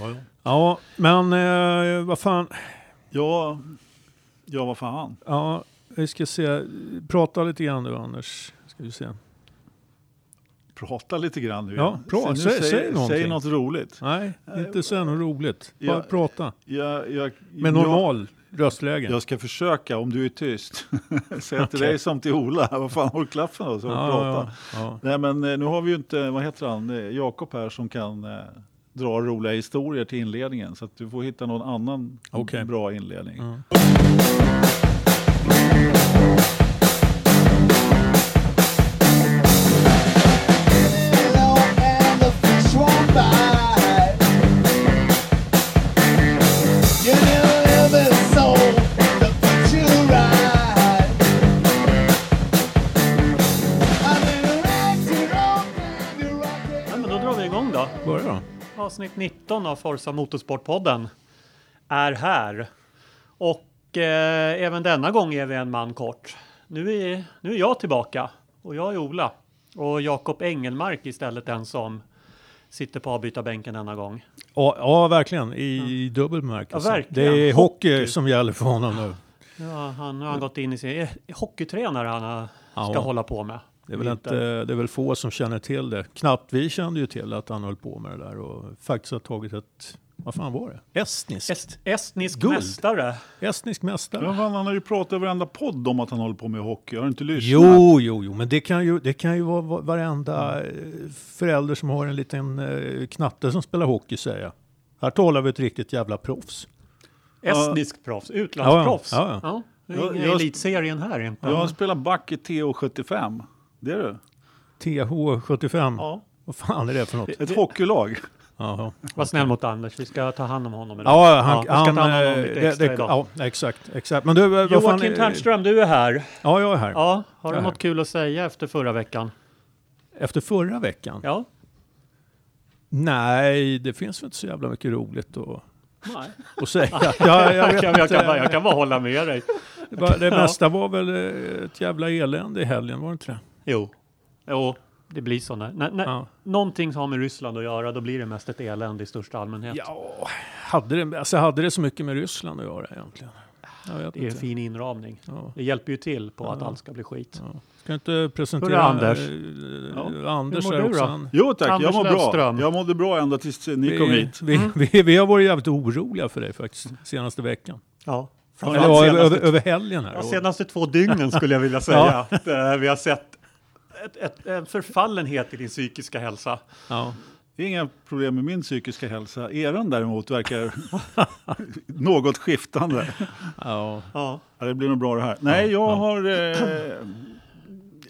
Ja, Ja, men eh, vad fan. ja, ja vad fan. Ja, vi ska se. Prata lite grann nu Anders. Ska vi se. Prata lite grann nu. Ja, pra- säg- säg, säg någonting. säg något roligt. Nej, inte säga något roligt. Bara Ja, prata. Jag, jag, Med normal röstläge. Jag, jag ska försöka om du är tyst. Säg till dig som till Ola. Vad fan, håll klaffen då så ja, prata. ja, ja. Nej men eh, nu har vi ju inte, vad heter han, Eh, Jakob här som kan eh, dra roliga historier till inledningen. Så att du får hitta någon annan Okej. bra inledning. Mm. Avsnitt 19 av Forza Motorsportpodden är här. Och eh, även denna gång är vi en man kort. Nu är, nu är jag tillbaka och jag är Ola. Och Jakob Engelmark istället den som sitter på avbytarbänken denna gång. Ja, ja verkligen. I dubbel bemärkelse. Ja. Det är hockey, Hockey. som gäller för honom nu. Ja, han har han gått in i sin eh, hockeytränare han ska Ja. hålla på med. Det är, väl inte, det är väl få som känner till det. Knappt vi kände ju till att han höll på med det där och faktiskt har tagit ett, vad fan var det? Estniskt. Est, estnisk Guld. mästare. Estnisk mästare. Ja, han har ju pratat i varenda podd om att han håller på med hockey. Har du inte lyssnat? Jo, jo, jo, men det kan ju, det kan ju vara va- varenda eh, förälder som har en liten eh, knatte som spelar hockey säga. Här talar vi ett riktigt jävla proffs. Estnisk proffs. Utlandsproffs. Ja, ja. Det är Jag- elitserien här inte. Jag har spelat back i TO75. Det är du. TH75. Ja. Vad fan är det för något? Ett hockeylag. Jaha. Var snäll mot Anders, vi ska ta hand om honom idag. Ja, han, vi ska han, ta hand om honom eh, lite det, extra det, idag. ja, exakt, exakt. Men du, fan Joakim är- Ternström, du är här. Ja, jag är här. Ja, har du Jag något kul att säga efter förra veckan? Efter förra veckan? Ja. Nej, det finns väl inte så jävla mycket roligt att, Nej. att säga. ja, jag, Jag, vet kan, jag, kan bara, jag kan bara hålla med dig. Det, var, det Ja. mesta var väl ett jävla elände i helgen, var det inte det? Jo. Jo, det blir så. När, när, när Ja. någonting som har med Ryssland att göra, då blir det mest ett elände i största allmänhet. Ja, hade det, alltså hade det så mycket med Ryssland att göra egentligen? Jag vet Det är en fin inramning. Ja. Det hjälper ju till på att Ja. allt ska bli skit. Ja. Ska jag inte presentera Hur är Anders? eh, Ja. Anders Hur mår du också. då? Jo tack, Anders jag mår bra. Löfström. Jag mådde bra ända tills ni Vi, kom hit. vi, vi, vi har varit jävligt oroliga för dig faktiskt, senaste veckan. Ja. Eller senaste över, över helgen här. Ja, senaste två dygnen skulle jag vilja säga. att, eh, vi har sett ett, ett, en förfallenhet i din psykiska hälsa. Ja. Det är inga problem med min psykiska hälsa. Eran däremot verkar något skiftande. Ja. Ja. Det blir nog bra det här. Nej, jag ja. har... Eh,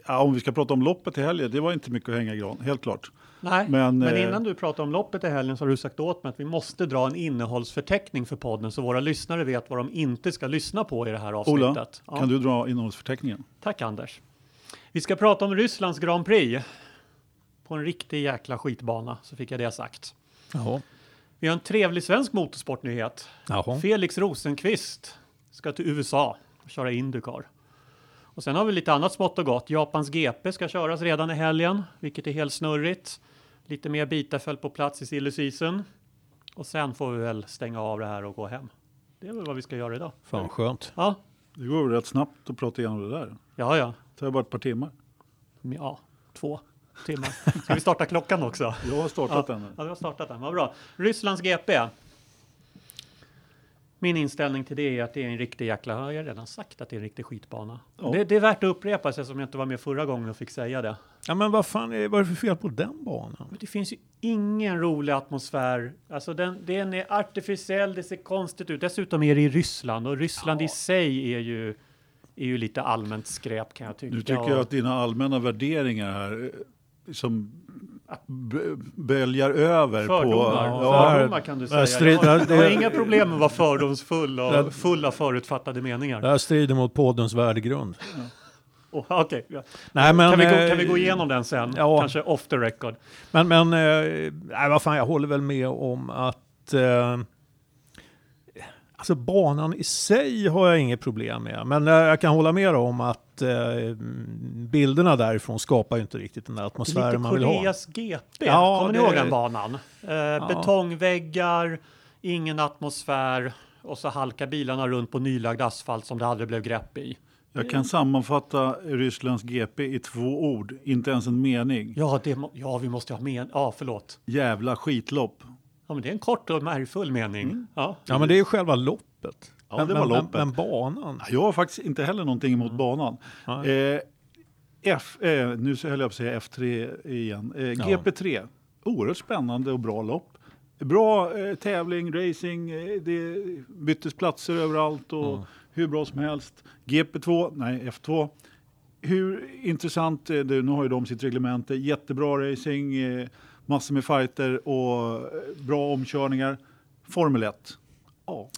ja, om vi ska prata om loppet i helgen, det var inte mycket att hänga i gran, helt klart. Nej, men, Men, eh, innan du pratar om loppet i helgen så har du sagt åt mig att vi måste dra en innehållsförteckning för podden så våra lyssnare vet vad de inte ska lyssna på i det här avsnittet. Ola, Ja. kan du dra innehållsförteckningen? Tack Anders. Vi ska prata om Rysslands Grand Prix. På en riktig jäkla skitbana, så fick jag det sagt. Jaha. Vi har en trevlig svensk motorsportnyhet. Jaha. Felix Rosenqvist ska till USA och köra Indycar. Och sen har vi lite annat smått och gott. Japans GP ska köras redan i helgen, vilket är helt snurrigt. Lite mer bitar föll på plats i silly season. Och sen får vi väl stänga av det här och gå hem. Det är väl vad vi ska göra idag. Fan skönt. Ja, Det går rätt snabbt att prata igenom det där. ja, ja. Det tar bara ett par timmar. Ja, två timmar. Ska vi starta klockan också? Jag har startat Ja, den. ja, du har startat den. Vad bra. Rysslands GP. Min inställning till det är att det är en riktig jäkla, jag har redan sagt att det är en riktig skitbana. Ja. Det, det är värt att upprepa sig som jag inte var med förra gången och fick säga det. Ja, men vad fan är, vad är det för fel på den banan? Men det finns ju ingen rolig atmosfär. Alltså den, den är artificiell, det ser konstigt ut. Dessutom är det i Ryssland och Ryssland i sig är ju, är ju lite allmänt skräp kan jag tycka. Du tycker att dina allmänna värderingar här eh, som böljar över Fördomar, på... Ja, fördomar kan du det säga. strid- jag, har, det- jag har inga problem med att vara fördomsfull Det- och full av förutfattade meningar. Det här strider mot poddens värdegrund. Oh, Okej, ja. Nej, men, kan, vi gå, eh, kan vi gå igenom den sen? ja. Kanske off the record. Men, men eh, nej, vad fan, jag håller väl med om att eh, Alltså banan i sig har jag inget problem med. Men eh, jag kan hålla med om att eh, bilderna därifrån skapar ju inte riktigt den där Lite atmosfären man vill ha. Koreas GP. Ja, Kommer ni ihåg den banan? Eh, Betongväggar, ingen atmosfär och så halkar bilarna runt på nylagd asfalt som det aldrig blev grepp i. Jag kan sammanfatta Rysslands GP i två ord, inte ens en mening. Ja, det må, ja vi måste ha med. Ja, förlåt. Jävla skitlopp. Ja, men det är en kort och märgfull mening. Mm. Ja. Ja, men det är ju själva loppet. Ja, men, det var men, loppet. Men, men banan. Jag har faktiskt inte heller någonting emot banan. Nej. Eh, F, eh, nu så höll jag på att säga F3 igen. Eh, GP3, oerhört spännande och bra lopp. Bra eh, tävling, racing, eh, det byttes platser överallt och hur bra som helst. GP2, nej F2. Hur intressant är det? Nu har ju de sitt reglemente. Jättebra racing, eh, massor med fighter och eh, bra omkörningar. Formel 1. Ja,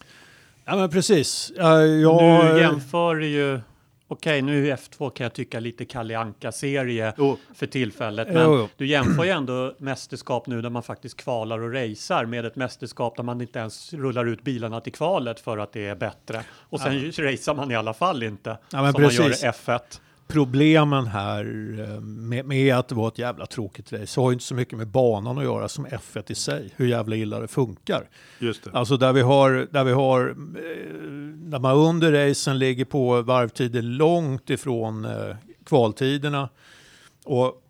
Ja, men precis. Ja, jag, Nu jämför ju, okej nu är F2 kan jag tycka lite Kalle Anka-serie Jo. för tillfället, men jo. du jämför ju ändå mästerskap nu där man faktiskt kvalar och racear med ett mästerskap där man inte ens rullar ut bilarna till kvalet för att det är bättre. Och sen racear man i alla fall inte, Ja, men som man gör i precis. F1. Problemen här eh, med, med att det var ett jävla tråkigt race har ju inte så mycket med banan att göra som F1 i sig, hur jävla illa det funkar. just det. Alltså där vi har, där vi har, eh, där man under racen ligger på varvtider långt ifrån eh, kvaltiderna. Och,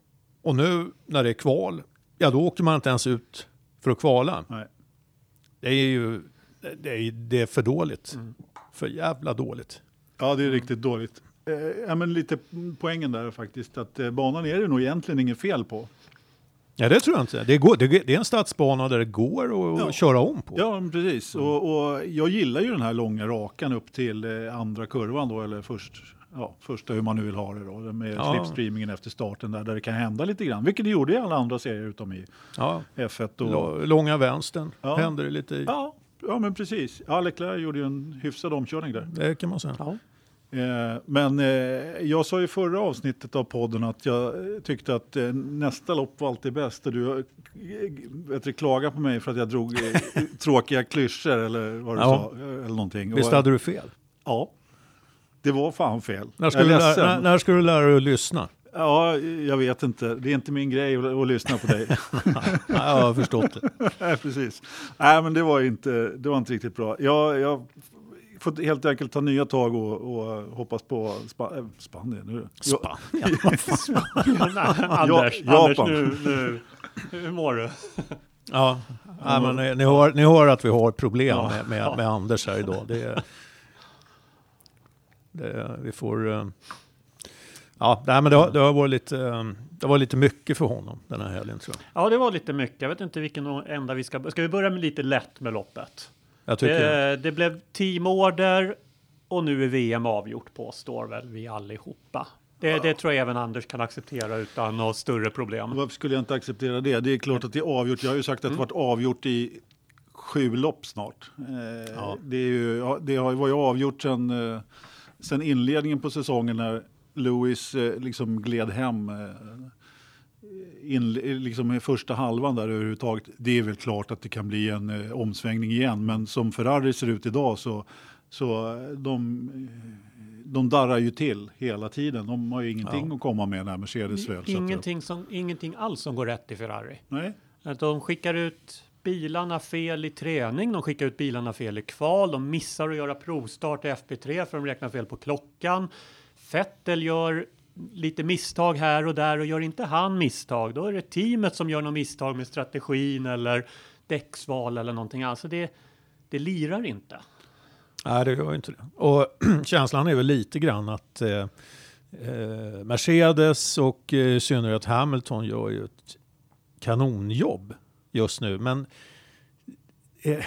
och nu när det är kval, ja då åker man inte ens ut för att kvala. Nej. Det är ju, det är, det är för dåligt. För jävla dåligt. Ja, det är riktigt dåligt. Eh, ja, men lite poängen där faktiskt, att eh, banan är det nog egentligen inget fel på. Ja det tror jag inte. Det, går, det, det är en stadsbana där det går att Ja. köra om på. Ja, men precis. Och, och jag gillar ju den här långa rakan upp till eh, andra kurvan då, eller först, ja, första hur man nu vill ha det då, med Ja. slipstreamingen efter starten där, där det kan hända lite grann, vilket det gjorde i alla andra serier utom i Ja. F1. Och, Lå- Långa vänstern Ja. händer det lite i. ja, ja, men precis. Ja, Leclerc gjorde ju en hyfsad omkörning där. Det kan man säga. Ja. Eh, Men eh, jag sa i förra avsnittet av podden att jag tyckte att eh, nästa lopp var alltid bäst. Och du vet klagade på mig för att jag drog tråkiga klyschor eller vad du Ja. sa. Eller någonting. Visst hade du fel? Ja, det var fan fel. När ska, du är lära, när, när ska du lära dig att lyssna? Ja, jag vet inte. Det är inte min grej att, att lyssna på dig. Ja, jag har förstått det. Nej, precis. Nej, men det var inte, det var inte riktigt bra. Jag, jag får helt enkelt ta nya tag och, och hoppas på Spa, äh, Spanien. Nu. Ja, Anders, Ja, Anders Japan. nu, nu, hur mår du? Ja, ja men ni, ni, hör, ni hör att vi har problem Ja, med, med, med Anders här idag. Det, är- det, vi får... eh, Ja, nej, men det har, det, har varit lite, eh, det var lite mycket för honom den här helgen tror jag. Ja, det var lite mycket. Jag vet inte vilken enda vi ska... Ska vi börja med lite lätt med loppet? Jag tycker Det, det blev teamorder och nu är VM avgjort påstår väl vi allihopa. Det, det tror jag även Anders kan acceptera utan några större problem. Varför skulle jag inte acceptera det? Det är klart att det är avgjort. Jag har ju sagt att Mm. det varit avgjort i sju lopp snart. Eh, Ja. det, är ju, det var ju avgjort sen, eh, sen inledningen på säsongen när Lewis eh, liksom gled hem. Eh, in, liksom i första halvan där överhuvudtaget. Det är väl klart att det kan bli en eh, omsvängning igen. Men som Ferrari ser ut idag så, så eh, de, de darrar ju till hela tiden. De har ju ingenting Ja. att komma med när Mercedes väl. Ingenting, som, ingenting alls som går rätt i Ferrari. Nej. Att de skickar ut bilarna fel i träning, de skickar ut bilarna fel i kval, de missar att göra provstart i FP3 för de räknar fel på klockan. Vettel gör lite misstag här och där och gör inte han misstag, då är det teamet som gör något misstag med strategin eller däcksval eller någonting. Alltså det, det lirar inte. Nej, det gör ju inte det. Och känslan är väl lite grann att eh, eh, Mercedes och eh, i synnerhet Hamilton gör ju ett kanonjobb just nu. Men eh,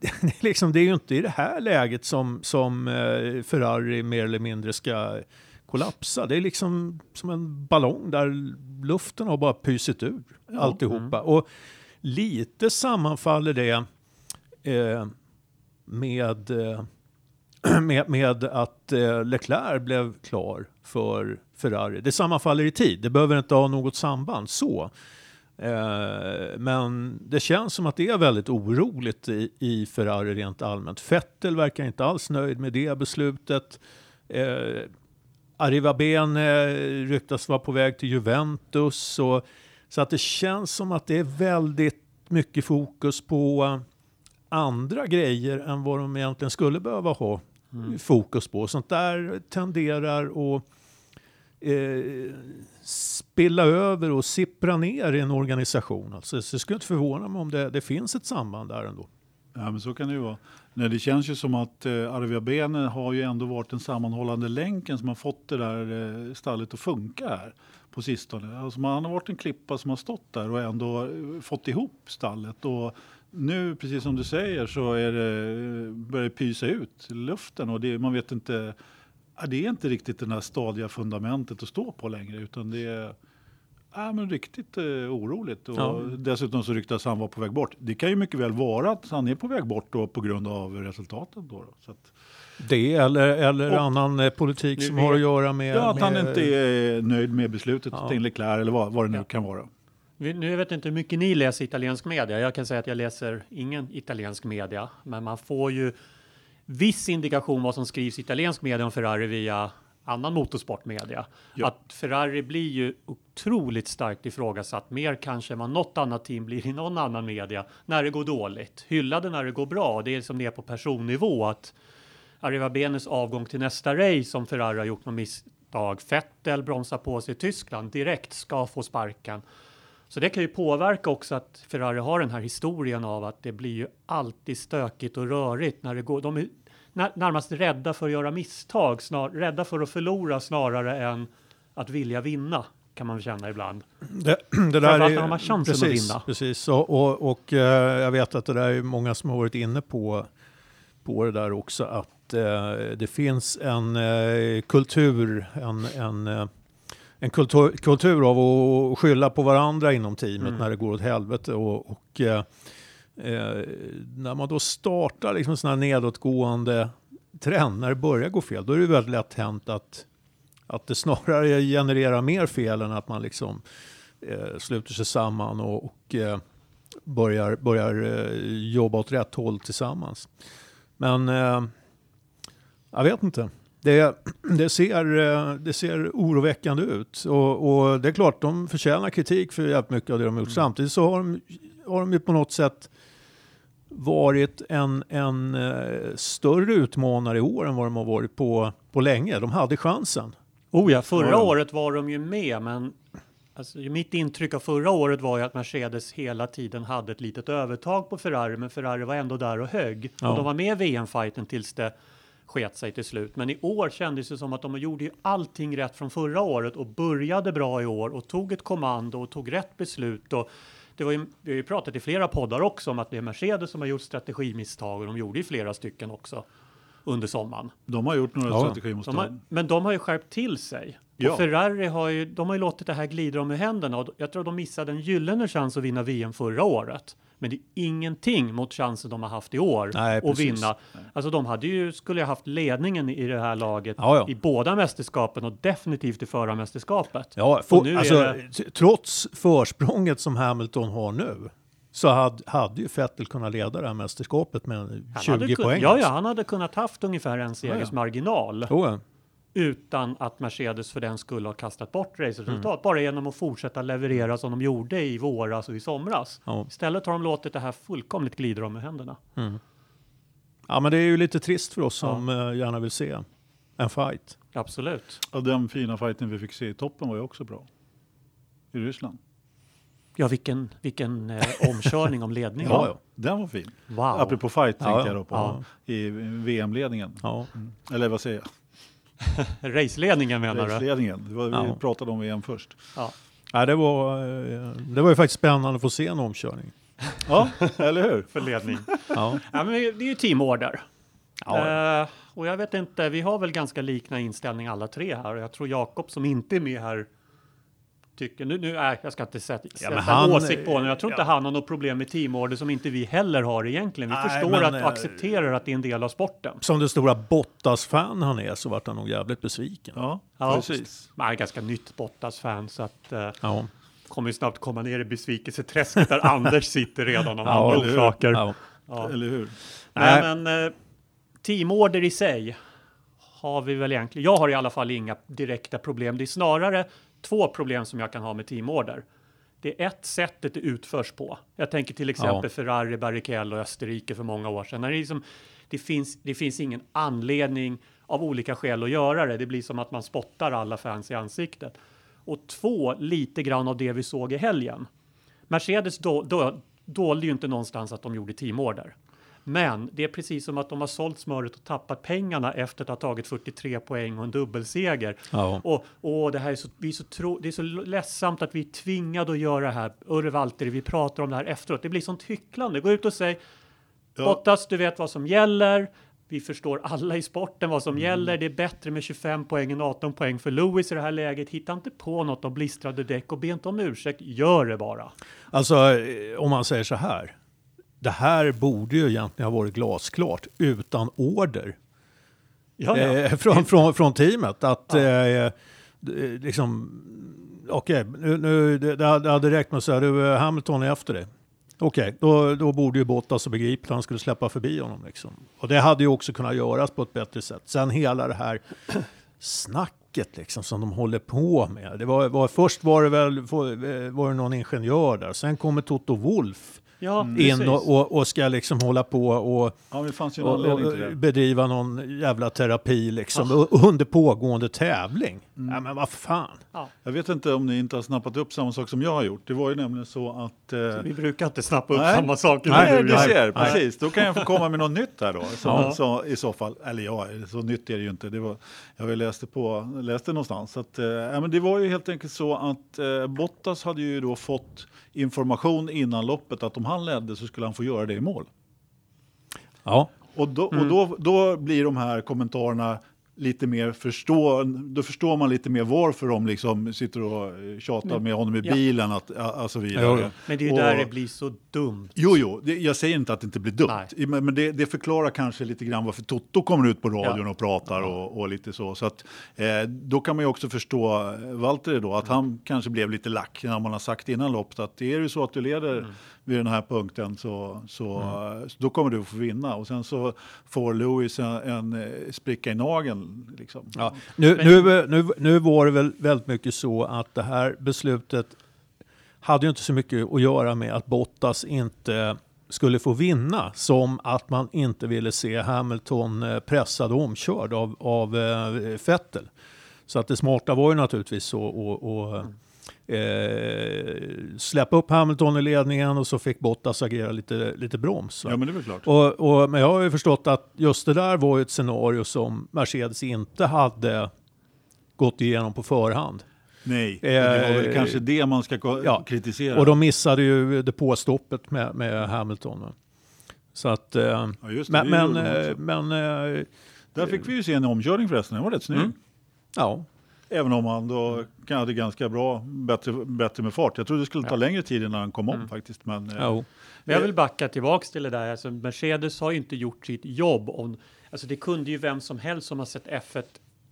det, är liksom, det är ju inte i det här läget som, som eh, Ferrari mer eller mindre ska kollapsa. Det är liksom som en ballong där luften har bara pysit ur alltihopa. Och lite sammanfaller det eh, med, eh, med, med att eh, Leclerc blev klar för Ferrari. Det sammanfaller i tid, det behöver inte ha något samband så. Eh, men det känns som att det är väldigt oroligt i, i Ferrari rent allmänt. Vettel verkar inte alls nöjd med det beslutet. Eh, Arrivabene ryktas vara på väg till Juventus. Och, så att det känns som att det är väldigt mycket fokus på eh, andra grejer än vad de egentligen skulle behöva ha fokus på. Sånt där tenderar att eh, spilla över och sippra ner i en organisation. Alltså, så det skulle inte förvåna mig om det, det finns ett samband där ändå. Ja, men så kan det ju vara. Nej, det känns ju som att eh, Arvia eh, har ju ändå varit den sammanhållande länken som har fått det där eh, stallet att funka här på sistone. Alltså, man har varit en klippa som har stått där och ändå eh, fått ihop stallet. Och nu, precis som du säger, så är det, eh, börjar det pysa ut i luften och det, man vet inte. Det är inte riktigt det där stadiga fundamentet att stå på längre utan det är Ja, men riktigt eh, oroligt. Och Ja. Dessutom så ryktas han vara på väg bort. Det kan ju mycket väl vara att han är på väg bort då, på grund av resultatet. Då, då. Så att, Det eller, eller Och- annan eh, politik som vet- har att göra med... ja, att han med, inte är nöjd med beslutet Ja. till Leclerc eller vad, vad det nu Ja. kan vara. Vi- Nu vet jag inte hur mycket ni läser italiensk media. Jag kan säga att jag läser ingen italiensk media, men man får ju viss indikation vad som skrivs i italiensk media om Ferrari via annan motorsportmedia. Ja. Att Ferrari blir ju otroligt starkt ifrågasatt, mer kanske än vad något annat team blir i någon annan media när det går dåligt. Hyllade när det går bra. Det är som det är på personnivå att Arrivabenes avgång till nästa race som Ferrari har gjort något misstag. Vettel bromsar på sig i Tyskland direkt ska få sparken. Så det kan ju påverka också att Ferrari har den här historien av att det blir ju alltid stökigt och rörigt när det går. De närmast rädda för att göra misstag, snar, rädda för att förlora snarare än att vilja vinna kan man känna ibland. Det, det där är, när har chansen att precis, vinna. Precis, och, och, och eh, jag vet att det där är många som har varit inne på, på det där också, att eh, det finns en eh, kultur, en, en, eh, en kultur, kultur av att skylla på varandra inom teamet Mm. när det går åt helvete. Och, och eh, eh, när man då startar liksom en här nedåtgående trend, när det börjar gå fel, då är det väldigt lätt hänt att att det snarare genererar mer fel än att man liksom eh, sluter sig samman och, och eh, börjar, börjar eh, jobba åt rätt håll tillsammans. Men eh, jag vet inte. Det, det, ser, eh, det ser oroväckande ut. Och, och det är klart, de förtjänar kritik för jävligt mycket av det de har gjort. Samtidigt så har de, har de ju på något sätt varit en, en eh, större utmanare i år än vad de har varit på, på länge. De hade chansen. Oh ja, förra Ja. året var de ju med, men alltså, mitt intryck av förra året var ju att Mercedes hela tiden hade ett litet övertag på Ferrari, men Ferrari var ändå där och högg. Ja. Och de var med i VM-fighten tills det sket sig till slut. Men i år kändes det som att de gjorde ju allting rätt från förra året och började bra i år och tog ett kommando och tog rätt beslut. Och det var ju, vi har ju pratat i flera poddar också om att det är Mercedes som har gjort strategimisstag och de gjorde ju flera stycken också under sommaren. De har gjort några Ja. strategimisstag. De men de har ju skärpt till sig. Ja. Och Ferrari har ju, de har ju låtit det här glida dem ur händerna. Och jag tror de missade en gyllene chans att vinna VM förra året. Men det är ingenting mot chansen de har haft i år Nej, att vinna. Alltså de hade ju, skulle ju haft ledningen i det här laget Ja, ja. i båda mästerskapen och definitivt i förra mästerskapet. Ja, för, alltså, det- trots försprånget som Hamilton har nu så hade, hade ju Vettel kunnat leda det här mästerskapet med Han 20 hade kun- poäng. Ja, ja, alltså. han hade kunnat haft ungefär en segers marginal. Ja. Utan att Mercedes för den skulle ha kastat bort raceresultat. Mm. Bara genom att fortsätta leverera som de gjorde i våras och i somras. Ja. Istället har de låtit det här fullkomligt glida dem ur händerna. ja, men det är ju lite trist för oss Ja. som eh, gärna vill se en fight. Absolut. Och den fina fighten vi fick se i toppen var ju också bra. I Ryssland. Ja, vilken, vilken eh, omkörning om ledningen. Ja, ja. Den var fin. Wow. Apropå fight Ja, tänkte ja. jag då på. Ja. I VM-ledningen. Ja. Eller vad säger jag? Raceledningen menar du? Raceledningen. Det var, Ja. Vi pratade om VM först. Ja. Ja, det, var, eh, det var ju faktiskt spännande att få se en omkörning. Ja, eller hur? För ledning. Ja. ja, men det är ju teamorder. Ja. Eh, och jag vet inte, vi har väl ganska liknande inställning alla tre här. Och jag tror Jakob som inte är med här tycker, nu, nu är, jag ska inte sätta, en han- åsikt på honom. Jag tror inte ja. han har något problem med teamorder som inte vi heller har egentligen. Vi Nej, förstår men, att eh, och accepterar att det är en del av sporten. Som det stora Bottas-fan han är så vart han nog jävligt besviken. Ja, Ja. precis. Man är ganska nytt Bottas-fan så att eh, Ja. kommer ju snabbt komma ner i besvikelseträsket där Anders sitter redan av Ja, andra eller hur? orsaker. Ja. Ja. Eller hur? Nej, Nej. men eh, teamorder i sig har vi väl egentligen. Jag har i alla fall inga direkta problem. Det är snarare två problem som jag kan ha med teamorder. Det är ett sättet det utförs på. Jag tänker till exempel Ja. Ferrari, Barrichello och Österrike för många år sedan. När det, liksom, det, finns, det finns ingen anledning av olika skäl att göra det. Det blir som att man spottar alla fans i ansiktet. Och två, lite grann av det vi såg i helgen. Mercedes då, då, dolde ju inte någonstans att de gjorde teamorder. Men det är precis som att de har sålt smöret och tappat pengarna efter att ha tagit 43 poäng och en dubbelseger. Ja. Och, och det här är så, vi är så tro, det är så ledsamt att vi är tvingade att göra det här. Urre Valtteri, vi pratar om det här efteråt. Det blir sånt hycklande. Gå ut och säg Ja. Bottas, du vet vad som gäller. Vi förstår alla i sporten vad som Mm. gäller. Det är bättre med 25 poäng än 18 poäng för Lewis i det här läget. Hitta inte på något av blistrade däck och be inte om ursäkt. Gör det bara. Alltså eh, om man säger så här. Det här borde ju egentligen ha varit glasklart utan order Ja, ja. eh, från, från, från teamet. Att eh, eh, liksom, okej, nu, nu, det, det hade- räckt med att säga du, eh, Hamilton är efter dig. Okej, då, då borde ju Bottas ha begripit att han skulle släppa förbi honom. Liksom. Och det hade ju också kunnat göras på ett bättre sätt. Sen hela det här snacket liksom, som de håller på med. Det var, var, först var det väl var, var det någon ingenjör där, sen kommer Toto Wolf ja in precis. och, och, och ska liksom hålla på och Ja, men det fanns ju en och, bedriva någon jävla terapi liksom u- under pågående tävling. Mm. Ja, men vad fan. Ja, Jag vet inte om ni inte har snappat upp samma sak som jag har gjort. Det var ju nämligen så att... Eh, vi brukar inte snappa upp Nej. samma saker. Nej, Nej, du ser, Nej. precis. Då kan jag få komma med något nytt här då. Så, Ja. så, I så fall, eller ja, så nytt är det ju inte. Det var, jag har ju läst det, på, läst det någonstans. Så att, eh, ja, men det var ju helt enkelt så att eh, Bottas hade ju då fått information innan loppet att om han ledde så skulle han få göra det i mål. Ja, Och, då, och då, då blir de här kommentarerna lite mer förstå, då förstår man lite mer varför de liksom sitter och tjatar med honom i Ja. bilen att, och så vidare. Jo, jo. Men det är ju Och- där det blir så dumt. Jo, jo, det, jag säger inte att det inte blir dumt, Nej. men, men det, det förklarar kanske lite grann varför Toto kommer ut på radion och pratar och, och lite så. Så att, eh, då kan man ju också förstå eh, Valtteri då, att han kanske blev lite lack när man har sagt innan loppet att är det så att du leder vid den här punkten så, så, eh, så då kommer du att få vinna. Och sen så får Lewis en, en eh, spricka i nageln. Liksom. ja. Nu, nu, nu, nu var det väl väldigt mycket så att det här beslutet hade ju inte så mycket att göra med att Bottas inte skulle få vinna som att man inte ville se Hamilton eh, pressad och omkörd av, av eh, Vettel. Så att det smarta var ju naturligtvis så att och, eh, släppa upp Hamilton i ledningen och så fick Bottas agera lite, lite broms. va? Ja, men det är väl klart. Och, och, men jag har ju förstått att just det där var ju ett scenario som Mercedes inte hade gått igenom på förhand. Nej, det var väl Eh, kanske det man ska ja. kritisera. Och de missade ju depåstoppet med, med Hamilton. va. Så att, eh, ja, just det, men, men, eh, men eh, Där fick vi ju se en omkörning förresten, den var rätt snygg. Mm. ja, Även om han då hade ganska bra, bättre, bättre med fart. Jag trodde det skulle ta längre tid innan han kom om faktiskt. Men, eh, jo. Men jag vill backa tillbaks till det där. Alltså, Mercedes har ju inte gjort sitt jobb. Om, alltså, det kunde ju vem som helst som har sett F1,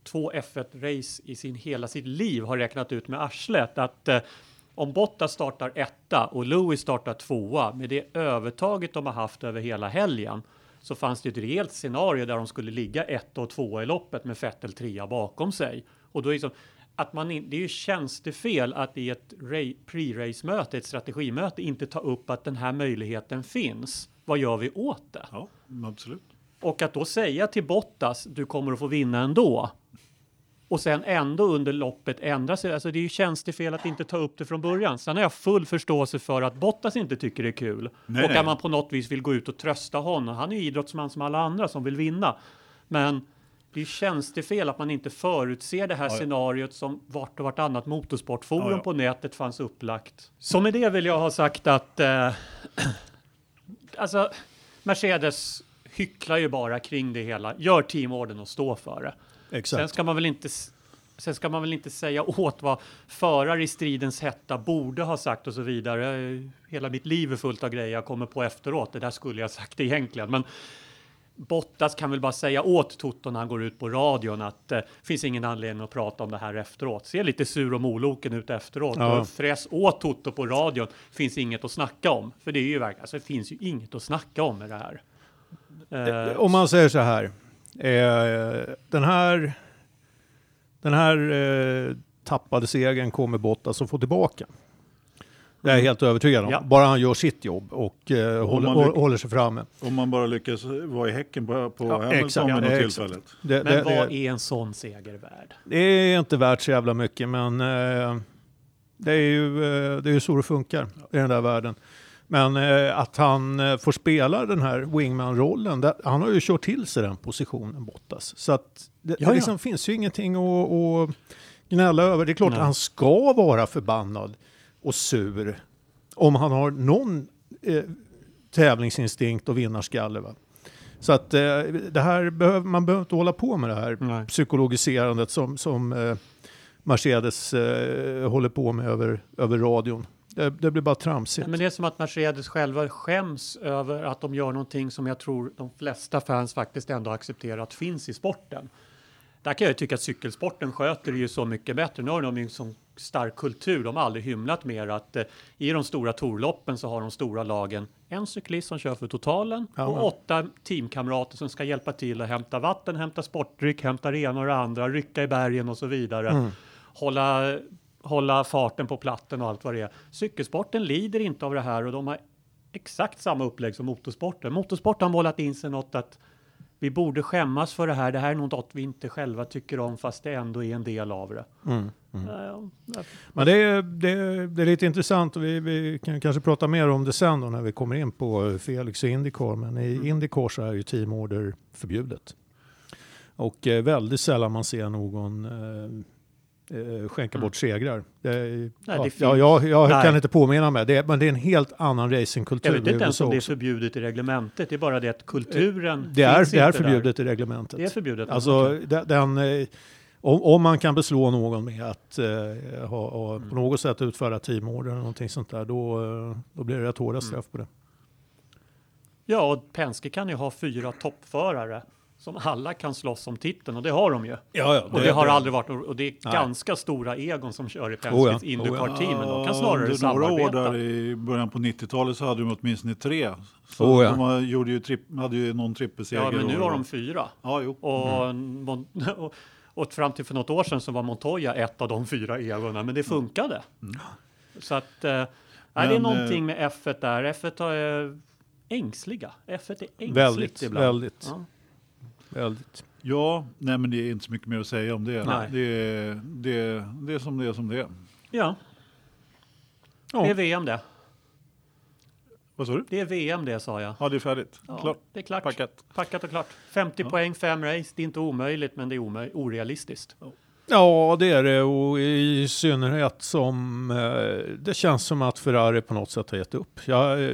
två F1-race i sin hela sitt liv har räknat ut med arslet att eh, om Bottas startar etta och Lewis startar tvåa med det övertaget de har haft över hela helgen så fanns det ett rejält scenario där de skulle ligga ett och tvåa i loppet med Vettel trea bakom sig. Och då är det, som, att man in, det är ju tjänstefel att i ett ra- pre-race-möte, ett strategimöte, inte ta upp att den här möjligheten finns. Vad gör vi åt det? ja, absolut. Och att då säga till Bottas, du kommer att få vinna ändå. Och sen ändå under loppet ändra sig. Alltså det är ju tjänstefel att inte ta upp det från början. Sen har jag full förståelse för att Bottas inte tycker det är kul. Nej, och nej. att man på något vis vill gå ut och trösta honom. Han är ju idrottsman som alla andra som vill vinna. Men det är tjänstefel att man inte förutser det här ja. scenariot som vart och vartannat motorsportforum Ja, ja. på nätet fanns upplagt. Så med det vill jag ha sagt att eh, alltså Mercedes hycklar ju bara kring det hela. Gör teamorden och stå för det. Sen Exakt. ska man väl inte Sen ska man väl inte säga åt vad förare i stridens hetta borde ha sagt och så vidare. Hela mitt liv är fullt av grejer jag kommer på efteråt. Det där skulle jag sagt egentligen. Men Bottas kan väl bara säga åt Toto när han går ut på radion att det eh, finns ingen anledning att prata om det här efteråt. Ser lite sur och moloken ut efteråt. Ja. Och fräs åt Toto på radion. Finns inget att snacka om. För det är ju verkligen, alltså det finns ju inget att snacka om med det här. Eh, Om man säger så här. Eh, den här, den här eh, tappade segern kommer Bottas att få tillbaka. Det är jag helt övertygad om. Ja. Bara han gör sitt jobb och eh, håller, man lyck- håller sig framme. Om man bara lyckas vara i häcken på, på Ja, Hamilton vid ja, något tillfället. Det, men det, vad det, är en sån seger värd? det är inte värt så jävla mycket men eh, det är ju eh, det är så det funkar i den där världen. Men eh, att han eh, får spela den här wingman-rollen, han har ju kört till sig den positionen Bottas. Så att det, Ja, det ja. liksom finns ju ingenting att, att gnälla över. Det är klart Nej. att han ska vara förbannad och sur om han har någon eh, tävlingsinstinkt och vinnarskalle. Va? Så att eh, det här behöver, man behöver inte hålla på med det här Nej. psykologiserandet som, som eh, Mercedes eh, håller på med över, över radion. Det, det blir bara tramsigt. Men det är som att Mercedes själva skäms över att de gör någonting som jag tror de flesta fans faktiskt ändå accepterat finns i sporten. Där kan jag tycka att cykelsporten sköter det ju så mycket bättre. Nu har de ju sån stark kultur. De har aldrig hymlat mer att eh, i de stora torloppen så har de stora lagen en cyklist som kör för totalen Ja, och åtta teamkamrater som ska hjälpa till att hämta vatten, hämta sportdryck, hämta det ena och det andra, rycka i bergen och så vidare. Mm. Hålla, hålla farten på platten och allt vad det är. Cykelsporten lider inte av det här och de har exakt samma upplägg som motorsporten. Motorsporten har målat in sig något att vi borde skämmas för det här. Det här är något vi inte själva tycker om fast det ändå är en del av det. Mm. Ja, ja. Men det är, det, är, det är lite intressant och vi, vi kan kanske prata mer om det sen då när vi kommer in på Felix och Indycar. Men i Mm. Indycar så är ju teamorder förbjudet. Och eh, väldigt sällan man ser någon eh, eh, skänka bort segrar. Det, Mm. det ja, jag jag Nej. kan inte påminna mig, det, men det är en helt annan racingkultur Jag vet inte ens om det är förbjudet i reglementet. Det är bara det att kulturen Det är, finns det är inte där. förbjudet i reglementet. Det är förbjudet. Alltså, Okej. de- den, eh, om, om man kan beslå någon med att eh, ha, ha, Mm. på något sätt utföra teamorder eller någonting sånt där, då, eh, då blir det rätt hårda Mm. straff på det. Ja, och Penske kan ju ha fyra toppförare som alla kan slåss om titeln och det har de ju. Ja, ja, Och det, har aldrig varit, och det är Nej. ganska stora egon som kör i Penskes Oh ja, Indycar-teamen. De kan Ja, snarare under några år samarbeta. där i början på 90-talet så hade de åtminstone tre. Så Oh ja. de gjorde ju tripp, hade ju någon trippelseger. Ja, men nu har de fyra. Ja, jo. Och, Mm. Och, och fram till för något år sedan så var Montoya ett av de fyra egonen, men det funkade. Så att, eh, det är Men, någonting med F1 där. F1 är eh, ängsliga. F1 är ängsligt Väldigt, ibland. väldigt, Ja. väldigt. Ja, nej men det är inte så mycket mer att säga om det. Nej. Det, är, det, det är som det är som det är. ja, Ja. det är VM det. Vad sa du? Det är VM det sa jag. Ja, det är färdigt. Ja, Klart. Det är klart. Packat. Packat och klart. 50 poäng, fem race. Det är inte omöjligt, men det är omöj- orealistiskt. Ja, det är det och i synnerhet som eh, det känns som att Ferrari på något sätt har gett upp. Jag eh,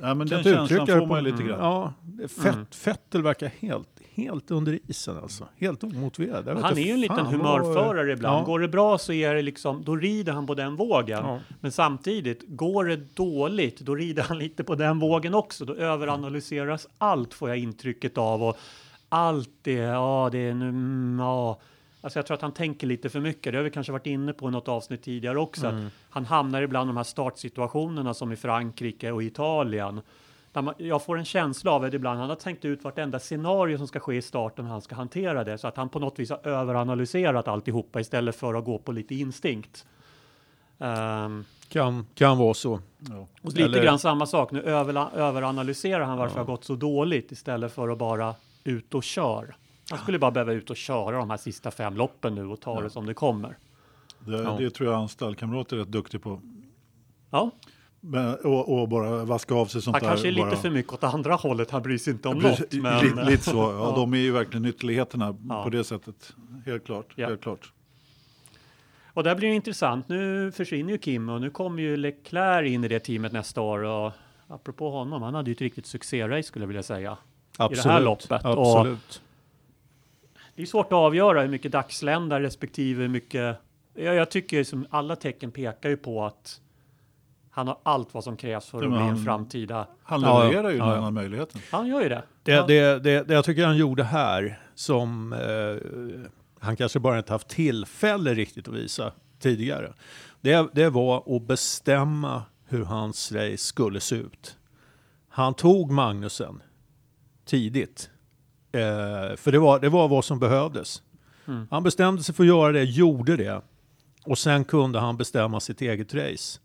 Ja, men kan den inte uttrycka det på- lite Mm. grann. Ja, Fett, Mm. Fettel verkar helt, helt under isen alltså. Helt omotiverad. Han inte är ju en liten humörförare ibland. Ja. Går det bra så är det liksom, då rider han på den vågen. Ja. Men samtidigt, går det dåligt, då rider han lite på den vågen också. Då överanalyseras allt, får jag intrycket av. Och allt det, ja, det är nu, mm, ja. Alltså jag tror att han tänker lite för mycket. Det har vi kanske varit inne på i något avsnitt tidigare också. Mm. Han hamnar ibland i de här startsituationerna som i Frankrike och Italien. Där man, jag får en känsla av att ibland han har tänkt ut vartenda scenario som ska ske i starten och han ska hantera det. Så att han på något vis har överanalyserat alltihopa istället för att gå på lite instinkt. Ehm, Kan, kan vara så. Ja. och lite Eller- grann samma sak, nu över, överanalyserar han varför det har gått så dåligt istället för att bara ut och kör. Han skulle bara behöva ut och köra de här sista fem loppen nu och ta det som det kommer. Det, Ja. det tror jag hans stallkamrat är rätt duktig på. Ja, och, och bara vaska av sig sånt han där. kanske är lite bara. för mycket åt andra hållet, han bryr sig inte om Precis, något. Men, lite, lite så. Ja. De är ju verkligen ytterligheterna Ja. på det sättet. Helt klart. Ja. Helt klart. Och där blir det intressant. Nu försvinner ju Kim och nu kommer ju Leclerc in i det teamet nästa år. Och apropå honom, han hade ju ett riktigt succérace skulle jag vilja säga. Absolut. loppet. Och- Absolut. Det är svårt att avgöra hur mycket dagsländar respektive hur mycket... Jag, jag tycker som alla tecken pekar ju på att Han har allt vad som krävs för att bli en han- framtida... Han Ja, levererar ju ja, han har möjligheten. Han gör ju det. Det, Ja. det, det, det jag tycker han gjorde här, som eh, han kanske bara inte haft tillfälle riktigt att visa tidigare, det, det var att bestämma hur hans race skulle se ut. Han tog Magnusen tidigt, eh, för det var, det var vad som behövdes. Mm. Han bestämde sig för att göra det, gjorde det, och sen kunde han bestämma sitt eget race.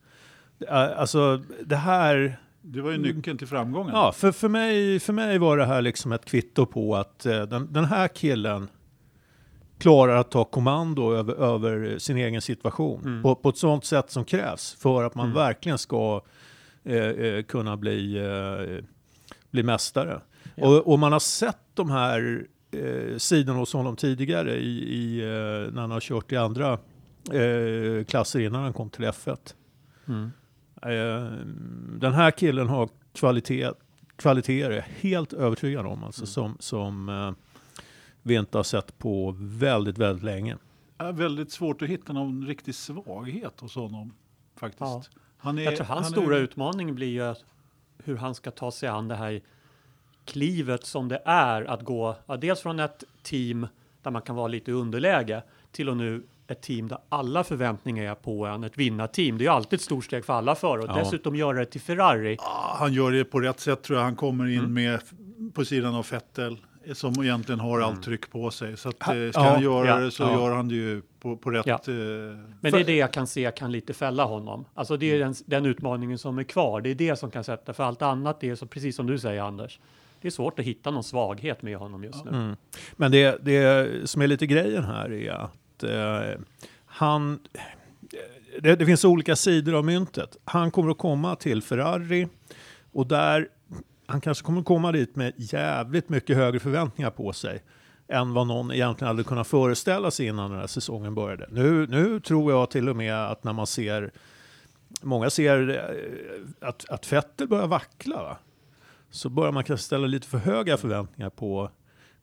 Alltså det här Det var ju nyckeln till framgången. Ja, för, för, mig, för mig var det här liksom ett kvitto på att eh, den, den här killen klarar att ta kommando över, över sin egen situation Mm. på, på ett sånt sätt som krävs för att man Mm. verkligen ska eh, eh, kunna bli, eh, bli mästare. Ja. Och, och man har sett de här sidorna hos honom tidigare i, i, när han har kört i andra klasser innan han kom till F1. Mm. Eh, den här killen har kvalitet, kvaliteter, är jag helt övertygad om, alltså, Mm. som, som eh, vi inte har sett på väldigt, väldigt länge. Det är väldigt svårt att hitta någon riktig svaghet hos honom. Faktiskt. Ja. Han är, Jag tror hans han stora är, utmaning blir ju att- hur han ska ta sig an det här klivet som det är att gå, ja, dels från ett team där man kan vara lite i underläge till och nu ett team där alla förväntningar är på en, ett vinnarteam. Det är ju alltid ett stort steg för alla förare och Ja. dessutom göra det till Ferrari. Ah, han gör det på rätt sätt tror jag. Han kommer in Mm. med på sidan av Vettel som egentligen har allt tryck på sig. Så att, eh, ska ja, han göra ja, det så ja. gör han det ju på, på rätt... Ja. eh, Men det är det jag kan se kan lite fälla honom. Alltså det är den, den utmaningen som är kvar. Det är det som kan sätta, för allt annat är så precis som du säger Anders. Det är svårt att hitta någon svaghet med honom just nu. Mm. Men det, det som är lite grejen här är att eh, han... Det, det finns olika sidor av myntet. Han kommer att komma till Ferrari och där han kanske kommer att komma dit med jävligt mycket högre förväntningar på sig än vad någon egentligen hade kunnat föreställa sig innan den här säsongen började. Nu, nu tror jag till och med att när man ser Många ser eh, att, att Vettel börjar vackla. Va? Så börjar man kanske ställa lite för höga förväntningar på,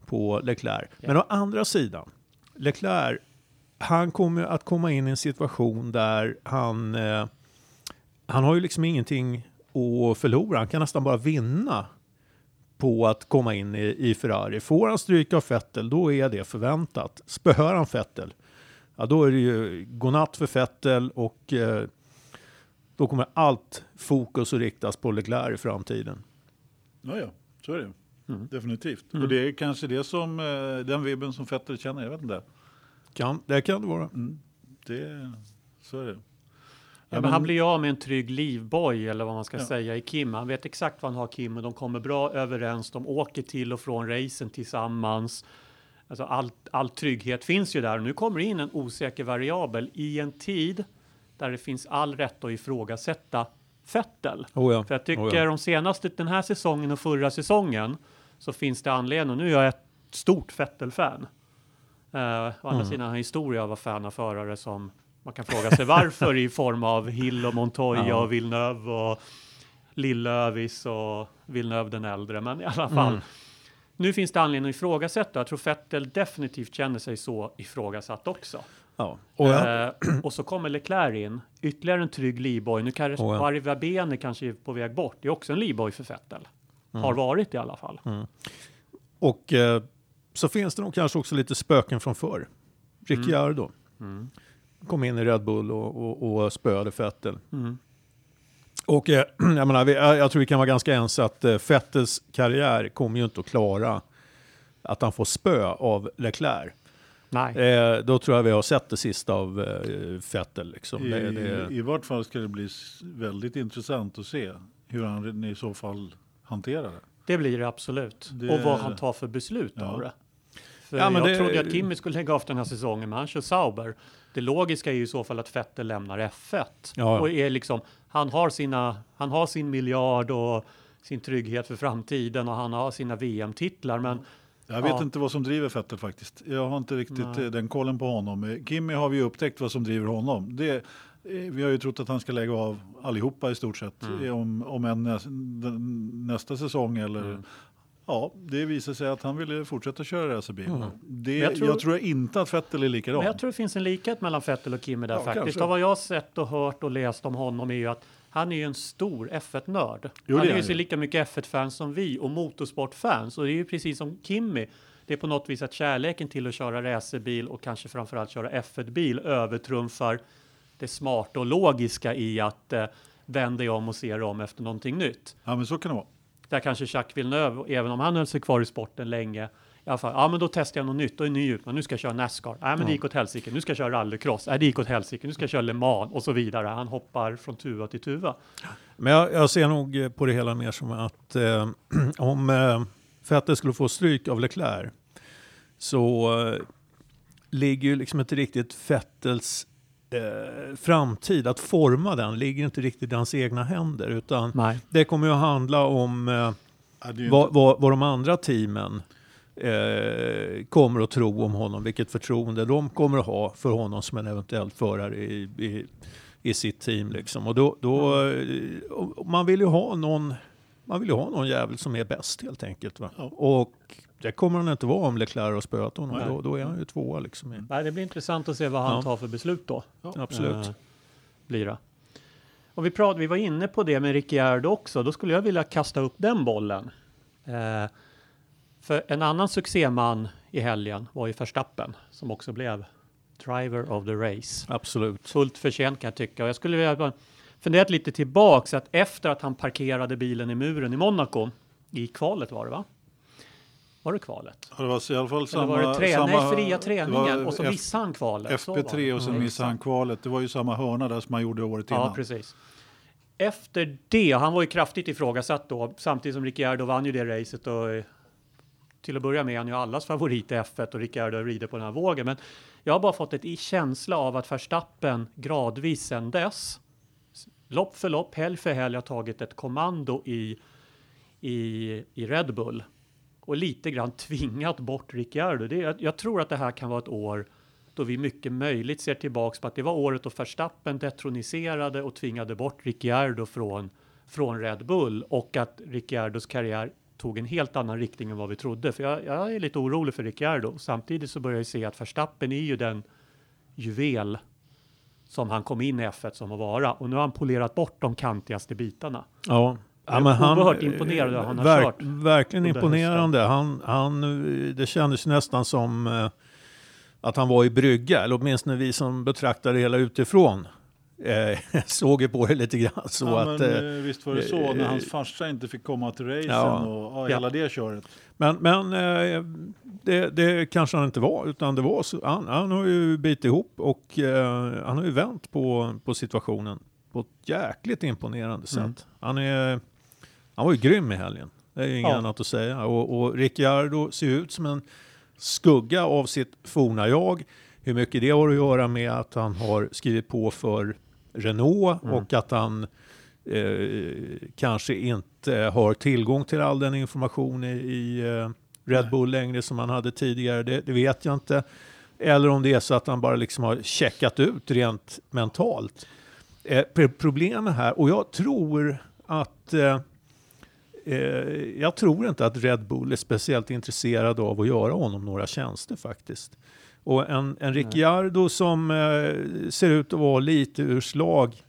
på Leclerc. Men å andra sidan, Leclerc, han kommer att komma in i en situation där han, eh, han har ju liksom ingenting att förlora. Han kan nästan bara vinna på att komma in i, i Ferrari. Får han stryk av Vettel, då är det förväntat. Spöar han Vettel, ja, då är det ju godnatt för Vettel och eh, då kommer allt fokus att riktas på Leclerc i framtiden. Ja, ja, så är det. Mm. Definitivt. Mm. Och det är kanske det som, eh, den vibben som Vettel känner, jag vet inte. Kan, det kan det vara. Mm. Det, så är det. Ja, men han blir ju av med en trygg livboj eller vad man ska Ja. säga i Kim. Han vet exakt vad han har Kim och de kommer bra överens. De åker till och från racen tillsammans. Alltså all, all trygghet finns ju där och nu kommer det in en osäker variabel i en tid där det finns all rätt att ifrågasätta Vettel. Oh ja. För jag tycker Oh ja. de senaste, den här säsongen och förra säsongen så finns det anledning. Nu är jag ett stort Vettel-fan. Uh, å andra Mm. sidan har historia av att fan av förare som man kan fråga sig varför i form av Hill och Montoya Ja. och Villeneuve och Lillövis och Villeneuve den äldre. Men i alla fall. Mm. Nu finns det anledning att ifrågasätta. Jag tror Vettel definitivt känner sig så ifrågasatt också. Ja. Och jag, Eh, och så kommer Leclerc in, ytterligare en trygg livboj. Nu kanske Oh ja. Varva Bene kanske är på väg bort. Det är också en livboj för Vettel. Mm. Har varit i alla fall. och eh, så finns det nog kanske också lite spöken från förr. Ricciardo Mm. kom in i Red Bull och, och, och spöade Vettel. Mm. Och eh, jag, menar, vi, jag tror vi kan vara ganska ense att eh, Vettels karriär kommer ju inte att klara att han får spö av Leclerc. Nej. Eh, då tror jag vi har sett det sista av eh, Vettel. Liksom. I, Det, det, I vart fall ska det bli väldigt intressant att se hur han i så fall hanterar det. Det blir det absolut. Det- Och vad han tar för beslut Ja. av det. För Ja, men jag det- trodde att Kimi skulle lägga av den här säsongen, men han kör Sauber. Det logiska är ju i så fall att Vettel lämnar F1. ja. Och är liksom, han, har sina, han har sin miljard och sin trygghet för framtiden och han har sina VM-titlar. Men Jag vet Ja. inte vad som driver Vettel faktiskt. Jag har inte riktigt Nej. eh, den kollen på honom. Eh, Kimi har vi ju upptäckt vad som driver honom. Det, eh, vi har ju trott att han ska lägga av allihopa i stort sett. Mm. Om, om en nästa säsong eller Mm. Ja, det visar sig att han ville fortsätta köra racerbil. Mm. Det, jag jag, tror- tror, inte att Vettel är likadan. Men jag tror det finns en likhet mellan Vettel och Kimi där Ja, faktiskt. kanske. Av vad jag har sett och hört och läst om honom är ju att han är ju en stor F1-nörd. Jo, Han är är ju så lika mycket F1-fans som vi och motorsportfans. Och det är ju precis som Kimmy. Det är på något vis att kärleken till att köra racerbil och kanske framförallt köra F1-bil övertrumfar det smarta och logiska i att eh, vända om och se om efter någonting nytt. Ja, men så kan det vara. Där kanske Jacques Villeneuve, även om han höll sig kvar i sporten länge, i alla fall, ja men då testar jag något nytt och är ny ut, men nu ska jag köra Nascar. Nej men det gick åt helsike, nu ska jag köra rallycross. Nej det gick åt helsike, nu ska jag köra Le Mans och så vidare. Han hoppar från tuva till tuva. Men jag, jag ser nog på det hela mer som att eh, om eh, Vettel skulle få stryk av Leclerc så eh, ligger ju liksom inte riktigt Vettels eh, framtid, att forma den, ligger inte riktigt i hans egna händer. Utan Nej. det kommer ju att handla om eh, vad, vad, vad de andra teamen eh, kommer att tro om honom, vilket förtroende de kommer att ha för honom som en eventuell förare i, i, i sitt team. Liksom. Och då, då, och man vill ju ha någon man vill ju ha någon jävel som är bäst helt enkelt. Va? Ja. Och det kommer han inte vara om Leclerc har spöat honom. Då, då är han ju tvåa liksom. Nej, det blir intressant att se vad han Ja. tar för beslut då. Absolut. Eh, blir det. Och vi, pratade, vi var inne på det med Ricciardo också. Då skulle jag vilja kasta upp den bollen. Eh, för en annan succéman i helgen var ju Verstappen som också blev driver of the race. Absolut. Fullt förtjänt kan jag tycka. Och jag skulle vilja bara funderat lite tillbaks att efter att han parkerade bilen i muren i Monaco i kvalet var det va? Var det kvalet? Ja, det var i alla fall Eller samma... var det trä- samma nej, fria träningen och så missade han kvalet. Så var det. FP3 och sen Mm, missade han kvalet. Det var ju samma hörna där som han gjorde året innan. Ja, precis. Efter det, han var ju kraftigt ifrågasatt då, samtidigt som Ricciardo vann ju det racet och eh, till att börja med är han ju allas favorit i F1 och Ricciardo rider på den här vågen. Men jag har bara fått ett i känsla av att Verstappen gradvis sedan dess, lopp för lopp, helg för helg, har tagit ett kommando i, i, i Red Bull och lite grann tvingat bort Ricciardo. Det, jag, jag tror att det här kan vara ett år då vi mycket möjligt ser tillbaks på att det var året då Verstappen detroniserade och tvingade bort Ricciardo från, från Red Bull och att Ricciardos karriär tog en helt annan riktning än vad vi trodde. För jag, jag är lite orolig för Ricciardo. Samtidigt så börjar jag se att Verstappen är ju den juvel som han kom in i F1 som att vara och nu har han polerat bort de kantigaste bitarna. Ja. Jag är oerhört imponerad av vad han har kört Verkligen imponerande. Han, han, det kändes nästan som eh, att han var i brygga, eller åtminstone vi som betraktar det hela utifrån eh, såg ju på det lite grann. Så ja, att, men, eh, visst var det så när hans farsa inte fick komma till racen Ja. och ja, Ja. hela det köret. men men det, det kanske han inte var, utan det var så, han, han har ju bitit ihop och han har ju vänt på, på situationen på ett jäkligt imponerande sätt. Mm. Han, är, han var ju grym i helgen, det är ju inget Ja. annat att säga. Och, och Ricciardo ser ut som en skugga av sitt forna jag. Hur mycket det har att göra med att han har skrivit på för Renault Mm. och att han eh, kanske inte har tillgång till all den information i, i eh, Red. Bull längre som han hade tidigare. Det, det vet jag inte. Eller om det är så att han bara liksom har checkat ut rent mentalt. Eh, pro- problemet här, och jag tror att eh, jag tror inte att Red Bull är speciellt intresserad av att göra honom några tjänster faktiskt. Och en, en Ricciardo som eh, ser ut att vara lite ur slag,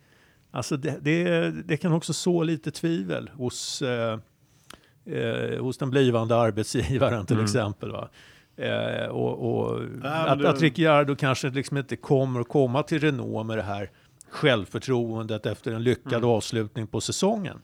alltså det, det, det kan också så lite tvivel hos, eh, eh, hos den blivande arbetsgivaren till Mm. exempel. Va? Eh, och, och men att, det- att Ricciardo kanske liksom inte kommer att komma till Renault med det här självförtroendet efter en lyckad Mm. avslutning på säsongen.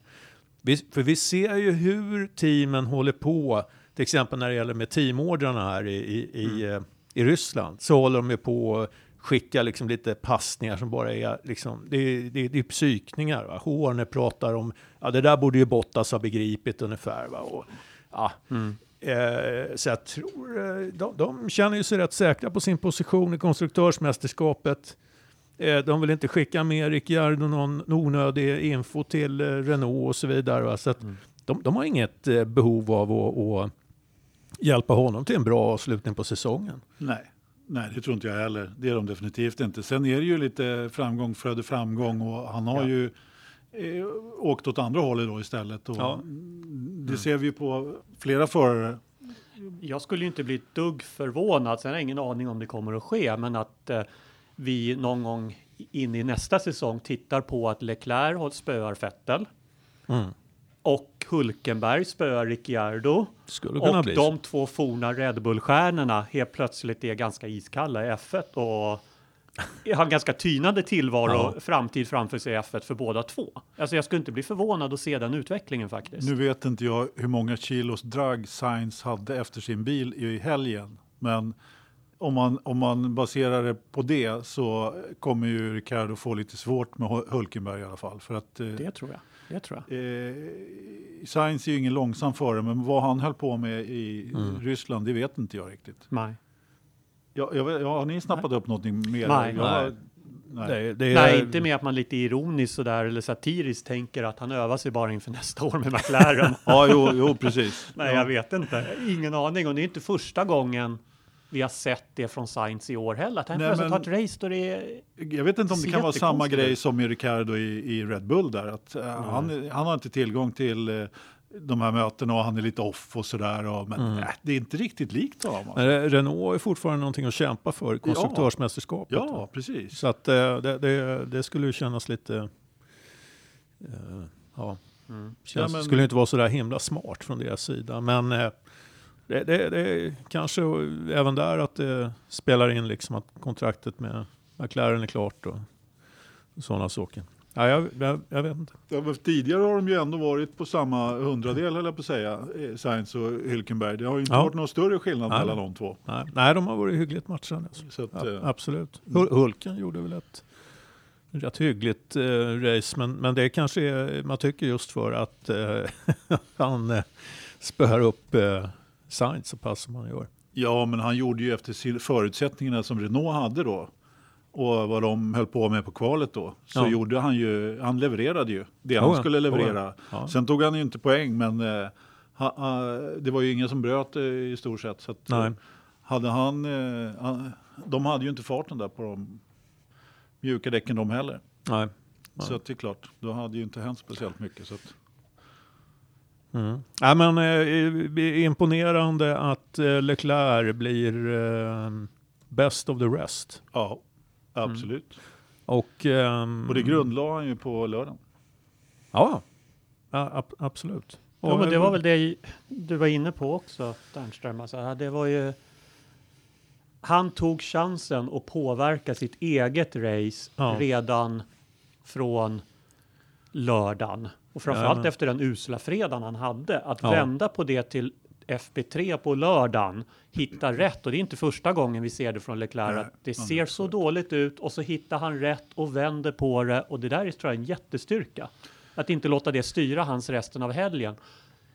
Vi, för vi ser ju hur teamen håller på, till exempel när det gäller med teamordrarna här i, i, i, Mm. eh, i Ryssland, så håller de ju på att skicka liksom lite passningar som bara är, liksom, det, är- det, är- det är psykningar. Va? Horner pratar om, ja det där borde ju Bottas ha begripit ungefär. Va? Och, ja, Mm. Eh, så jag tror, eh, de, de känner ju sig rätt säkra på sin position i konstruktörsmästerskapet. Eh, de vill inte skicka med Ricciardo någon onödig info till eh, Renault och så vidare. Va? Så att Mm. de, de har inget eh, behov av att, att hjälpa honom till en bra avslutning på säsongen. Nej. Nej, det tror inte jag heller. Det är de definitivt inte. Sen är det ju lite framgång föder framgång och han har Ja. ju eh, åkt åt andra hållet då istället. Och Ja. Det ser vi ju på flera förare. Jag skulle ju inte bli ett dugg förvånad, sen har jag ingen aning om det kommer att ske, men att eh, vi någon gång in i nästa säsong tittar på att Leclerc spöar Vettel Mm. och Hulkenberg spöar Ricciardo Skulle kunna och bli de två forna Red Bull-stjärnorna helt plötsligt är ganska iskalla i F1 och har en ganska tynande tillvaro Ja. framtid framför sig i F1 för båda två. Alltså jag skulle inte bli förvånad att se den utvecklingen faktiskt. Nu vet inte jag hur många kilos drag Sainz hade efter sin bil i helgen. Men om man, om man baserar det på det så kommer ju Ricardo få lite svårt med Hul- Hulkenberg i alla fall. För att, eh, Det tror jag. Det tror jag. eh, Sainz är ju ingen långsam förare, men vad han höll på med i Mm. Ryssland, det vet inte jag riktigt. Nej. Ja, jag vet, ja, har ni snappat upp någonting mer? Nej. Jag, Nej. nej. Det, det är, Nej, inte med att man lite ironiskt sådär eller satiriskt tänker att han övar sig bara inför nästa år med McLaren. Ja, jo, jo precis. Nej, ja. jag vet inte. Ingen aning. Och det är inte första gången vi har sett det från Sainz i år heller. Att han Nej, men- har ett race då det är... Jag vet inte om det kan vara samma grej som med Ricardo i, i Red Bull där. Att, eh, han, han har inte tillgång till eh, de här mötena och han är lite off och sådär. Och, men Mm. äh, det är inte riktigt likt honom. Alltså. Renault är fortfarande någonting att kämpa för i konstruktörsmästerskapet. Ja, precis. Så att eh, det, det, det skulle ju kännas lite... ja, Mm. känns, Ja, men- skulle inte vara så där himla smart från deras sida. Men eh, det, det, det kanske även där att det spelar in liksom att kontraktet med McLaren är klart och sådana saker. Ja, jag, jag, jag vet inte. Ja, tidigare har de ju ändå varit på samma hundradel, höll jag på att säga, eh, Sainz och Hülkenberg. Det har ju inte Ja. varit någon större skillnad Nej. mellan de två. Nej, nej de har varit hyggligt matchande. Alltså. Så att, Ja, eh, absolut. Hul- Hulken gjorde väl ett rätt hyggligt eh, race, men, men det kanske är, man tycker just för att eh, han eh, spöar upp eh, Sainz så pass som han gör. Ja, men han gjorde ju efter förutsättningarna som Renault hade då och vad de höll på med på kvalet då. Så Ja. gjorde han ju, han levererade ju det Ja, han skulle leverera. Ja, ja. Sen tog han ju inte poäng, men eh, ha, ha, det var ju ingen som bröt eh, i stort sett. Så att, eh, Nej. hade han, eh, han, de hade ju inte farten där på de mjuka däcken de heller. Nej. Nej. Så att det är klart, då hade ju inte hänt speciellt mycket. Så att, Mm. Ja, men, eh, imponerande att eh, Leclerc blir eh, best of the rest. ja, absolut. Och, ehm, Och det grundlade han ju på lördagen. Ja, ja ab- absolut. Ja, men det var väl det du var inne på också, Ternström. Alltså, det var ju... Han tog chansen att påverka sitt eget race Ja. redan från lördagen. Och framförallt Jajamän. efter den usla fredagen han hade. Att Ja. vända på det till FP3 på lördagen, hitta rätt. Och det är inte första gången vi ser det från Leclerc. Nej, att det ser så dåligt ut och så hittar han rätt och vänder på det. Och det där är tror jag en jättestyrka. Att inte låta det styra hans resten av helgen.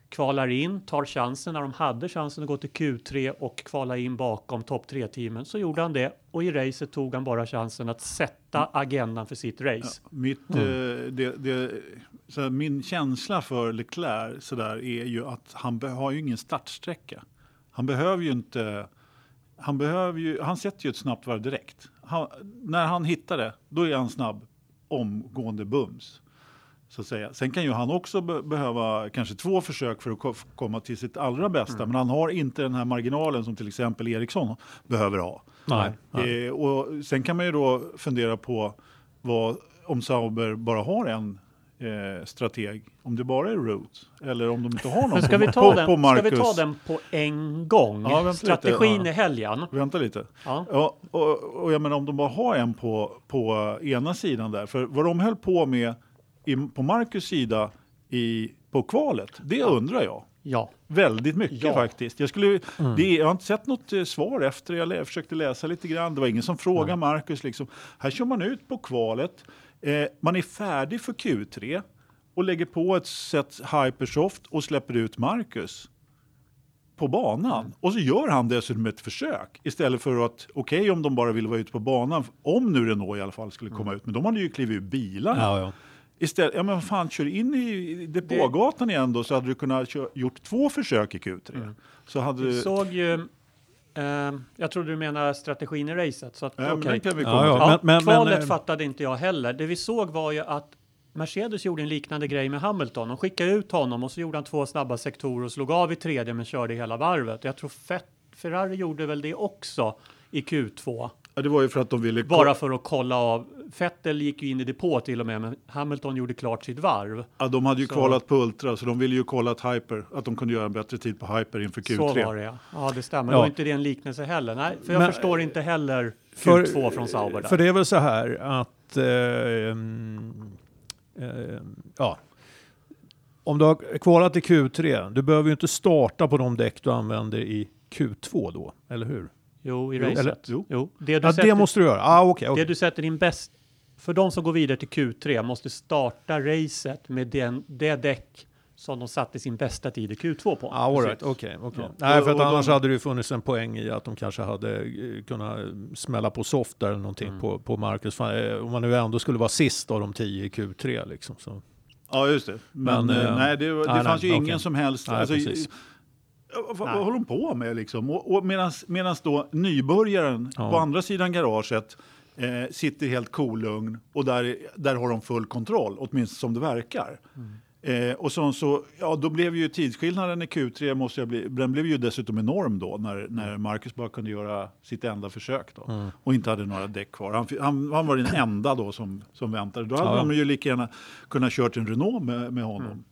Kvalar in, tar chansen när de hade chansen att gå till Q3 och kvala in bakom topp 3-teamen. Så gjorde han det och i racet tog han bara chansen att sätta agendan för sitt race. Mitt, Mm. eh, det, det, så här, min känsla för Leclerc så där, är ju att han har ju ingen startsträcka. Han behöver ju inte... Han, behöver ju, han sätter ju ett snabbt varv direkt. Han, när han hittar det, då är han snabb omgående bums. Så att säga. Sen kan ju han också be, behöva kanske två försök för att ko- komma till sitt allra bästa. Mm. Men han har inte den här marginalen som till exempel Eriksson behöver ha. Nej. nej. Eh, och sen kan man ju då fundera på vad, om Sauber bara har en eh, strateg, om det bara är Roots eller om de inte har någon Men ska på, vi, ta på, den, på ska vi ta den på en gång? Ja, vänta lite, Strategin ja. i helgen. Vänta lite. Ja. Ja, och, och jag menar om de bara har en på, på ena sidan där, för vad de höll på med på Marcus sida i, på kvalet, det undrar jag. ja. Väldigt mycket Ja. faktiskt. Jag, skulle, det, jag har inte sett något eh, svar efter. Jag lä, försökte läsa lite grann. Det var ingen som frågade Marcus. Liksom. Här kör man ut på kvalet. Eh, man är färdig för Q3 och lägger på ett set Hypersoft och släpper ut Marcus på banan. Och så gör han dessutom ett försök istället för att, okej om de bara vill vara ute på banan, om nu Renault i alla fall skulle komma ut, men de hade ju klivit ur bilarna. Ja, ja. Istället, ja men fan, kör in i depågatan igen då så hade du kunnat kö- gjort två försök i Q3. Så hade du... såg ju... Eh, jag trodde du menar strategin i racet. Så att, Ja, men okej. den kan vi Ja, komma ja. till. Ja, Men- men- kvalet men, eh, fattade inte jag heller. Det vi såg var ju att Mercedes gjorde en liknande grej med Hamilton. De skickade ut honom och så gjorde han två snabba sektorer och slog av i tredje men körde hela varvet. Jag tror Fett, Ferrari gjorde väl det också i Q2. Ja, det var ju för att de ville... Bara för att kolla av Vettel gick ju in i depå till och med, men Hamilton gjorde klart sitt varv. Ja, de hade ju Så- kvalat på Ultra, så de ville ju kolla att Hyper, att de kunde göra en bättre tid på Hyper inför Q3. Så var det ja. Ja, det stämmer. Ja. Var inte det en liknelse heller? Nej, för jag Men- förstår inte heller För- Q2 från Sauber där. För det är väl så här att, eh, eh, ja, om du har kvalat i Q3, du behöver ju inte starta på de däck du använder i Q2 då, eller hur? Jo, i Jo, racet. eller- jo. jo. Det, du Ja, sätter, det måste du göra. Ah, okej, det okej. du sätter din bäst... För de som går vidare till Q3 måste starta racet med den, det däck som de satte sin bästa tid i Q2 på. Ah, all right. okej, okej. Ja. Nej, för att annars de- hade det ju funnits en poäng i att de kanske hade eh, kunnat smälla på soft eller någonting Mm. på, på Marcus. Eh, Om man nu ändå skulle vara sist av de tio i Q3 liksom. Så. Ja, just det. Men, Men, eh, eh, nej, det, det nej, fanns nej, ju ingen som helst... Nej, alltså, Vad, vad håller de på med liksom? Och, och medans då nybörjaren Ja. på andra sidan garaget eh, sitter helt kolugn och där, där har de full kontroll, åtminstone som det verkar. Eh, och så, så, ja, då blev ju tidsskillnaden i Q3, måste jag bli, den blev ju dessutom enorm då när, när Marcus bara kunde göra sitt enda försök då, och inte hade några däck kvar. Han, han, han var den enda då som, som väntade. Då hade Ja. de ju lika gärna kunnat kört en Renault med, med honom.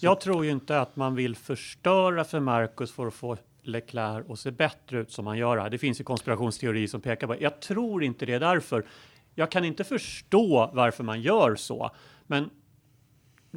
Jag tror ju inte att man vill förstöra för Marcus för att få Leclerc att se bättre ut som han gör här. Det finns ju konspirationsteorier som pekar på Jag tror inte det är därför. Jag kan inte förstå varför man gör så. Men,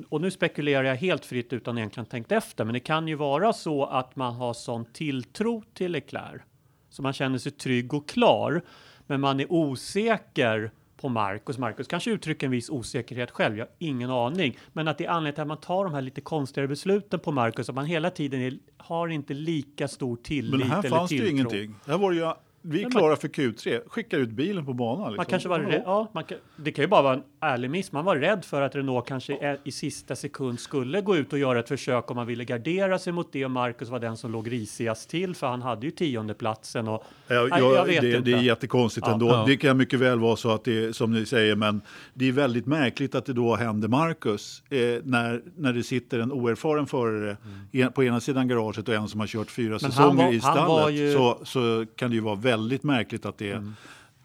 och nu spekulerar jag helt fritt utan egentligen tänkt efter, men det kan ju vara så att man har sån tilltro till Leclerc så man känner sig trygg och klar, men man är osäker på Marcus. Marcus kanske uttrycker en viss osäkerhet själv, jag har ingen aning. Men att det är anledningen till att man tar de här lite konstigare besluten på Marcus, att man hela tiden är, har inte lika stor tillit Men här eller fanns det tilltro. ju ingenting. Här var det ju, vi är Men klara för Q3, skickar ut bilen på banan. Liksom. Man kanske var rädd, ja, man kan, det kan ju bara vara en ärlig miss. Man var rädd för att Renault kanske är, i sista sekund skulle gå ut och göra ett försök om man ville gardera sig mot det och Marcus var den som låg risigast till för han hade ju tiondeplatsen och Ja, Nej, jag, vet det, inte. det är jättekonstigt Ja. ändå. Ja. Det kan mycket väl vara så att det är som ni säger, men det är väldigt märkligt att det då händer Marcus eh, när, när det sitter en oerfaren förare en- på ena sidan garaget och en som har kört fyra Mm. han säsonger var- i han stallet. var ju- så, så kan det ju vara väldigt märkligt att det, Mm.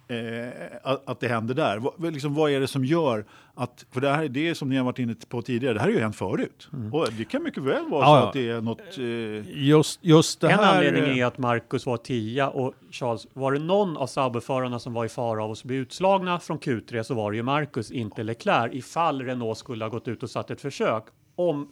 eh, att, att det händer där. Vad, liksom, vad är det som gör att, för det här är det som ni har varit inne på tidigare, det här har ju hänt förut. Och det kan mycket väl vara Ja, så att det är något... Eh, Just, just det en här... anledning eh, är att Marcus var tia och Charles, var det någon av Sauberförarna som var i fara av att bli utslagna från Q3 så var det ju Marcus, inte Leclerc, ifall Renault skulle ha gått ut och satt ett försök. Om,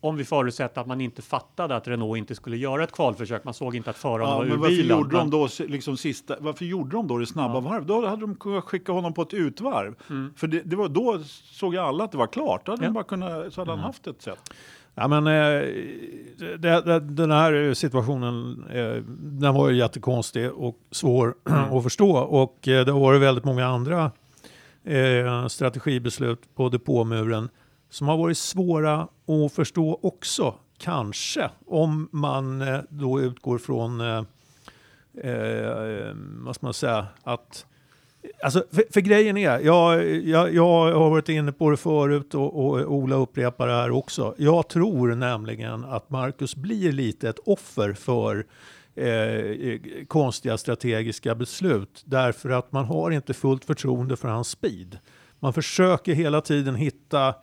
om vi förutsätter att man inte fattade att Renault inte skulle göra ett kvalförsök, man såg inte att förarna Ja, var ur men varför bilen. gjorde de då liksom sista, varför gjorde de då det snabba varv? Då hade de kunnat skicka honom på ett utvarv. För det, det var då såg alla att det var klart. Då hade Ja. de bara kunnat, så hade han haft ett sätt. Ja, men, eh, det, det, den här situationen eh, den var ju jättekonstig och svår att förstå. Och eh, det har varit väldigt många andra eh, strategibeslut på depåmuren som har varit svåra att förstå också. Kanske om man eh, då utgår från eh, eh, vad ska man säga, att Alltså, för, för grejen är, jag, jag, jag har varit inne på det förut och, och Ola upprepar det här också. Jag tror nämligen att Marcus blir lite ett offer för eh, konstiga strategiska beslut därför att man har inte fullt förtroende för hans speed. Man försöker hela tiden hitta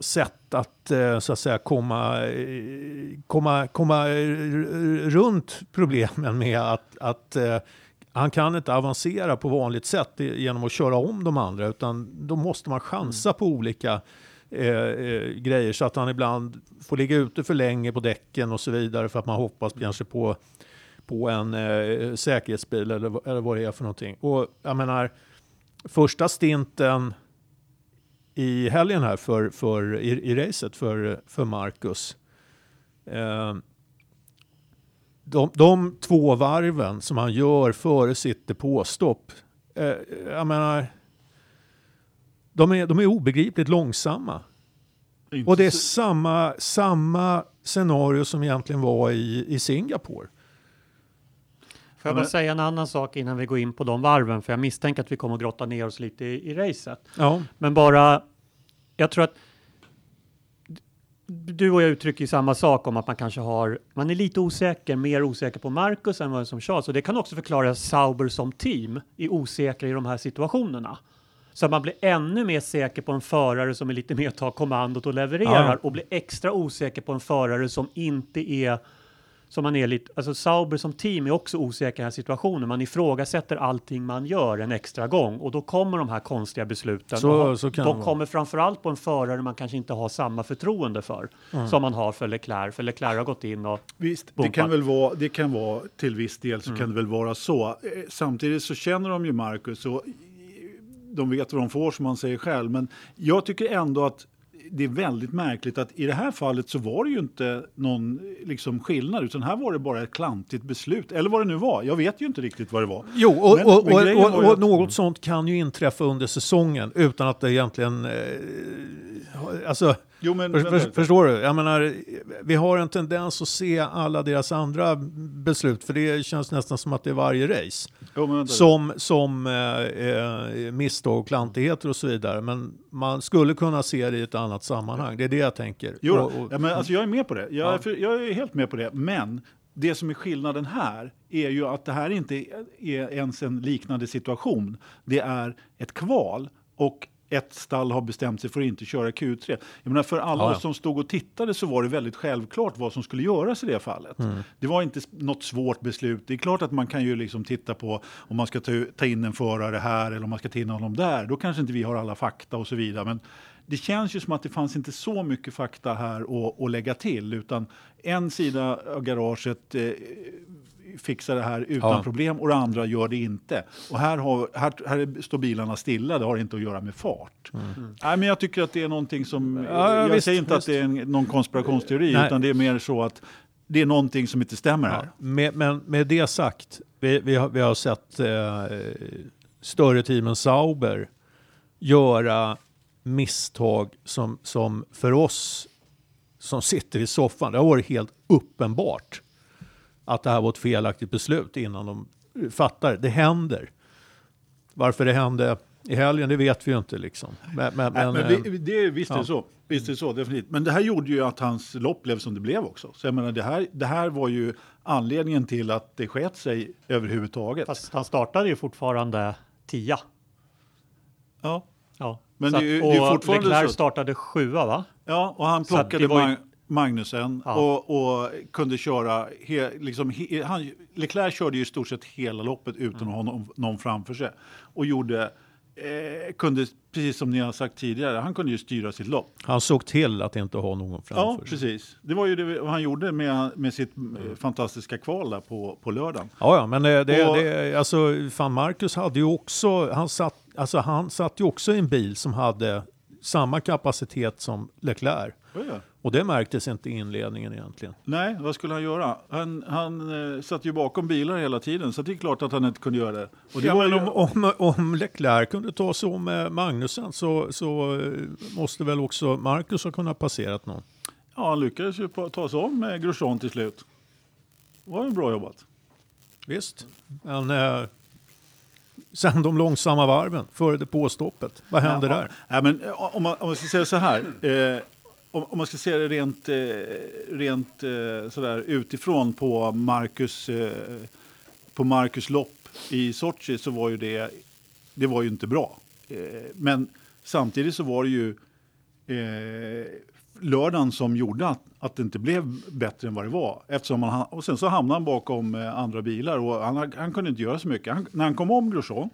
sätt att eh, så att säga komma, eh, komma, komma eh, runt problemen med att, att han kan inte avancera på vanligt sätt genom att köra om de andra utan då måste man chansa på olika eh, eh, grejer så att han ibland får ligga ute för länge på däcken och så vidare för att man hoppas kanske på, på en eh, säkerhetsbil eller, eller vad det är för någonting. Och jag menar, första stinten i helgen här för, för, i, i racet för, för Marcus. Eh, de, de två varven som han gör före sitt depåstopp, eh, jag menar, de är, de är obegripligt långsamma. Inte Och det är samma, samma scenario som egentligen var i, i Singapore. Får jag bara säga en annan sak innan vi går in på de varven, för jag misstänker att vi kommer att grotta ner oss lite i, i racet. Ja, Men bara, jag tror att du och jag uttrycker ju samma sak om att man kanske har, man är lite osäker, mer osäker på Marcus än vad som Charles. Och det kan också förklara Sauber som team är osäkra i de här situationerna. Så att man blir ännu mer säker på en förare som är lite mer tar kommandot och levererar Ja. och blir extra osäker på en förare som inte är som man är lite, alltså Sauber som team är också osäker i den här situationen. Man ifrågasätter allting man gör en extra gång och då kommer de här konstiga besluten. Så- och så de kommer framförallt på en förare man kanske inte har samma förtroende för Mm. som man har för Leclerc. För Leclerc har gått in och Visst, det kan, väl vara, det kan vara till viss del så Mm. kan det väl vara så. Eh, Samtidigt så känner de ju Marcus och de vet vad de får som man säger själv. Men jag tycker ändå att det är väldigt märkligt att i det här fallet så var det ju inte någon liksom, skillnad utan här var det bara ett klantigt beslut. Eller vad det nu var. Jag vet ju inte riktigt vad det var. Jo, och, Men- och, men och, och, ju något sånt kan ju inträffa under säsongen utan att det egentligen... Eh, alltså, Jo, men, för, för, förstår du? Jag menar, vi har en tendens att se alla deras andra beslut, för det känns nästan som att det är varje race. Jo. Som, som eh, eh, misstag, klantigheter och så vidare. Men man skulle kunna se det i ett annat sammanhang. Det är det jag tänker. Jo. Och- och- ja, men alltså jag är med på det. Jag, Ja. är för, jag är helt med på det. Men det som är skillnaden här är ju att det här inte är ens en liknande situation. Det är ett kval och ett stall har bestämt sig för att inte köra Q3. Jag menar för alla Ja, som stod och tittade så var det väldigt självklart vad som skulle göras i det fallet. Mm. Det var inte något svårt beslut. Det är klart att man kan ju liksom titta på om man ska ta, ta in en förare här eller om man ska ta in honom där. Då kanske inte vi har alla fakta och så vidare. Men det känns ju som att det fanns inte så mycket fakta här att, att lägga till. Utan en sida av garaget eh, fixar det här utan Ja. problem och det andra gör det inte. Och här, har, här, här står bilarna stilla, det har inte att göra med fart. Nej, men jag tycker att det är någonting som... Mm. Ja, jag visst, säger inte visst. att det är en, någon konspirationsteori, Nej. utan det är mer så att det är någonting som inte stämmer här. Ja, med, men med det sagt, vi, vi, har, vi har sett eh, större team än Sauber göra misstag som, som för oss som sitter i soffan, det har varit helt uppenbart att det här var ett felaktigt beslut innan de fattar det. Händer. Varför det hände i helgen, det vet vi ju inte liksom. Men, men, Nej, men, men eh, vi, det, visst är ja. det så. Visst är det så, definitivt. Men det här gjorde ju att hans lopp blev som det blev också. Så jag menar, det här, det här var ju anledningen till att det sket sig överhuvudtaget. Fast han startade ju fortfarande tia. Ja. Ja. Men så det är ju- det är och fortfarande Leclerc så- startade sjua va? Ja, och han plockade det var ju- Magnusen Ja. och, och kunde köra, he, liksom, he, han, Leclerc körde ju i stort sett hela loppet utan Mm. att ha någon, någon framför sig. Och gjorde, eh, kunde, precis som ni har sagt tidigare, han kunde ju styra sitt lopp. han såg till att inte ha någon Ja, framför sig. precis. Det var ju det han gjorde med, med sitt eh, fantastiska kval där på, på lördagen. Ja, ja, men det, det, Och- det, alltså, fan Marcus hade ju också, han satt, alltså, han satt ju också i en bil som hade samma kapacitet som Leclerc. Ja. Och det märktes inte i inledningen egentligen. Nej, vad skulle han göra? Han, han eh, satt ju bakom bilar hela tiden, så det är klart att han inte kunde göra det. Och det Ja, men ju, om, om, om Leclerc kunde ta sig om med Magnusen så, så eh, måste väl också Marcus ha kunnat passerat någon. ja, han lyckades ju ta sig om med Grosjean till slut. Det var ju bra jobbat. Visst. Men eh, sen de långsamma varven före depåstoppet, vad hände Ja, där? Ja, men, eh, om, man, om man ska säga så här. Eh, om, om man ska se det rent, eh, rent eh, sådär utifrån på Marcus, eh, på Marcus lopp i Sochi så var ju det, det var ju inte bra. Eh, men samtidigt så var det ju eh, lördagen som gjorde att, att det inte blev bättre än vad det var. Eftersom man, ha- och sen så hamnade han bakom eh, andra bilar och han, han kunde inte göra så mycket. Han, när han kom om Grosjean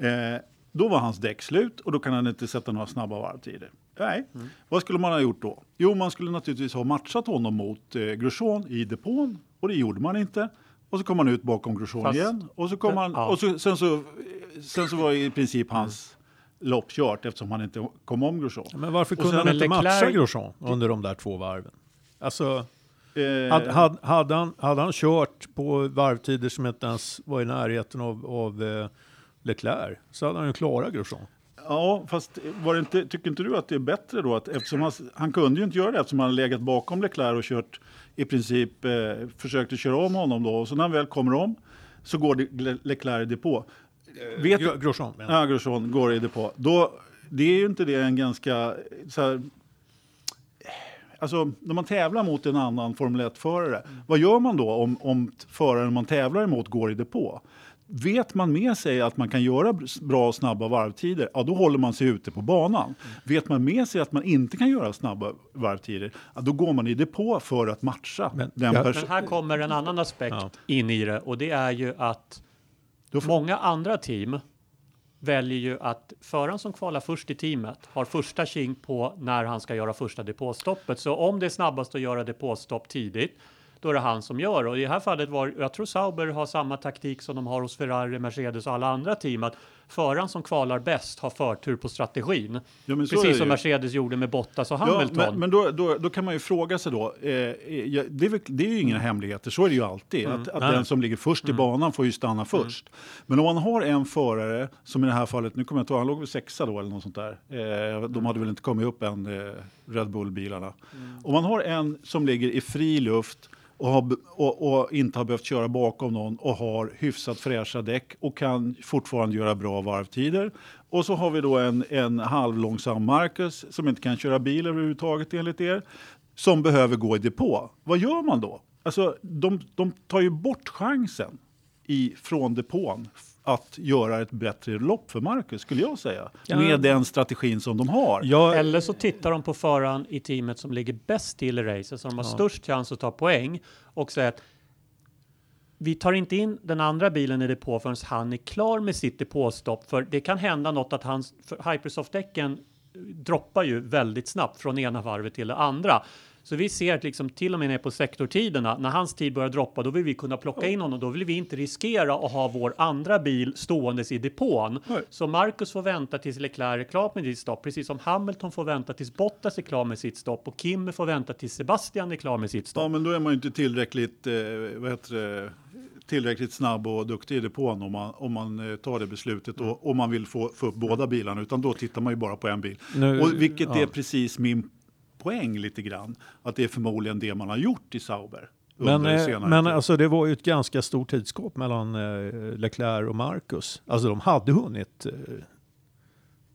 Eh, då var hans däck slut och då kan han inte sätta några snabba varvtider. Nej, vad skulle man ha gjort då? Jo, man skulle naturligtvis ha matchat honom mot eh, Grosjean i depån och det gjorde man inte. Och så kom han ut bakom Grosjean Fast- igen och så kom han Ja. och så, sen, så, sen så var i princip hans lopp kört eftersom han inte kom om Grosjean. Men varför kunde han inte Leclerc- matcha Grosjean under de där två varven? Alltså, Eh, hade, hade, hade, han, hade han kört på varvtider som inte ens var i närheten av, av eh, Leclerc så hade han ju klarat Grosjean. Ja, fast var det inte, tycker inte du att det är bättre då? Att eftersom han, han kunde ju inte göra det eftersom han legat bakom Leclerc och kört i princip eh, försökte köra om honom då. Och så när han väl kommer om så går Leclerc i depå. Vet Gro- du? Grosjean jag. Ja, Grosjean går i depå. Då, det är ju inte det en ganska... Så här, alltså, när man tävlar mot en annan Formel 1-förare, vad gör man då om, om föraren man tävlar emot går i depå? vet man med sig att man kan göra br- bra och snabba varvtider, ja, då håller man sig ute på banan. Vet man med sig att man inte kan göra snabba varvtider, ja, då går man i depå för att matcha Men- den ja. Men här kommer en annan aspekt Ja. in i det och det är ju att då får- många andra team väljer ju att föraren som kvalar först i teamet har första king på när han ska göra första depåstoppet. Så om det är snabbast att göra depåstopp tidigt, då är det han som gör. Och i det här fallet var, jag tror Sauber har samma taktik som de har hos Ferrari, Mercedes och alla andra team, att föraren som kvalar bäst har förtur på strategin. Ja, Precis som Mercedes gjorde med Bottas och Ja, Hamilton. men men då, då, då kan man ju fråga sig då, eh, ja, det, är det är ju inga hemligheter, så är det ju alltid. Att, att Mm. Nej. den som ligger först i banan får ju stanna först. Men om man har en förare, som i det här fallet, nu kommer jag inte ihåg, han låg väl sexa då eller något sånt där. Eh, de hade väl inte kommit upp än, eh, Red Bull-bilarna. Om man har en som ligger i fri luft och, har, och, och inte har behövt köra bakom någon och har hyfsat fräscha däck och kan fortfarande göra bra varvtider. Och så har vi då en, en halvlångsam Marcus som inte kan köra bil överhuvudtaget enligt er, som behöver gå i depå. Vad gör man då? Alltså, de, de tar ju bort chansen i, från depån att göra ett bättre lopp för Marcus, skulle jag säga. Ja. Med den strategin som de har. Ja, Eller så tittar de på föraren i teamet som ligger bäst till i racet, som har störst chans att ta poäng och säger att vi tar inte in den andra bilen i depå förrän han är klar med sitt depåstopp. För det kan hända något att hans Hypersoft-däcken droppar ju väldigt snabbt från ena varvet till det andra. Så vi ser att liksom till och med ner på sektortiderna, när hans tid börjar droppa, då vill vi kunna plocka in honom. Då vill vi inte riskera att ha vår andra bil ståendes i depån. Nej. Så Marcus får vänta tills Leclerc är klar med sitt stopp, precis som Hamilton får vänta tills Bottas är klar med sitt stopp och Kim får vänta tills Sebastian är klar med sitt stopp. Ja, men då är man ju inte tillräckligt, eh, vad heter det, tillräckligt snabb och duktig i depån om man, om man eh, tar det beslutet och om man vill få, få upp båda bilarna. Utan då tittar man ju bara på en bil. Nu- och vilket ja. är precis min poäng lite grann. Att det är förmodligen det man har gjort i Sauber. under Men, eh, senare men alltså, det var ju ett ganska stort tidsskåp mellan eh, Leclerc och Marcus. Alltså de hade hunnit eh,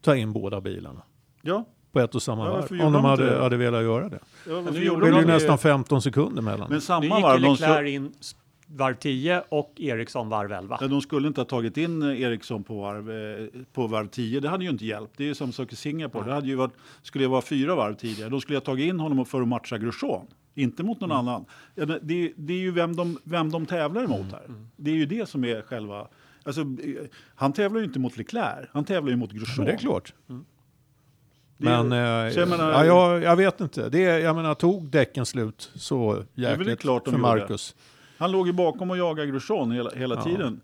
ta in båda bilarna ja, på ett och samma Ja, varv. Om de hade, hade velat göra det. ja nu Det de är ju nästan 15 sekunder mellan. Men Nu samma gick varv, ju de, Leclerc in varv 10 och Eriksson varv 11. ja, de skulle inte ha tagit in Eriksson på varv, eh, på varv 10. Det hade ju inte hjälpt. Det är ju som sak i Singapore. Det hade ju varit, skulle ju vara fyra varv tidigare. Då skulle jag ha tagit in honom för att matcha Grosjean. Inte mot någon Mm. annan. Det, det, det är ju vem de, vem de tävlar emot här. Mm. Det är ju det som är själva... Alltså, eh, han tävlar ju inte mot Leclerc, han tävlar ju mot Grosjean. Men det är klart. Det är- Men eh, jag menar- ja, jag, jag vet inte. Det, är- jag menar, tog däcken slut så väl jäkligt klart de för gjorde. Han låg ju bakom och jagade Grosjean hela, hela Ja. tiden.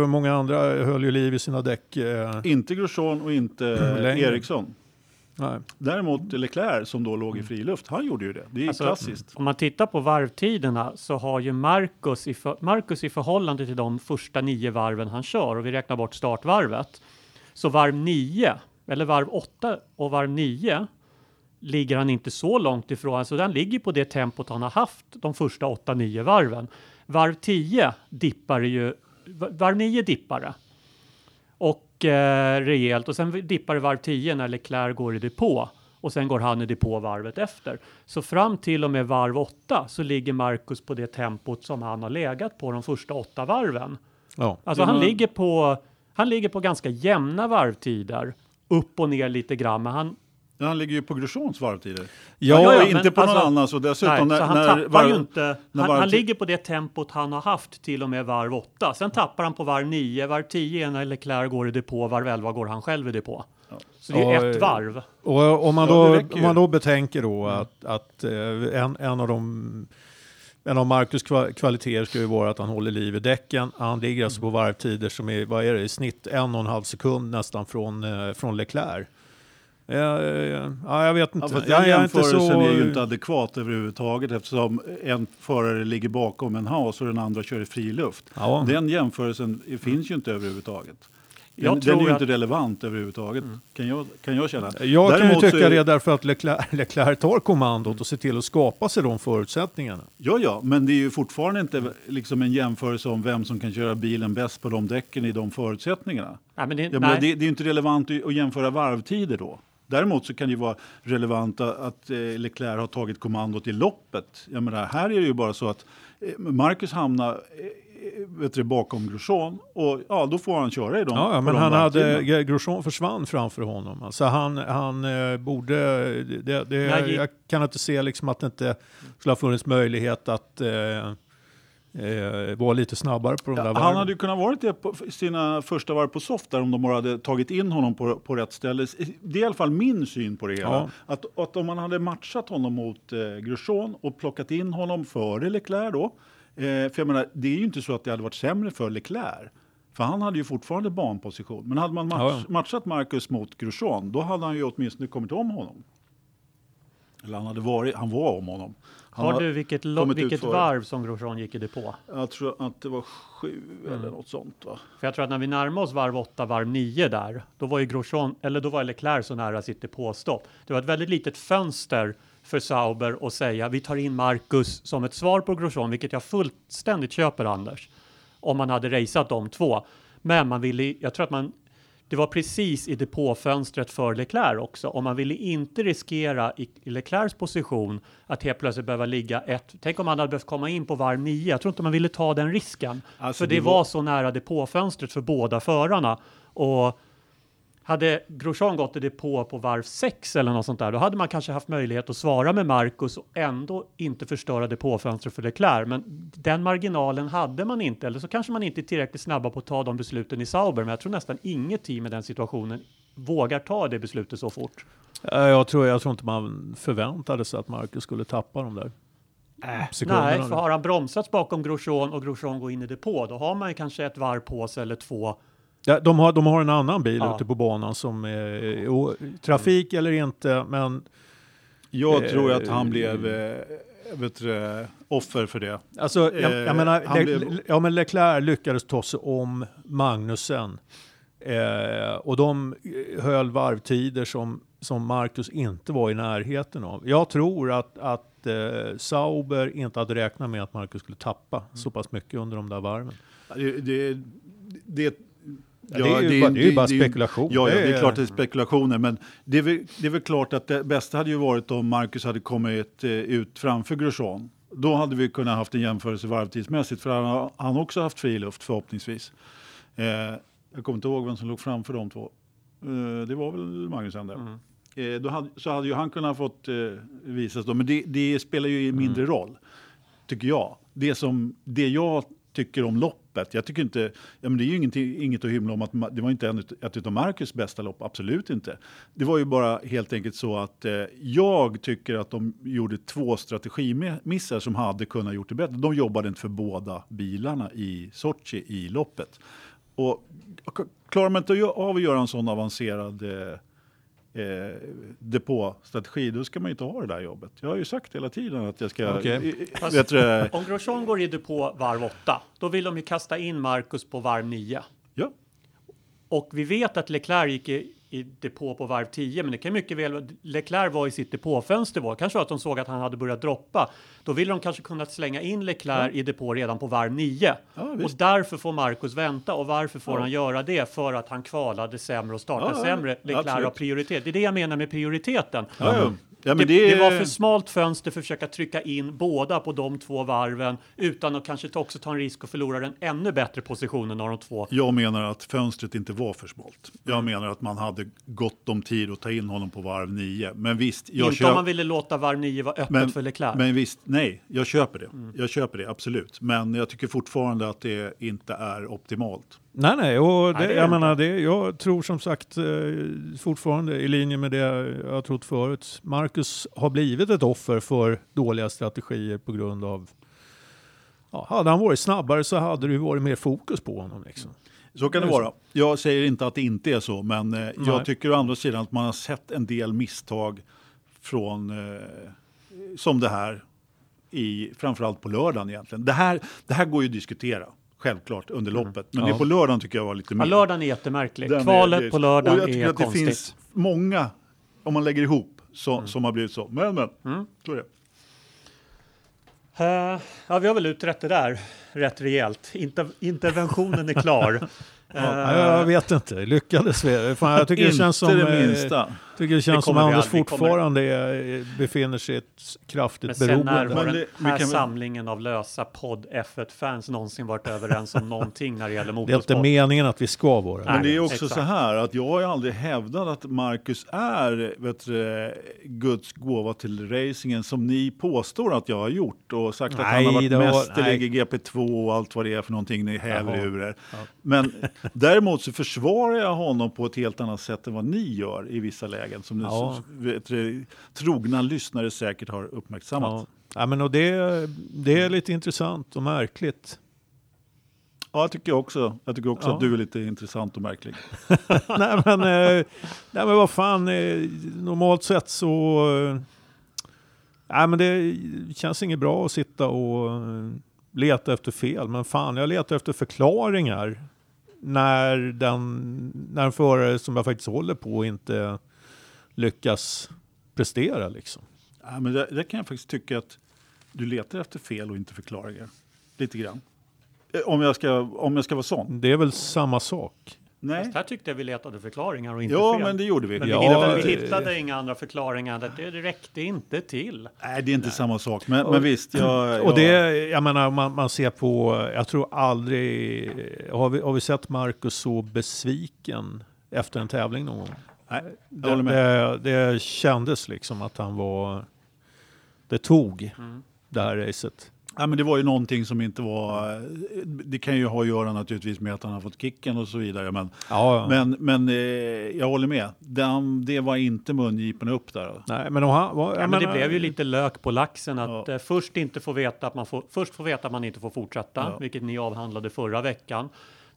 Eh, många andra höll ju liv i sina däck. Eh, Inte Grosjean och inte eh, Längre. Eriksson. nej. Däremot Leclerc som då låg i friluft, han gjorde ju det. Det är Alltså, klassiskt. Om man tittar på varvtiderna så har ju Marcus i, för, Marcus i förhållande till de första nio varven han kör och vi räknar bort startvarvet. Så varv 9 eller varv 8 och varv 9 ligger han inte så långt ifrån. Alltså den ligger på det tempot han har haft de första 8-9 varven. Varv 10 dippar ju, varv 9 dippar det. Och eh, rejält och sen dippar det varv 10 när Leclerc går i depå och sen går han i depå varvet efter. Så fram till och med varv 8 så ligger Marcus på det tempot som han har legat på de första åtta varven. Ja. Alltså han ligger på han ligger på ganska jämna varvtider. Upp och ner lite grann, men han, Ja, Han ligger ju på Grosjeans varvtider. Ja, Ja, ja, inte men på alltså- någon annan. Så dessutom nej, när, så han när tappar varv- ju inte. när Han, han ligger på det tempot han har haft till och med varv 8. Sen tappar han på varv 9, varv 10 när Leclerc går i depå, varv 11 går han själv i depå. Så det är Ja, ett eh, varv. Och om man, Ja, då, om man då betänker då att, att eh, en, en av de en av Marcus kva- kvaliteter ska ju vara att han håller liv i däcken. Han ligger alltså på varvtider som är, vad är det, i snitt en och en halv sekund nästan från, eh, från Leclerc. Ja, ja, ja, jag vet inte. Ja, jag, den jag är inte jämförelsen så... är ju inte adekvat överhuvudtaget eftersom en förare ligger bakom en has och den andra kör i fri luft. Ja. Den jämförelsen finns ju inte överhuvudtaget. Den, Jag den tror är ju att- inte relevant överhuvudtaget, kan, jag, kan jag känna. Jag kan ju Däremot tycka är- det därför att Leclerc, Leclerc tar kommandot och ser till att skapa sig de förutsättningarna. Ja, ja, men det är ju fortfarande inte liksom en jämförelse om vem som kan köra bilen bäst på de däcken i de förutsättningarna. Nej, men det, menar, nej. det, det är ju inte relevant att att jämföra varvtider då. Däremot så kan det vara relevant att- eh, Leclerc har tagit kommandot i loppet. Jag menar, här är det ju bara så att eh, Marcus hamnar vet du, bakom Grosjean och ja, då får han köra i dem. Ja, men de han hade. Grosjean försvann framför honom. Alltså han, han eh, borde, det, det, Nej, jag kan inte se liksom att det inte skulle ha funnits möjlighet att eh, eh, vara lite snabbare på de där Ja, varven. han hade ju kunnat varit det på sina första varv på soft där om de bara hade tagit in honom på, på rätt ställe. Det är i alla fall min syn på det hela. Ja. Att, att om man hade matchat honom mot eh, Grosjean och plockat in honom före Leclerc då. Eh, för jag menar, det är ju inte så att det hade varit sämre för Leclerc. För han hade ju fortfarande banposition. Men hade man match, ja. matchat Marcus mot Grosjean, då hade han ju åtminstone kommit om honom. Eller han, hade varit, han var om honom. Han Har du vilket, vilket varv som Grosjean gick i depå? Jag tror att det var sju Mm. eller något sånt va? För jag tror att när vi närmade oss varv 8, varv 9 där, då var ju Grosjean, eller då var Leclerc så nära sitt depåstopp. Det var ett väldigt litet fönster för Sauber att säga vi tar in Marcus som ett svar på Grosjean, vilket jag fullständigt köper Anders. Om man hade raceat de två. Men man ville, jag tror att man, det var precis i depåfönstret för Leclerc också. Om man ville inte riskera i, i Leclercs position att helt plötsligt behöva ligga ett, tänk om han hade behövt komma in på varv 9. Jag tror inte man ville ta den risken. Alltså, för det, det var... var- så nära depåfönstret för båda förarna. Och hade Grosjean gått i depå på varv 6 eller något sånt där, då hade man kanske haft möjlighet att svara med Marcus och ändå inte förstöra depåfönstret för Leclerc. Men den marginalen hade man inte, eller så kanske man inte är tillräckligt snabba på att ta de besluten i Sauber. Men jag tror nästan inget team i den situationen vågar ta det beslutet så fort. Ja, Jag tror, jag tror inte man förväntade sig att Marcus skulle tappa de där sekunderna. Nej, för har han bromsats bakom Grosjean och Grosjean går in i depå, då har man ju kanske ett varv på sig eller två. Ja, de, har, de har en annan bil Ja. ute på banan som är o- trafik eller inte, men Jag Eh, tror att han blev eh, vet du, offer för det. Alltså, jag, Eh, jag menar, han Le, blev- ja, men Leclerc lyckades ta sig om Magnussen. Eh, och de eh, höll varvtider som, som Marcus inte var i närheten av. Jag tror att, att eh, Sauber inte hade räknat med att Marcus skulle tappa så pass mycket under de där varven. Det, det, det, Ja, det är ju bara- det är ju bara spekulation. Ja, ja, Det det är klart det är spekulationer. Men det är, väl, det är väl klart att det bästa hade ju varit om Marcus hade kommit eh, ut framför Grosjean. Då hade vi kunnat haft en jämförelse varvtidsmässigt. För han har han också haft fri luft förhoppningsvis. Eh, jag kommer inte ihåg vem som låg framför de två. Eh, det var väl Magnus ändå. Mm. Eh, då hade, så hade ju han kunnat fått eh, visas då. Men det, det spelar ju mindre Mm. roll tycker jag. Det, som, det jag tycker om loppet, jag tycker inte, ja, men det är ju inget att hymla om att det var inte en, ett av Marcus bästa lopp, absolut inte. Det var ju bara helt enkelt så att eh, jag tycker att de gjorde två strategimissar som hade kunnat gjort det bättre. De jobbade inte för båda bilarna i Sochi i loppet. Och klarar man inte av att göra en sån avancerad eh, eh, depåstrategi, då ska man ju inte ha det där jobbet. Jag har ju sagt hela tiden att jag ska... Okej. i- i- Fast- vet du, Om Grosjean går i depå varv 8, då vill de ju kasta in Marcus på varv 9. ja. Och vi vet att Leclerc gick i, i depå på varv 10, men det kan mycket väl Leclerc var i sitt depåfönster var. Kanske var att de såg att han hade börjat droppa. Då ville de kanske kunna slänga in Leclerc i depå redan på varv 9. Ja, och därför får Marcus vänta. Och varför får Ja. han göra det? För att han kvalade sämre och startade Ja, ja, sämre. Leclerc absolut. har prioritet. Det är det jag menar med prioriteten. Ja, det, det, det var för smalt fönster för att försöka trycka in båda på de två varven utan att kanske också ta en risk att förlora den ännu bättre positionen av de två. Jag menar att fönstret inte var för smalt. Mm. Jag menar att man hade gott om tid att ta in honom på varv 9. Men visst, jag inte om man ville låta varv 9 vara öppet men, för Leclerc. men visst, nej, jag köper det. Mm. Jag köper det, absolut. Men jag tycker fortfarande att det inte är optimalt. Nej, nej, och det, Nej, det jag menar det, jag tror som sagt eh, fortfarande i linje med det jag har trott förut. Marcus har blivit ett offer för dåliga strategier på grund av Ja, hade han varit snabbare så hade det ju varit mer fokus på honom. Liksom. Så kan det vara. Jag säger inte att det inte är så, men eh, jag tycker å andra sidan att man har sett en del misstag från, eh, som det här, i, framförallt på lördagen egentligen. Det här, det här går ju att diskutera, självklart, under loppet. Men Ja. det på lördagen tycker jag var lite Mm. Ja, mer. lördagen är jättemärklig. Den är- Kvalet det- på och lördagen jag tycker är att det konstigt. finns många, om man lägger ihop, så, Mm. som har blivit så. Men, men, så är det. Eh, ja, vi har väl utrett det där rätt rejält. Inter interventionen är klar. Ja, jag vet inte, lyckades vi? Fan, jag tycker det Inte känns som, det eh, minsta. Tycker det känns som kommer vi Anders fortfarande är, befinner sig i ett kraftigt Men sen när beroende. har Men den det- här samlingen av lösa podd F1-fans någonsin varit överens om någonting när det gäller Det är motorsport? inte meningen att vi ska vara Men det är Nej, också exakt. så här att jag har aldrig hävdat att Marcus är vet du, Guds gåva till racingen som ni påstår att jag har gjort och sagt att han har Nej, varit det var- mästerlig nej. i GP2 och allt vad det är för någonting ni häver Jaha. ur er. Men däremot så försvarar jag honom på ett helt annat sätt än vad ni gör i vissa lägen som Ja. ni, du, trogna lyssnare säkert har uppmärksammat. Ja. Ja, men och det, det är lite intressant och märkligt. Ja, jag tycker också, jag tycker också Ja. att du är lite intressant och märklig. nej, men, eh, nej men vad fan, eh, normalt sett så... Eh, nej men det känns inget bra att sitta och eh, leta efter fel. Men fan, jag letar efter förklaringar när, den, när en förare som jag faktiskt håller på inte lyckas prestera liksom. Ja, men det, det kan jag faktiskt tycka att du letar efter fel och inte förklaringar. Lite grann. Eh, Om jag ska, om jag ska vara sån. Det är väl samma sak. Nej. Fast här tyckte jag vi letade förklaringar och inte Ja, fel. men det gjorde vi. Men Ja, vi, hittade, vi det- hittade inga andra förklaringar. Det det räckte inte till. Nej, det är inte samma sak. Men, men visst, jag, Och det, jag, jag menar, man, man ser på, jag tror aldrig, har vi, har vi sett Marcus så besviken efter en tävling någon gång? Nej, jag Det, det, det kändes liksom att han var, det tog Mm. det här racet. Ja, men det var ju någonting som inte var... Det kan ju ha att göra naturligtvis med att han har fått kicken och så vidare. Men, Ja, men, men eh, jag håller med. Den, det var inte mungiporna upp där. Nej, men han, var, Ja, men det menar- blev ju lite lök på laxen att Ja. eh, först inte få veta att man får, först få veta att man inte får fortsätta, Ja. vilket ni avhandlade förra veckan.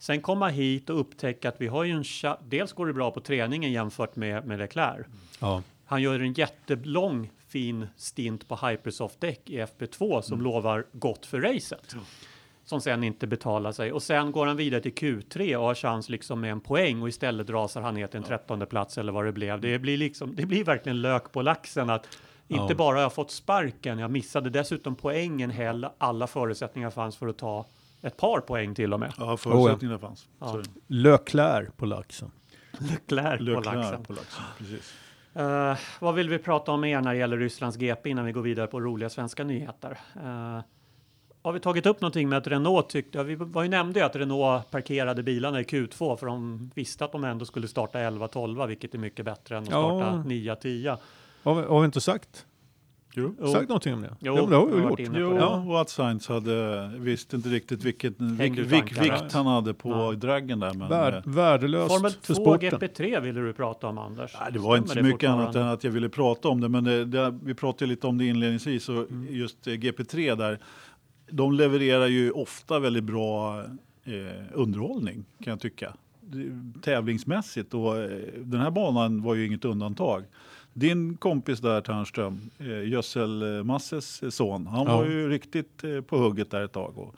Sen komma hit och upptäcka att vi har ju en dels går det bra på träningen jämfört med, med Leclerc. Ja. Han gör en jättelång fin stint på Hypersoft-däck i FP2 som Mm. lovar gott för racet. Som sen inte betalar sig. Och sen går han vidare till Q3 och har chans liksom med en poäng och istället rasar han ner till en trettonde plats eller vad det blev. Det blir, liksom, det blir verkligen lök på laxen att inte Ja. bara har jag fått sparken, jag missade dessutom poängen heller. Alla förutsättningar fanns för att ta ett par poäng till och med. Ja, förutsättningarna fanns. Ja. Så, Löklär på laxen. Leclerc på laxen. på laxen. Precis. Eh, vad vill vi prata om mer när det gäller Rysslands GP innan vi går vidare på roliga svenska nyheter? Eh, har vi tagit upp någonting med att Renault tyckte, ja, vi var ju nämnde ju att Renault parkerade bilarna i Q2 för de visste att de ändå skulle starta 11-12 vilket är mycket bättre än att Ja. starta 9-10. Har har vi inte sagt, Jo. Sagt någonting om det? Jo, men det har vi gjort. inne på Jo, det. Ja. och att Sainz hade, visste inte riktigt vilket, vilk, vilk, vikt han hade på Ja. draggen där. Men, Värd, eh, värdelöst Formel för 2 sporten. GP3 ville du prata om Anders. Nej, det var inte så mycket annat än att jag ville prata om det. Men det, det, vi pratade lite om det inledningsvis. Och Mm. Just eh, GP3 där. De levererar ju ofta väldigt bra eh, underhållning kan jag tycka. Det- Tävlingsmässigt. Och eh, den här banan var ju inget undantag. Din kompis där Tärnström, eh, Gödsel-Masses son, han Ja. var ju riktigt eh, på hugget där ett tag. Och,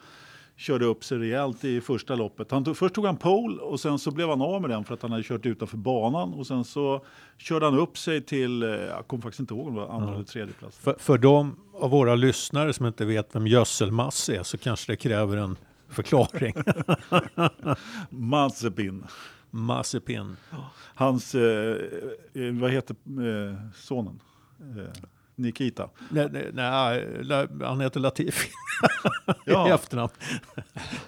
körde upp sig rejält i första loppet. Han tog, först tog han pole och sen så blev han av med den för att han hade kört utanför banan. Och sen så körde han upp sig till, eh, jag kommer faktiskt inte ihåg om det var andra Ja. eller tredje plats. För, för de av våra lyssnare som inte vet vem gödselmass är så kanske det kräver en förklaring. Mazepin. Mazepin. Hans, eh, eh, vad heter eh, sonen? Eh, Nikita. Nej, nej, nej, han heter Latifi i Ja, efternamn.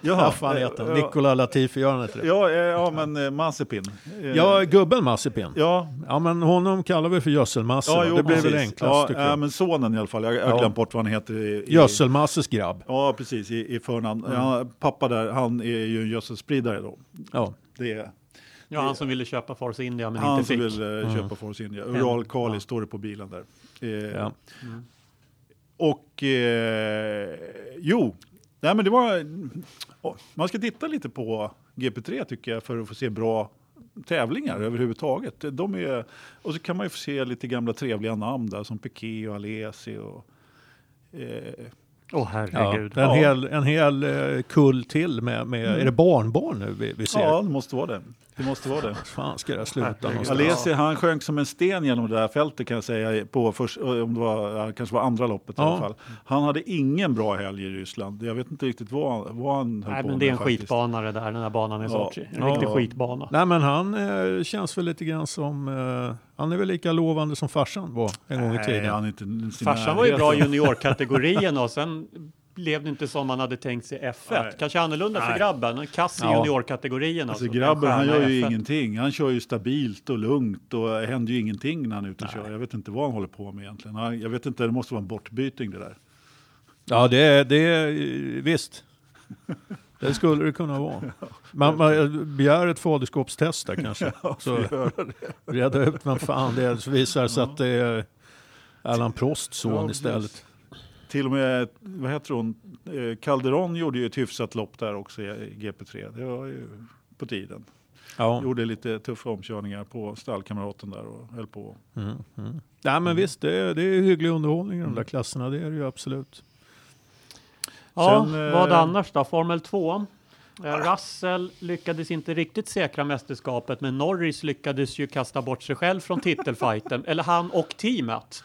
jaha. Vad fan heter han? Nikola Latifi, gör han inte det? Ja, eh, ja men eh, Mazepin. Eh, Ja, gubben Mazepin. ja, Ja, men honom kallar vi för gödselmasse. ja jo, det blir precis. väl enklast ja, ja, men sonen i alla fall. Jag har Ja. glömt bort vad han heter. I, i, Gödselmasses grabb. Ja, precis. I, i förnamn. Ja, pappa där, han är ju en gödselspridare då. Ja. Det är Ja, han som ville köpa Force India men han inte som fick. vill eh, köpa Force India. Ural Kali står det på bilen där. Eh, Ja. Och eh, jo, nej men det var... oh, Man ska titta lite på GP3 tycker jag för att få se bra tävlingar överhuvudtaget. De är, och så kan man ju få se lite gamla trevliga namn där som Piqué och Alesi och... Eh, Åh Ja, herregud. en, Ja. hel, en hel eh, kull till med, med är det barnbarn nu vi, vi ser? ja, det måste vara det. Det måste vara det. Fan ska det sluta någonstans? Alesi, han sjönk som en sten genom det där fältet kan jag säga, på först, om det var, kanske var andra loppet i Ja. alla fall. Han hade ingen bra helg i Ryssland. Jag vet inte riktigt vad, vad han höll Nej, på men det är med en faktiskt. skitbana det där, den här banan i Ja. Sochi. En Ja. riktig skitbana. Nej men han eh, känns väl lite grann som, eh, han är väl lika lovande som farsan var en gång i Nej, tiden. han är inte i Farsan var ju bra i juniorkategorierna och sen blev det inte som man hade tänkt sig i F1. Nej. Kanske annorlunda för Nej. grabben, en kass i Ja. juniorkategorierna. Alltså så grabben, en han gör ju F1. ingenting. Han kör ju stabilt och lugnt och det händer ju ingenting när han är ute och kör. Jag vet inte vad han håller på med egentligen. Jag vet inte, det måste vara en bortbyting det där. Ja det är, det är visst. Det skulle det kunna vara. Man, man begär ett faderskapstest där kanske. Så reda ut vem fan det är. Så visar det sig att det är Allan Prosts son Ja, istället. Till och med, vad heter hon, Eh, Calderon gjorde ju ett hyfsat lopp där också i GP3. Det var ju på tiden. Ja. Gjorde lite tuffa omkörningar på stallkamraten där och höll på. Mm, mm. Nej men visst, det är, det är hygglig underhållning i de där klasserna. Det är det ju absolut. Ja, Sen, eh, vad annars då? Formel 2. Eh, Russell lyckades inte riktigt säkra mästerskapet, men Norris lyckades ju kasta bort sig själv från titelfighten. eller han och teamet.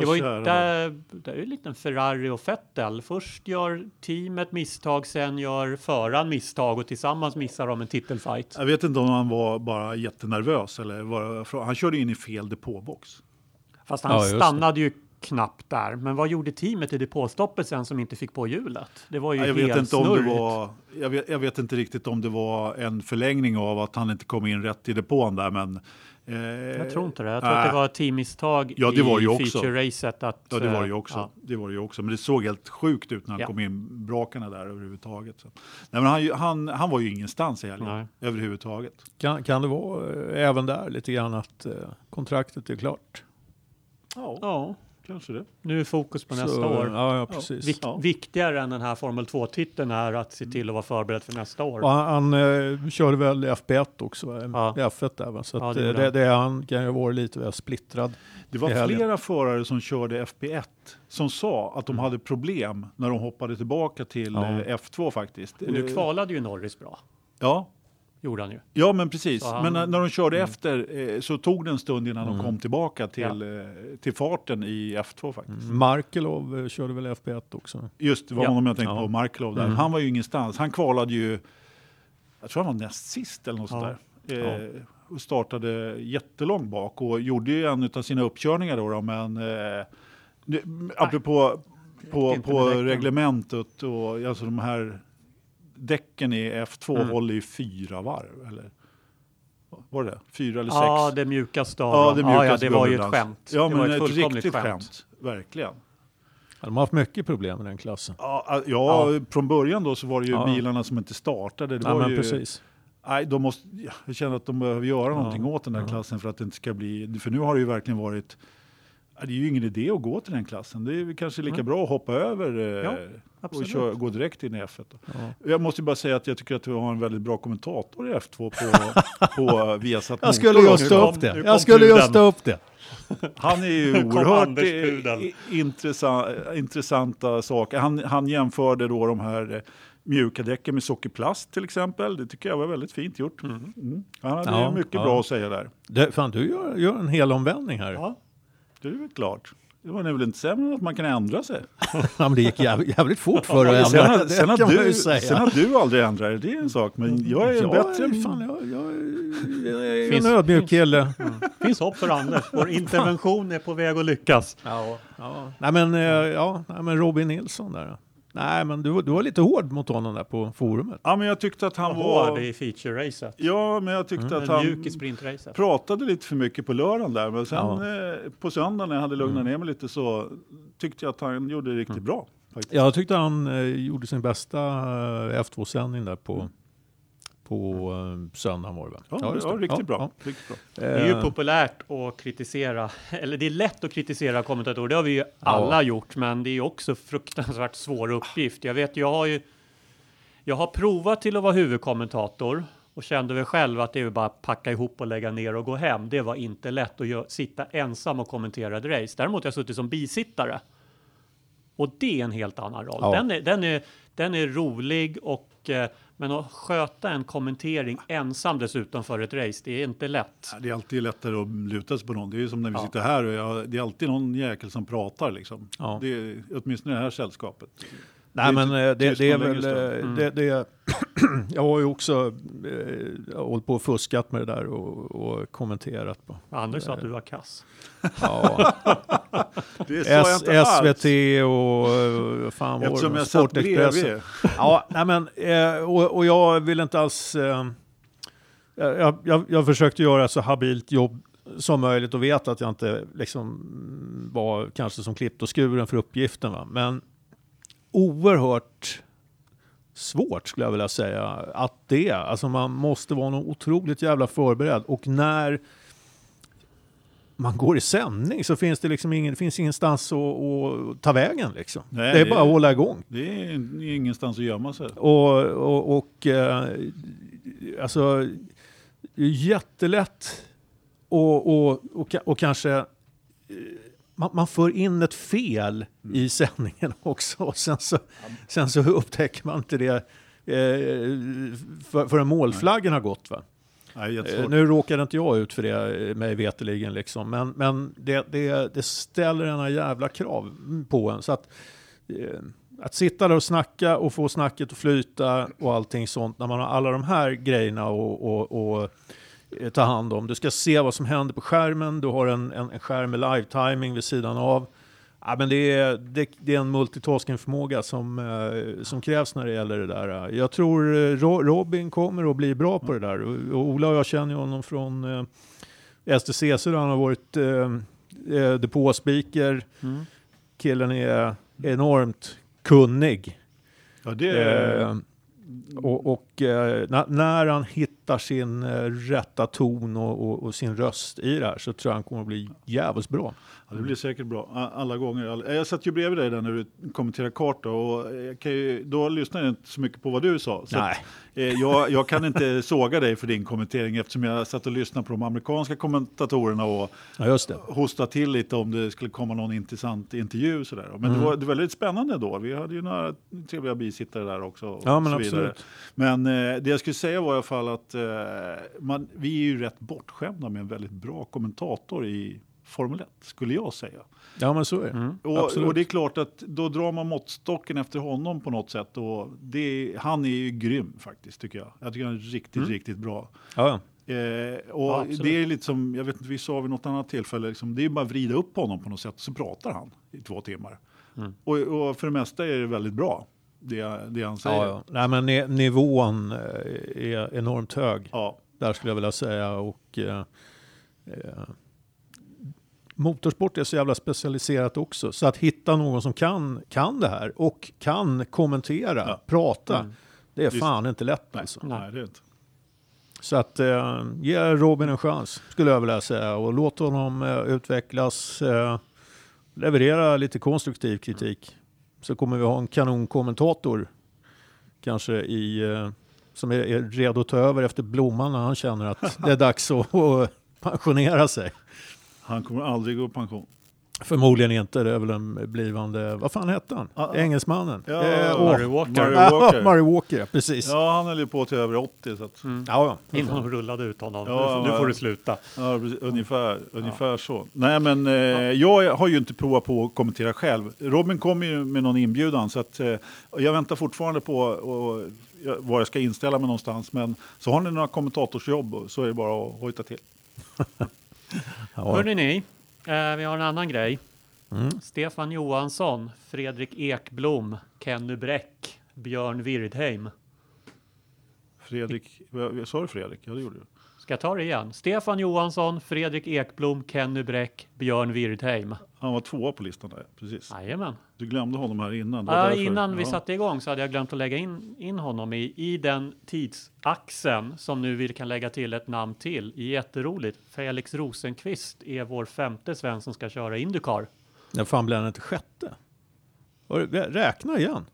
Det var ju där, där är ju en liten Ferrari och Vettel. Först gör teamet misstag, sen gör föraren misstag och tillsammans missar de en titelfight. Jag vet inte om han var bara jättenervös eller var, han körde in i fel depåbox. Fast han Ja, stannade ju knappt där. Men vad gjorde teamet i depåstoppet sen som inte fick på hjulet? Det var ju Jag helt vet, inte om det var, jag, vet, jag vet inte riktigt om det var en förlängning av att han inte kom in rätt i depån där, men... eh, Jag tror inte det. Jag tror att nej. det var ett teammisstag Ja, det var i ju också. feature-racet. Att, Ja, det var det ju eh, också. ja. Det var det ju också. Men det såg helt sjukt ut när han Ja. kom in brakarna där överhuvudtaget. Så. Nej, men han, han, han var ju ingenstans i helgen överhuvudtaget. Kan, kan det vara eh, även där lite grann att eh, kontraktet är klart? Ja, Ja, kanske det. nu är fokus på nästa Så, år. Ja, ja precis. Vik Ja. Viktigare än den här Formel 2-titeln är att se till att vara förberedd för nästa år. Och han han eh, körde väl FP1 också? Ja. F1 där? Så Ja, att, det det, gjorde det, han. det han kan ju vara lite väl splittrad. Det var flera förare som körde FP1 som sa att de hade problem när de hoppade tillbaka till Ja. eh, F2 faktiskt. Och nu Eh, kvalade ju Norris bra. Ja, Gjorde han ju. Ja, men precis. Han- Men när, när de körde Mm. efter eh, så tog det en stund innan de kom tillbaka till, eh, till farten i F2 faktiskt. Mm. Markelov eh, körde väl FP1 också? Just det, var Ja. honom jag tänkte Ja. på, Marklov där. Mm. Han var ju ingenstans. Han kvalade ju, jag tror han var näst sist eller något Ja. sånt där. Eh, och startade jättelångt bak och gjorde ju en av sina uppkörningar då, då men eh, nu, apropå på, på reglementet och alltså de här däcken i F2 Mm. håller ju fyra varv eller? Var det? Fyra eller sex? Ja, det mjukaste av Ja, dem. det, ja, ja, det var ju ett skämt. Ja, det var men ett ett riktigt skämt. skämt. Verkligen. Ja, De har haft mycket problem i den klassen. Ja, ja, ja, från början då så var det ju Ja. bilarna som inte startade. Det var men ju, precis. Nej, de måste, ja, jag känner att de behöver göra någonting åt den Ja. klassen för att det inte ska bli, för nu har det ju verkligen varit, det är ju ingen idé att gå till den klassen. Det är kanske lika Mm. bra att hoppa över eh, Ja, och köra, gå direkt in i F1. Då. Ja. Jag måste bara säga att jag tycker att vi har en väldigt bra kommentator i F2 på, på Viasat Jag skulle just ta upp det. Jag skulle just ta upp det. Han är ju oerhört eh, Pudel. i- intressant, intressanta saker. Han, han jämförde då de här eh, mjuka däcken med sockerplast till exempel. Det tycker jag var väldigt fint gjort. Mm. Han hade Ja, mycket ja. bra att säga där. det fan, du gör, gör en hel omvändning här. Ja. Ja, det är väl klart. Det var väl inte sämre än att man kan ändra sig. men det gick jävligt, jävligt fort för att sen, ändra. har- Det sen, ju du, sen har du aldrig ändrat dig, det är en sak. Men jag är jag, bättre. är- fan, jag, jag, jag är Finns- en ödmjuk kille. finns hopp för Anders. Vår intervention är på väg att lyckas. Ja, ja. Nej, men, eh, ja, nej, men Robin Nilsson där. Nej, men du, du var lite hård mot honom där på forumet. Ja, men jag tyckte att han Hård var... i feature-racet. Ja, men jag tyckte att Men han... mjuk i sprintracet. pratade lite för mycket på lördagen där, men sen Ja. eh, på söndagen när jag hade lugnat ner mig lite så tyckte jag att han gjorde det riktigt bra. Faktiskt. Jag tyckte han eh, gjorde sin bästa eh, F2-sändning där på, på eh, söndagen var det väl? Ja, ja, det. riktigt, Ja, bra. ja. riktigt bra. Det är ju Eh, populärt att kritisera, eller det är lätt att kritisera kommentatorer, det har vi ju alla gjort, men det är ju också fruktansvärt svår uppgift. Jag vet, jag har ju, jag har provat till att vara huvudkommentator och kände väl själv att det är bara att packa ihop och lägga ner och gå hem. Det var inte lätt att gö- sitta ensam och kommentera ett race. Däremot har jag suttit som bisittare. Och det är en helt annan roll. Ja. Den, är, den, är, den är rolig och eh, Men att sköta en kommentering ensam dessutom för ett race, det är inte lätt. Det är alltid lättare att luta sig på någon. Det är ju som när vi Ja. sitter här och jag, det är alltid någon jäkel som pratar liksom. Ja. Det är, åtminstone i det här sällskapet. Nej, men eh, det, det är tystnad väl... eh, Mm. Det, det, jag har ju också eh, hållit på och fuskat med det där och, och kommenterat på. Anders sa att du var kass. Ja, Det sa jag inte alls. SVT och eh, vad fan var Eftersom det? jag satt bredvid. Ja, nej men, eh, och, och jag vill inte alls... Eh, jag, jag, jag försökte göra så habilt jobb som möjligt och vet att jag inte liksom var kanske som klippt och skuren för uppgiften. Va? Men oerhört svårt skulle jag vilja säga att det är. Alltså man måste vara nog otroligt jävla förberedd och när man går i sändning så finns det liksom ingen, det finns ingenstans att, att ta vägen liksom. Nej, det är det- bara att hålla igång. Det är ingenstans att gömma sig. Och, och, och eh, alltså, det är jättelätt och, och, och, och kanske eh, man, man för in ett fel i sändningen också och sen så, sen så upptäcker man inte det eh, för, förrän målflaggen har gått. Va? Nej, Eh. Nu råkade inte jag ut för det, eh, mig veteligen liksom. Men, men det, det, det ställer ena jävla krav på en. Så att, eh, att sitta där och snacka och få snacket att flyta och allting sånt när man har alla de här grejerna och, och, och ta hand om. Du ska se vad som händer på skärmen. Du har en, en, en skärm med live-timing vid sidan av. Ja, men det, är, det, det är en multitasking-förmåga som, eh, som krävs när det gäller det där. Jag tror eh, Ro, Robin kommer att bli bra på det där. Och, Ola och jag känner ju honom från eh, STCC där han har varit eh, eh, depåspeaker. Mm. Killen är enormt kunnig. Ja, det är, Eh, och och eh, när, när han hittar sin eh, rätta ton och, och, och sin röst i det här så tror jag han kommer att bli jävligt bra. ja, det blir säkert bra. Alla gånger. All- Jag satt ju bredvid dig där när du kommenterade karta och kan ju, då lyssnade jag inte så mycket på vad du sa. Nej. att, eh, jag, jag kan inte såga dig för din kommentering eftersom jag satt och lyssnade på de amerikanska kommentatorerna och Ja, just det. hosta till lite om det skulle komma någon intressant intervju. Sådär. Men Mm. det, var, det var väldigt spännande då. Vi hade ju några trevliga bisittare där också. Ja, men absolut. Men eh, det jag skulle säga var i alla fall att eh, man, vi är ju rätt bortskämda med en väldigt bra kommentator i Formel 1, skulle jag säga. Ja, men så är det. Mm. Och, och det är klart att då drar man måttstocken efter honom på något sätt. Och det, han är ju grym faktiskt, tycker jag. Jag tycker han är riktigt, Mm. riktigt bra. Ja, ja. Eh, och Ja, det är lite som, jag vet inte, vi sa vid något annat tillfälle, liksom, det är bara att vrida upp honom på något sätt så pratar han i två timmar. Mm. Och, och för det mesta är det väldigt bra, det, det han säger. Ja, ja. Nej, men ni- nivån eh, är enormt hög. Ja, Där skulle jag vilja säga. Och, eh, eh, motorsport är så jävla specialiserat också. Så att hitta någon som kan, kan det här och kan kommentera, Ja. prata. Mm. Det är Visst. fan inte lätt nej, alltså. nej, det är inte. Så att eh, ge Robin en chans skulle jag vilja säga. Och låt honom eh, utvecklas. Eh, leverera lite konstruktiv kritik. Så kommer vi ha en kanonkommentator. Kanske i, eh, som är, är redo att ta över efter Blomman när han känner att det är dags att, att pensionera sig. Han kommer aldrig gå i pension. Förmodligen inte. Det är väl en blivande, vad fan hette han? Ah, ah. Engelsmannen? Ja, eh, Murray. Walker. Murray Ja, Walker. Murray Walker, precis. Ja, Ja, han höll ju på till över 80. Så att, Mm. ja. Innan de rullade ut honom. Ja, nu, får du sluta. ja, precis, ungefär, ungefär så. Nej, men eh, jag har ju inte provat på att kommentera själv. Robin kom ju med någon inbjudan så att eh, jag väntar fortfarande på och, ja, var jag ska inställa mig någonstans. Men så har ni några kommentatorsjobb så är det bara att hojta till. Ja. Hörrni ni, eh, vi har en annan grej. Mm. Stefan Johansson, Fredrik Ekblom, Kenny Bräck, Björn Wirdheim. Fredrik, sa du Fredrik? Ja, det gjorde du. Ska jag ta det igen? Stefan Johansson, Fredrik Ekblom, Kenny Bräck, Björn Wirdheim. Han var tvåa på listan där, precis. Jajamän. Du glömde honom här innan. det var därför. innan vi Ja. satte igång så hade jag glömt att lägga in, in honom i, i den tidsaxeln som nu vi kan lägga till ett namn till. Jätteroligt. Felix Rosenqvist är vår femte svensk som ska köra Indycar. När fan blev han inte sjätte? Räkna igen.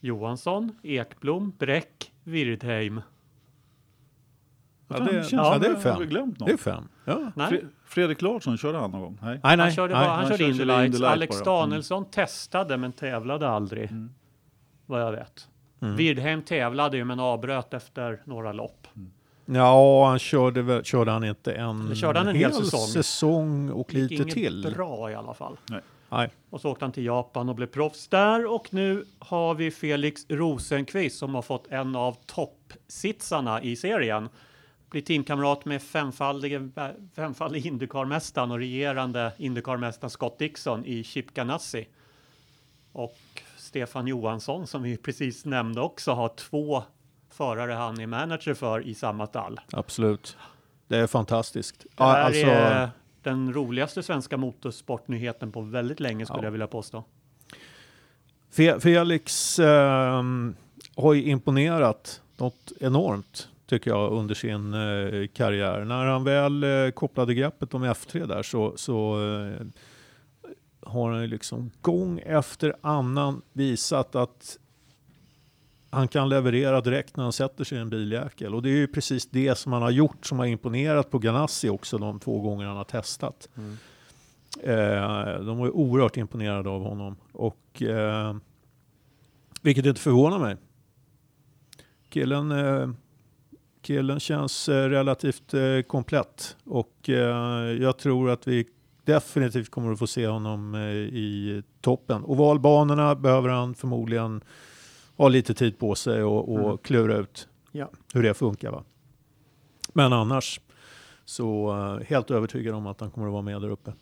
Johansson, Ekblom, Bräck, Wirdheim. Ja, det- känns ja, det är fem. har glömt någon. Det är fem. Ja. Nej, Fredrik Larsson körde han någon gång? Nej. Nej, nej. han körde, nej. bara, han han körde körde Indy Lights. Alex bara. Mm. Danielsson testade men tävlade aldrig. Vad jag vet. Wirdheim tävlade ju men avbröt efter några lopp. Ja, han körde, väl- körde han inte en, körde han en hel säsong? säsong och Gick lite inget till? bra i alla fall. Nej. Och så åkte han till Japan och blev proffs där och nu har vi Felix Rosenqvist som har fått en av toppsitsarna i serien. Blir teamkamrat med femfaldige, femfaldige Indycar-mästaren och regerande Indycar-mästaren Scott Dixon i Chip Ganassi. Och Stefan Johansson som vi precis nämnde också har två förare han är manager för i samma stall. Absolut. Det är fantastiskt. Det här alltså, är den roligaste svenska motorsportnyheten på väldigt länge skulle Ja. jag vilja påstå. Fe- Felix ehm, har ju imponerat något enormt tycker jag under sin eh, karriär. När han väl eh, kopplade greppet om F3 där så, så eh, har han liksom gång efter annan visat att han kan leverera direkt när han sätter sig i en biljäkel. Och det är ju precis det som han har gjort som har imponerat på Ganassi också de två gånger han har testat. Eh, de var ju oerhört imponerade av honom. Och, eh, vilket inte förvånar mig. Killen, eh, killen känns eh, relativt eh, komplett. Och eh, jag tror att vi definitivt kommer att få se honom i toppen. Ovalbanorna behöver han förmodligen ha lite tid på sig och, och Mm. klura ut Ja. hur det funkar. Va? Men annars så helt övertygad om att han kommer att vara med där uppe.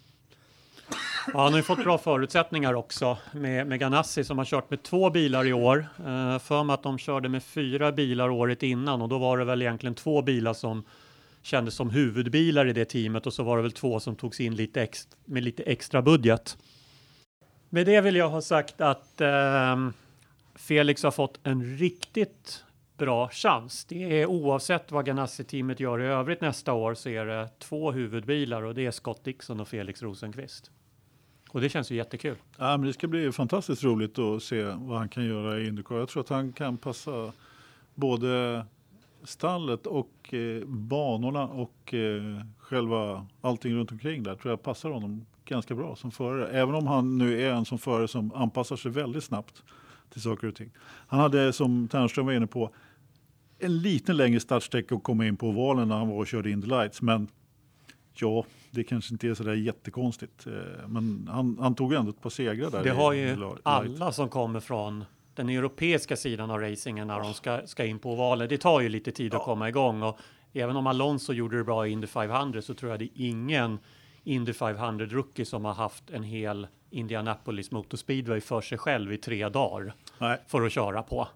Ja, han har ju fått bra förutsättningar också med, med Ganassi som har kört med två bilar i år. Uh, för mig att de körde med fyra bilar året innan och då var det väl egentligen två bilar som kändes som huvudbilar i det teamet och så var det väl två som togs in lite extra, med lite extra budget. Med det vill jag ha sagt att uh, Felix har fått en riktigt bra chans. Det är oavsett vad Ganassi-teamet gör i övrigt nästa år så är det två huvudbilar och det är Scott Dixon och Felix Rosenqvist. Och det känns ju jättekul. Ja, men det ska bli fantastiskt roligt att se vad han kan göra i Indycar. Jag tror att han kan passa både stallet och eh, banorna och eh, själva allting runt omkring där tror jag passar honom ganska bra som förare. Även om han nu är en som förare som anpassar sig väldigt snabbt till saker och ting. Han hade som Ternström var inne på en liten längre startsträcka att komma in på ovalen när han var och körde Indy Lights. Men ja, det kanske inte är så där jättekonstigt. Eh, Men han, han tog ändå ett par segrar där. Det har ju alla som kommer från den europeiska sidan av racingen när de ska, ska in på ovalen. Det tar ju lite tid att komma igång och även om Alonso gjorde det bra i Indy 500 så tror jag det är ingen Indy 500 rookie som har haft en hel Indianapolis Motor Speedway för sig själv i tre dagar Nej, för att köra på.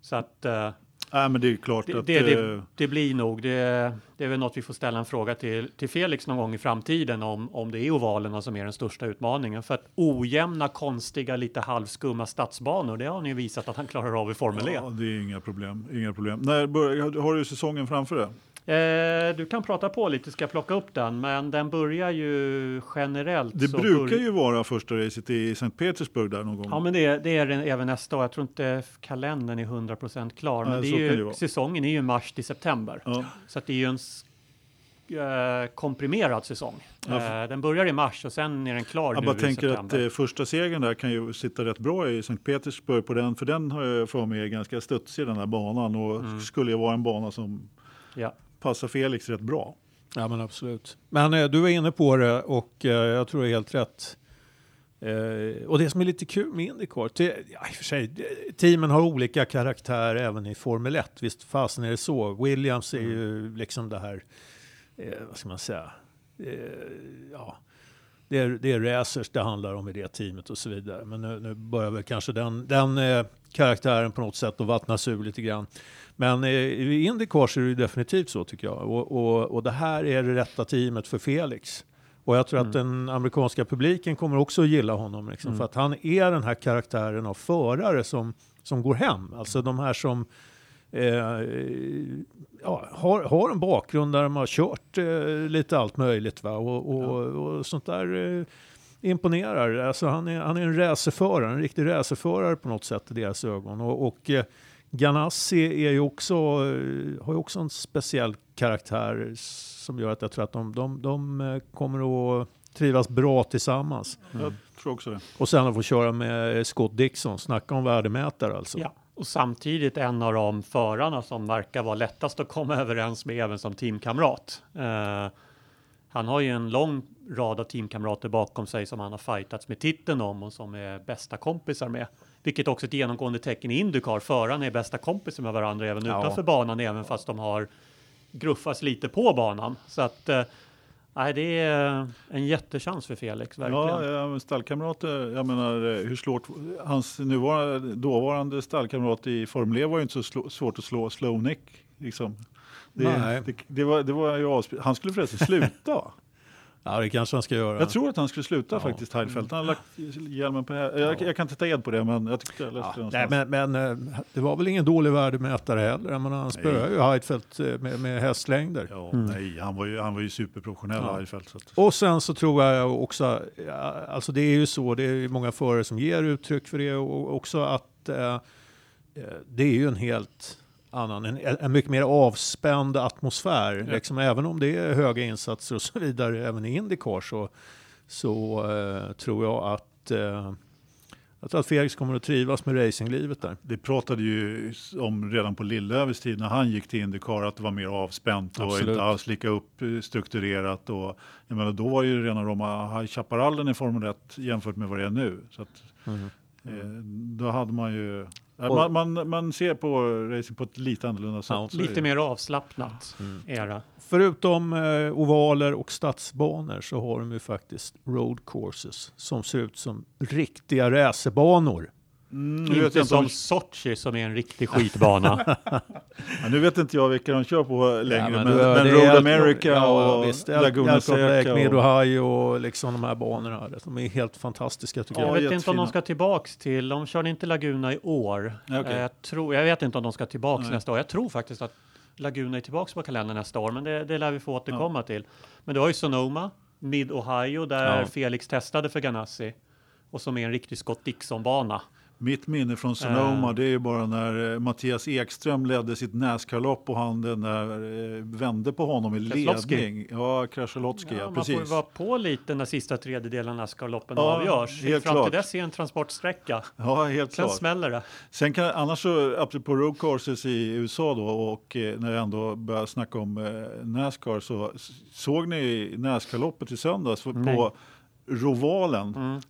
Så att eh, nej, men det är klart det, att... det, eh, det, det blir nog, det, det är väl något vi får ställa en fråga till, till Felix någon gång i framtiden om, om det är ovalerna som är den största utmaningen. För att ojämna, konstiga, lite halvskumma stadsbanor, det har ni visat att han klarar av i Formel E. Ja, det är inga problem. Inga problem. När börjar, har du säsongen framför dig? Eh, du kan prata på lite, ska plocka upp den, men den börjar ju generellt. Det brukar ju vara första racet i Sankt Petersburg där någon gång. Ja, men det, det är den även nästa år. Jag tror inte kalendern är 100% klar, men Nej, det är det ju, vara. säsongen är ju mars till september. Ja. Så att det är ju en eh, komprimerad säsong. Ja, Eh, den börjar i mars och sen är den klar Jag nu bara i tänker att september. eh, första segern där kan ju sitta rätt bra i Sankt Petersburg på den, för den har jag för mig är ganska studsig den här banan och Mm. skulle ju vara en bana som ja. Passar Felix rätt bra. Ja men absolut. Men eh, du var inne på det och eh, jag tror det är helt rätt. Eh, och det som är lite kul med Indycar, te- ja, i och för sig, teamen har olika karaktär även i Formel 1. Visst fasen är det så. Williams är ju liksom det här, eh, vad ska man säga, eh, ja, det är, det är racers det handlar om i det teamet och så vidare. Men nu, nu börjar väl kanske den, den eh, karaktären på något sätt att vattnas ur lite grann. Men i Indycar så är det definitivt så tycker jag. Och, och, och det här är det rätta teamet för Felix. Och jag tror att den amerikanska publiken kommer också att gilla honom. Liksom, För att han är den här karaktären av förare som, som går hem. Alltså de här som eh, ja, har, har en bakgrund där de har kört eh, lite allt möjligt. Va? Och, och, och sånt där eh, imponerar. Alltså han, är, han är en racerförare, en riktig racerförare på något sätt i deras ögon. Och, och eh, Ganassi är ju också, eh, har ju också en speciell karaktär som gör att jag tror att de, de, de eh, kommer att trivas bra tillsammans. Jag tror också det. Och sen att få köra med Scott Dixon, snacka om värdemätare alltså. Ja. Och samtidigt en av de förarna som verkar vara lättast att komma överens med även som teamkamrat. Eh, han har ju en lång rad av teamkamrater bakom sig som han har fightats med titeln om och som är bästa kompisar med. Vilket också är ett genomgående tecken i Indycar. Förarna är bästa kompisar med varandra även Ja. utanför banan, även fast de har gruffats lite på banan. Så att eh, nej, det är en jättechans för Felix, verkligen. Ja, stallkamrater, jag menar eh, hur slår hans nuvarande, dåvarande stallkamrat i Formel E var ju inte så slå, svårt att slå slow neck. Liksom. Det, Nej. det, det, var, det var ju avsp- Han skulle förresten sluta. Ja, det kanske han ska göra. Jag tror att han skulle sluta Ja. faktiskt, Heidfeldt. Han har lagt hjälmen på jag, jag kan inte ta ed på det, men jag tyckte jag läste det Ja, någonstans. nej, men, men eh, det var väl ingen dålig värdemätare heller. Jag menar, han spöade ju Heidfeldt eh, med, med hästlängder. Ja, Mm. nej, han var ju, han var ju superprofessionell, Ja. Heidfeldt. Så att, Och sen så tror jag också, ja, alltså det är ju så, det är ju många förare som ger uttryck för det och också att eh, eh, det är ju en helt annan, en, en mycket mer avspänd atmosfär. Ja. Liksom, även om det är höga insatser och så vidare, även i Indycar så, så eh, tror jag att eh, jag tror att Felix kommer att trivas med racinglivet där. det pratade ju om redan på Lillövers tid när han gick till Indycar att det var mer avspänt och Absolut. inte alls lika upp eh, strukturerat. Och, jag menar, då var ju rena rama High Chaparrallen i Formel 1 jämfört med vad det är nu. Så att, eh, då hade man ju... Och- Man, man, man ser på racing på ett lite annorlunda sätt. Ja, Lite mer avslappnat Mm. era. Förutom eh, ovaler och stadsbanor så har de ju faktiskt road courses som ser ut som riktiga racerbanor. Mm, nu, Inte som om, Sochi som är en riktig skitbana. ja, nu vet inte jag vilka de kör på längre, Ja, men, men, är Road America ja, och visst, Laguna Seca. Mid Och, Ohio och liksom de här banorna. De är helt fantastiska tycker Ja, jag jag. vet inte om de ska tillbaks till, de körde inte Laguna i år. Ja. Eh, Jag, tror, jag vet inte om de ska tillbaks Nej. nästa år. Jag tror faktiskt att Laguna är tillbaks på kalendern nästa år, men det, det lär vi få återkomma till. Men du har ju Sonoma, Mid Ohio, där Ja. Felix testade för Ganassi och som är en riktig Scott Dixon-bana. Mitt minne från Sonoma Eh. det är ju bara när eh, Mattias Ekström ledde sitt Nascar-lopp och han den där eh, vände på honom i ledning. Ja, Krasjelotski, ja, Ja, man får ju precis. vara på lite när sista tredjedelen av Nascar-loppen Ja, avgörs. helt Fram klart. till dess är en transportsträcka. Ja, helt Sen klart. smäller det. Sen kan, annars så, apropå road courses i USA då och eh, när jag ändå börjar snacka om eh, Nascar så såg ni Nascar-loppet i söndags för- Nej. Rovalen? Mm.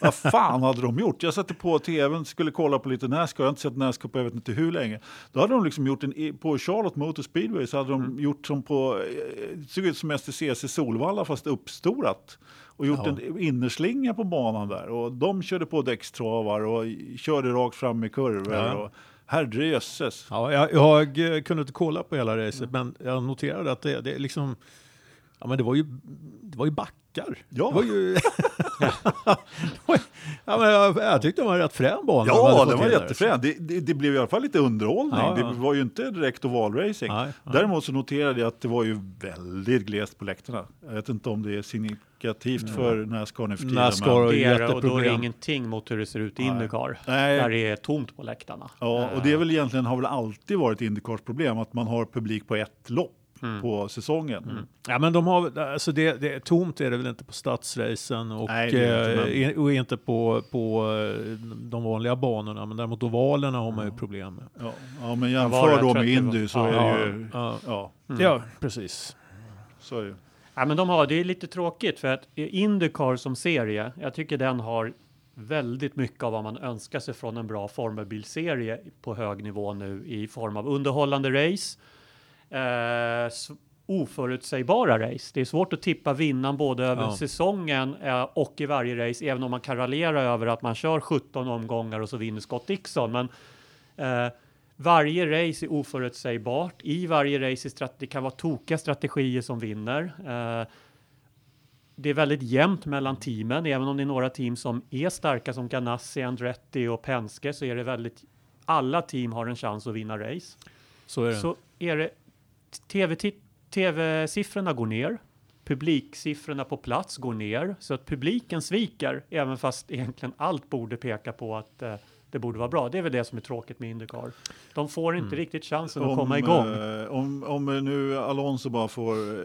Vad fan hade de gjort? Jag satte på tvn, skulle kolla på lite Nascar, jag har inte sett Nascar på jag vet inte hur länge. Då hade de liksom gjort en, på Charlotte Motor Speedway så hade de Mm. gjort som på, eh, det såg ut som STCC Solvalla fast uppstorat. Och gjort Ja. en innerslinga på banan där. Och de körde på däckstravar och körde rakt fram i kurvor. Ja. Och, herrejösses. Ja, jag, jag eh, kunde inte kolla på hela racet, men jag noterade att det, det liksom... Ja, men det var ju, det var ju backar. Ja. Det var ju, ja, men jag, jag tyckte det var rätt frän bana. de Ja, den var jättefrän. Det, det, det blev i alla fall lite underhållning. Ja, ja. Det var ju inte direkt ovalracing. Nej, nej. Däremot så noterade jag att det var ju väldigt glest på läktarna. Jag vet inte om det är signifikativt för Nascar nu för tiden. Nascar Det är, och då är det jätteproblem. ingenting mot hur det ser ut i. Indycar. Nej. Där det är tomt på läktarna. Ja, och det är väl egentligen, har väl alltid varit Indycars problem att man har publik på ett lopp Mm. på säsongen. Ja, men de har, alltså det, det, tomt är det väl inte på stadsracen och, Nej, är inte, eh, och inte på, på eh, de vanliga banorna. Men däremot ovalerna har man ju problem med. Ja, ja, men jämför då med Indy så Ja, är det ju... ja. Ja, Ja, precis. så är det. Ja, men de har, det är lite tråkigt för att Indycar som serie, jag tycker den har väldigt mycket av vad man önskar sig från en bra formelbilserie på hög nivå nu i form av underhållande race, eh, oförutsägbara race. Det är svårt att tippa vinnaren både över Ja. säsongen eh, och i varje race, även om man kan raljera över att man kör 17 omgångar och så vinner Scott Dixon. Men eh, varje race är oförutsägbart. I varje race är det kan vara tokiga strategier som vinner. Eh, det är väldigt jämnt mellan teamen, även om det är några team som är starka som Ganassi, Andretti och Penske så är det väldigt alla team har en chans att vinna race. Så är det. Så är det TV TV-siffrorna går ner. Publiksiffrorna på plats går ner så att publiken sviker även fast egentligen allt borde peka på att eh, det borde vara bra. Det är väl det som är tråkigt med Indycar. De får inte Mm. riktigt chansen att komma igång. eh, om, om nu Alonso bara får eh,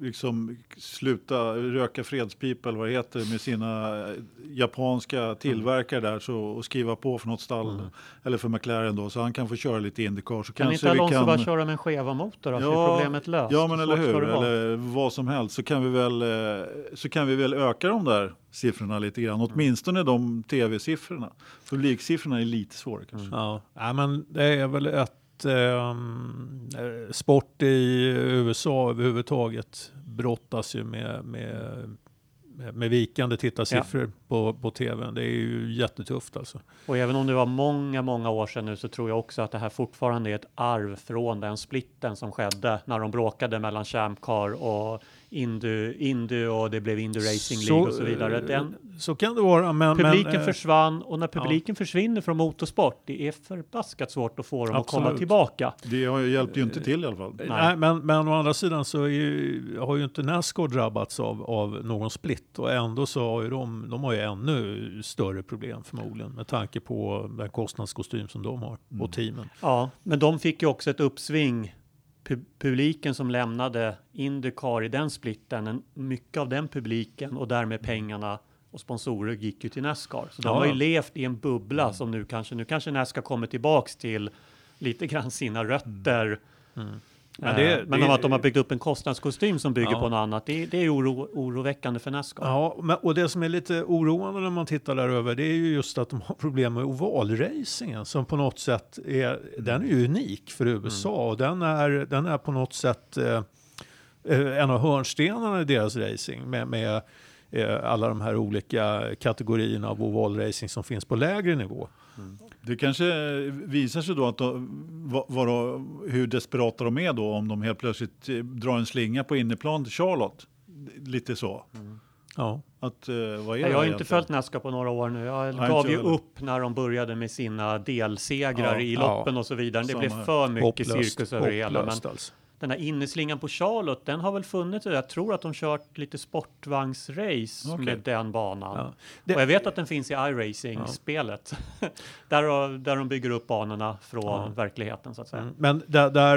liksom sluta röka fredspipa eller vad det heter med sina eh, japanska tillverkare där så, och skriva på för något stall eller för McLaren då så han kan få köra lite Indycar så Kan kanske inte vi Alonso kan bara köra med en skeva motor då, så Ja, är problemet löst. Ja, men Så eller hur, eller vad som helst så kan vi väl eh, så kan vi väl öka de där siffrorna lite grann, åtminstone de tv-siffrorna. Publiksiffrorna är lite svårare kanske. Ja, ja men det är väl ehm, eh, sport i USA överhuvudtaget brottas ju med, med, med, med vikande tittarsiffror på, på tv. Det är ju jättetufft alltså. Och även om det var många, många år sedan nu så tror jag också att det här fortfarande är ett arv från den splitten som skedde när de bråkade mellan Champ Car och Indy, Indy och det blev Indy Racing League och så vidare. Den, så kan det vara. Men, publiken men, eh, försvann och när publiken försvinner från motorsport, det är förbaskat svårt att få dem att komma Absolut. tillbaka. Det har ju hjälpt ju inte till i alla fall. Nej, men, men å andra sidan så är ju, har ju inte Nascar drabbats av, av någon split och ändå så har ju de, de har ju ännu större problem förmodligen med tanke på den kostnadskostym som de har och teamen. Ja, men de fick ju också ett uppsving. Pu- publiken som lämnade Indycar i den splitten, en, mycket av den publiken och därmed pengarna och sponsorer gick ju till Nascar. Så de Ja. har ju levt i en bubbla som nu kanske, nu kanske Nascar kommer tillbaks till lite grann sina rötter. Men Men, det- men det- att de har byggt upp en kostnadskostym som bygger Ja. på något annat, det, det är oro, oroväckande för Nascar. Ja, men, och det som är lite oroande när man tittar där över det är ju just att de har problem med ovalracingen som på något sätt är, den är ju unik för USA och den är, den är på något sätt eh, eh, en av hörnstenarna i deras racing med, med eh, alla de här olika kategorierna av ovalracing som finns på lägre nivå. Det kanske visar sig då att vad, vad, hur desperata de är då om de helt plötsligt eh, drar en slinga på inneplan till Charlotte. Lite så. Ja. Att, eh, vad är det Jag har egentligen? inte följt Nascar på några år nu. Jag Nej, gav ju heller. upp när de började med sina delsegrar Ja, i ja. loppen och så vidare. Det Samma blev för mycket Hopplöst, cirkus över det hela. Men hopplöst alltså. Den här inneslingan på Charlotte, den har väl funnits. Jag tror att de kört lite sportvagnsrace Okej. med den banan. Ja. Det- Och jag vet att den finns i iRacing-spelet. där, där de bygger upp banorna från verkligheten så att säga. Mm. Men där, där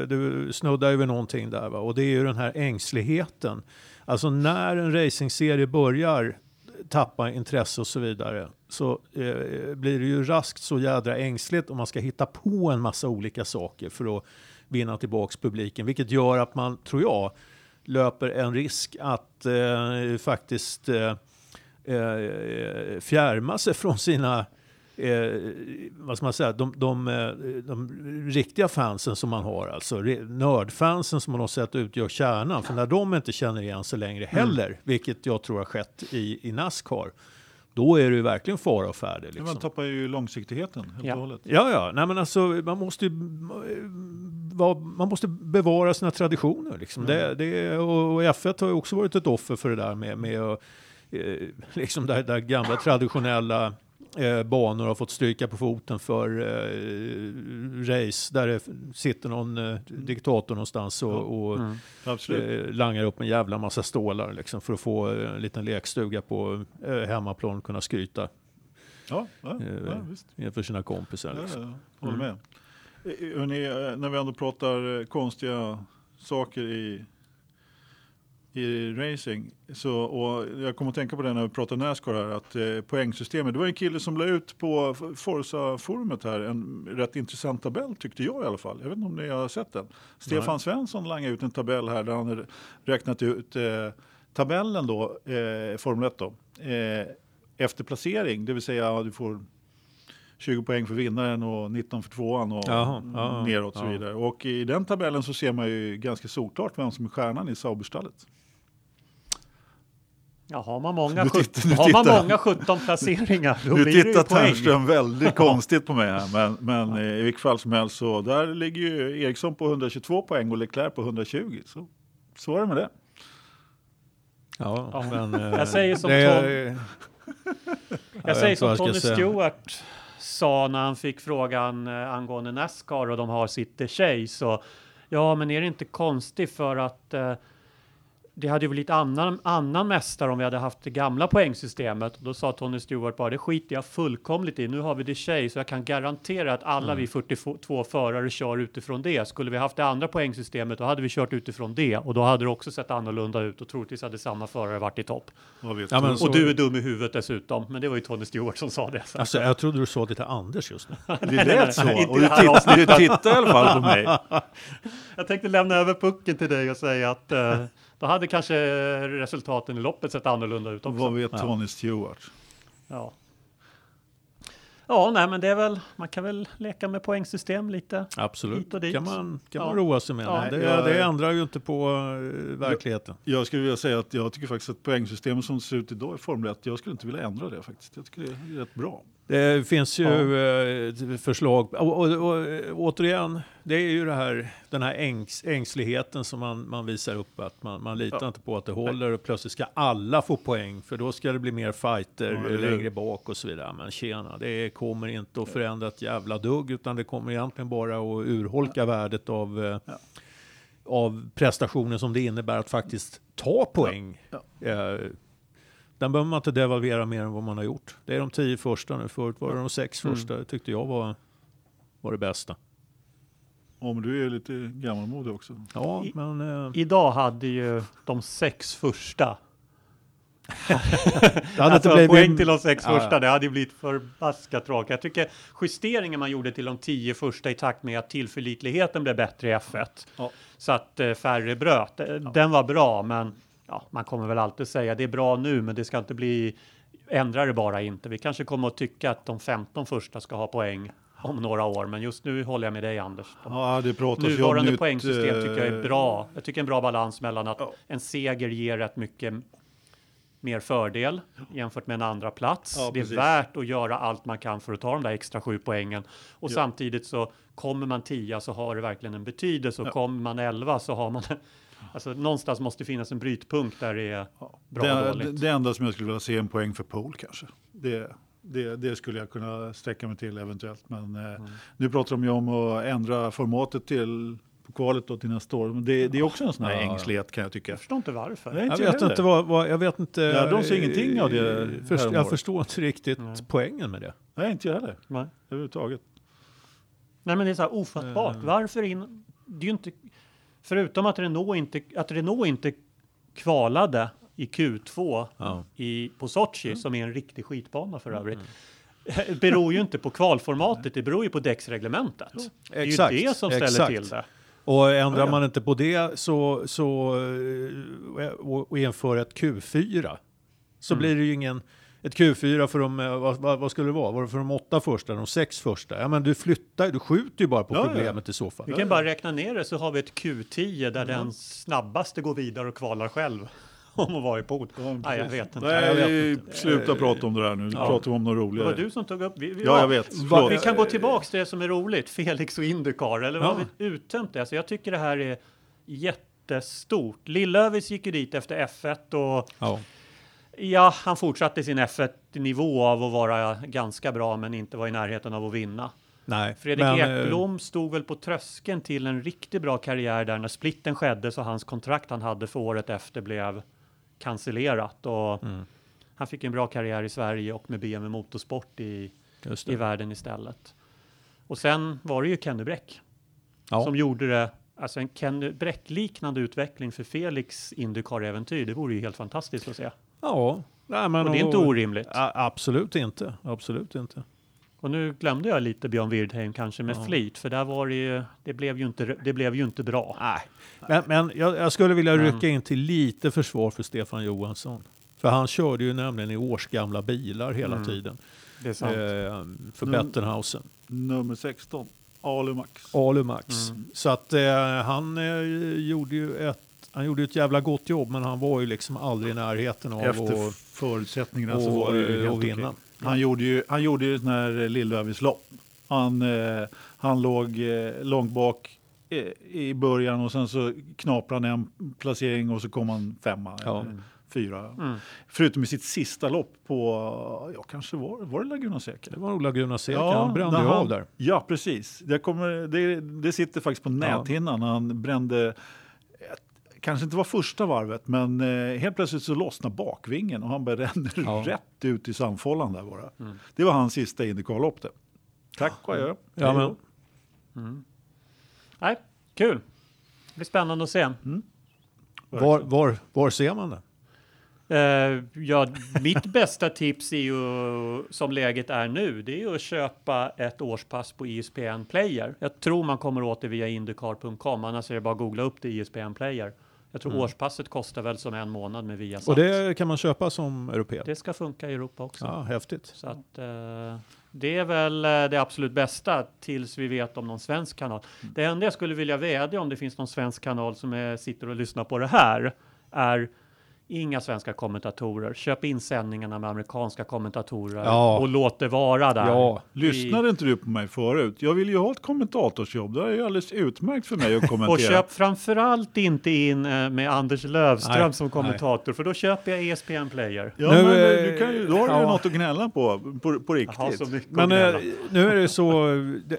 eh, du snuddar ju vid någonting där va? och det är ju den här ängsligheten. Alltså när en racingserie börjar tappa intresse och så vidare så eh, blir det ju raskt så jädra ängsligt om man ska hitta på en massa olika saker för att vinna tillbaks publiken. Vilket gör att man, tror jag, löper en risk att eh, faktiskt eh, eh, fjärma sig från sina eh, vad ska man säga, de, de, eh, de riktiga fansen som man har, alltså nördfansen som man har sett utgör kärnan. För när de inte känner igen sig längre heller, vilket jag tror har skett i, i Nascar, då är det ju verkligen fara och färde. Liksom. Man tappar ju långsiktigheten helt Ja. och hållet. Ja, ja, nej men alltså man måste ju man måste bevara sina traditioner. Liksom. Det, det, och och F1 har ju också varit ett offer för det där med, med eh, liksom där, där gamla traditionella eh, banor har fått stryka på foten för eh, race där det sitter någon eh, diktator någonstans och, och Mm. Eh, langar upp en jävla massa stålar liksom, för att få eh, en liten lekstuga på eh, hemmaplan kunna skryta Ja, ja, eh, ja, inför sina kompisar. Ja, Liksom. ja, håller med. Eh, Hörrni, eh, när vi ändå pratar konstiga saker i, i racing. Så, och jag kommer att tänka på det när vi pratar Nascar här, att eh, poängsystemet. Det var en kille som la ut på Forza-forumet här en rätt intressant tabell tyckte jag i alla fall. Jag vet inte om ni har sett den. Stefan Svensson langade ut en tabell här där han räknat ut eh, tabellen då, eh, Formel 1 då, eh, efter placering, det vill säga du får 20 poäng för vinnaren och 19 för tvåan och Jaha, ja, neråt och så vidare. Och i den tabellen så ser man ju ganska solklart vem som är stjärnan i Sauberstallet. Ja, har man många, tittar- nu har man tittar- många 17 placeringar, då Nu blir det ju tittar poäng. Ternström väldigt konstigt på mig här, men, men eh, i vilket fall som helst så där ligger ju Eriksson på 122 poäng och Leclerc på 120. Så, så är det med det. Ja, Ja. men, eh, Jag säger som det Tom- jag Jag säger som Tony. Stewart sa när han fick frågan eh, angående Nascar och de har sitt Chase. Och, ja, men är det inte konstigt för att eh, det hade ju blivit annan, annan mästare om vi hade haft det gamla poängsystemet. Då sa Tony Stewart bara, det skiter jag fullkomligt i. Nu har vi det tjej, så jag kan garantera att alla vi 42 förare kör utifrån det. Skulle vi haft det andra poängsystemet, då hade vi kört utifrån det. Och då hade det också sett annorlunda ut och troligtvis hade samma förare varit i topp. Ja, men så- Och du är dum i huvudet dessutom. Men det var ju Tony Stewart som sa det. Så. Alltså, jag trodde du sa det till Anders just nu. Det lät så. nej, inte Och det du, titt, du tittar i alla fall på mig. Jag tänkte lämna över pucken till dig och säga att eh, då hade kanske resultaten i loppet sett annorlunda ut också. Vad vet Tony Stewart? Ja. Ja, nej, men det är väl, man kan väl leka med poängsystem lite. Absolut, Hit kan man, kan Ja. man roa sig med. Ja. Det, Ja, det ja. ändrar ju inte på eh, verkligheten. Jag skulle vilja säga att jag tycker faktiskt att poängsystemet som det ser ut idag i Formel 1, jag skulle inte vilja ändra det faktiskt. Jag tycker det är rätt bra. Det finns ju eh, förslag. Och, och, och, återigen, det är ju det här, den här ängs, ängsligheten som man, man visar upp. Att man, man litar Ja. inte på att det håller och plötsligt ska alla få poäng. För då ska det bli mer fighter Ja, längre bak och så vidare. Men tjena, det kommer inte att förändra ett jävla dugg. Utan det kommer egentligen bara att urholka värdet av, eh, Ja. av prestationen som det innebär att faktiskt ta poäng. Ja. Eh, den behöver man inte devalvera mer än vad man har gjort. Det är de tio första nu. Förut var det de sex Mm. första. Det tyckte jag var, var det bästa. Om du är lite gammalmodig också. Ja, I- men... Eh, Idag hade ju de sex första, det hade alltså inte blivit- poäng till de sex Ja, första, ja. det hade ju blivit förbaskat tråkigt. Jag tycker justeringen man gjorde till de tio första i takt med att tillförlitligheten blev bättre i F1, Ja. så att eh, färre bröt, eh, den var bra, men ja, man kommer väl alltid säga det är bra nu, men det ska inte bli, ändra det bara inte. Vi kanske kommer att tycka att de 15 första ska ha poäng om några år, men just nu håller jag med dig Anders. Ja, det pratas ju om Nuvarande nytt, poängsystem tycker jag är eh, bra. Jag tycker en bra balans mellan att Ja. en seger ger rätt mycket mer fördel jämfört med en andra plats. Ja, det är värt att göra allt man kan för att ta de där extra sju poängen. Och Ja. samtidigt så kommer man tia så har det verkligen en betydelse och kommer man elva så har man Alltså någonstans måste finnas en brytpunkt där det är Ja. bra och det, dåligt. det enda som jag skulle vilja se är en poäng för pole kanske. Det, det, det skulle jag kunna sträcka mig till eventuellt. Men eh, Mm. nu pratar de ju om att ändra formatet till på kvalet då till nästa år. Men det, det är också en sån här Ja, ängslighet kan jag tycka. Jag förstår inte varför. Nej, Jag inte vet heller. inte vad, vad, jag vet inte. Ja, de ser ingenting av det eh, Först, jag förstår inte riktigt Nej. poängen med det. Nej, inte jag heller Nej. överhuvudtaget. Nej, men det är så här ofattbart. Eh. Varför in? Det är ju inte förutom att Renault inte att Renault inte kvalade i Q2 Ja. i på Sochi som är en riktig skitbana för övrigt. beror ju inte på kvalformatet, det beror ju på däcksreglementet. Det är Exakt, ju det som ställer exakt. till det. Och ändrar man inte på det så, så eh, och, och inför ett Q4 så blir det ju ingen ett Q4 för de, eh, vad, vad, vad skulle det vara? Var det för de åtta första, de sex första? Ja men du flyttar, du skjuter ju bara på Ja, ja. problemet i så fall. Vi kan bara räkna ner det så har vi ett Q10 där den snabbaste går vidare och kvalar själv. Om att vara i pool. Nej, jag vet inte. Nej, jag vet inte. sluta prata om det där nu. Nu Ja. pratar vi om något Det roligare. var du som tog upp. Vi, vi, Ja, jag vet. Va, vi kan gå tillbaks till det som är roligt, Felix och Indycar, eller Ja. har vi uttömt det? Så jag tycker det här är jättestort. Lillövis gick ju dit efter F1 och Ja. Ja, han fortsatte sin F1-nivå av att vara ganska bra, men inte var i närheten av att vinna. Nej, Fredrik men, eh, Ekblom stod väl på tröskeln till en riktigt bra karriär där när splitten skedde, så hans kontrakt han hade för året efter blev cancellerat och Mm. han fick en bra karriär i Sverige och med BMW Motorsport i i världen istället. Och sen var det ju Kenny Bräck Ja. som gjorde det, alltså en Kenny Bräck-liknande utveckling för Felix Indycar-äventyr. Det vore ju helt fantastiskt att se. Ja, nej, men Och det är inte orimligt. Absolut inte. Absolut inte. Och nu glömde jag lite Björn Wirdheim kanske med Ja. flit, för där var det ju, det blev ju inte, det blev ju inte bra. Nej. Men, men jag, jag skulle vilja Men- rycka in till lite försvar för Stefan Johansson. För han körde ju nämligen i årsgamla bilar hela Mm. tiden. Det är sant. Eh, för Mm. Bettenhausen. Nummer 16, Alumax. Alumax. Mm. Så att eh, han eh, gjorde ju ett han gjorde ett jävla gott jobb men han var ju liksom aldrig i närheten av Efter att förutsättningarna så och, var det ju och helt vinna. okej. Han gjorde ju, han gjorde ju den här Lillövis-lopp. Han, eh, han låg eh, långt bak eh, i början och sen så knaprade han en placering och så kom han femma. Ja. eller Fyra. Mm. Förutom i sitt sista lopp på, ja kanske var, var det Laguna Seca? Det var nog Laguna Seca, han brände ju av där. Ja, precis. Det, kommer, det, det sitter faktiskt på näthinnan. när Han brände, kanske inte var första varvet, men eh, helt plötsligt så lossnar bakvingen och han bara ränner Ja. rätt ut i sandfållan där bara. Mm. Det var hans sista Indycar-lopp det. Tack och adjö. Ja, men, Nej, kul. Det blir spännande att se. var, var, var ser man det? Eh, ja, mitt bästa tips är ju, som läget är nu, det är ju att köpa ett årspass på E ISPN Player. Jag tror man kommer åt det via Indycar.com, annars är det bara att googla upp det ISPN Player. Jag tror årspasset kostar väl som en månad med Viasat. Och det kan man köpa som europé? det ska funka i Europa också. Ja, häftigt. Så att, eh, det är väl eh, det absolut bästa tills vi vet om någon svensk kanal. Det enda jag skulle vilja vädja om det finns någon svensk kanal som är, sitter och lyssnar på det här är inga svenska kommentatorer. Köp in sändningarna med amerikanska kommentatorer Ja. och låt det vara där. Ja, Lyssnade inte du på mig förut? Jag vill ju ha ett kommentatorsjobb. Det är ju alldeles utmärkt för mig att kommentera. Och köp framförallt inte in eh, med Anders Lövström Nej, som kommentator, för då köper jag ESPN Player. Ja, Nu, men eh, eh, du kan ju, då har du ju ja. något att gnälla på, på, på riktigt. Men nu är det så, det,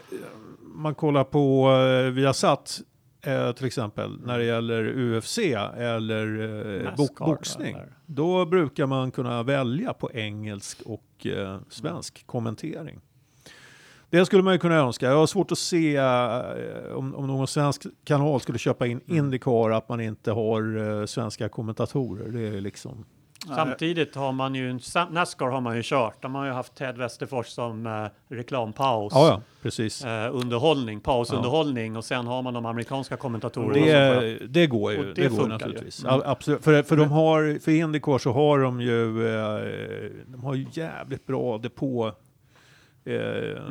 man kollar på Viasat eh, till exempel när det gäller UFC eller eh, bok, boxning. eller? Då brukar man kunna välja på engelsk och eh, svensk kommentering. Det skulle man ju kunna önska. Jag har svårt att se eh, om, om någon svensk kanal skulle köpa in Mm. Indycar att man inte har eh, svenska kommentatorer. Det är liksom... Samtidigt har man ju, Nascar har man ju kört, de har ju haft Ted Westerfors som eh, reklampaus. Ja, ja, precis. Eh, underhållning, pausunderhållning och sen har man de amerikanska kommentatorerna. som får- Det, det går ju. Det, det går naturligtvis. ju. Mm. Ja, absolut. För, för, de har, för Indycar så har de ju, eh, de har ju jävligt bra depå eh,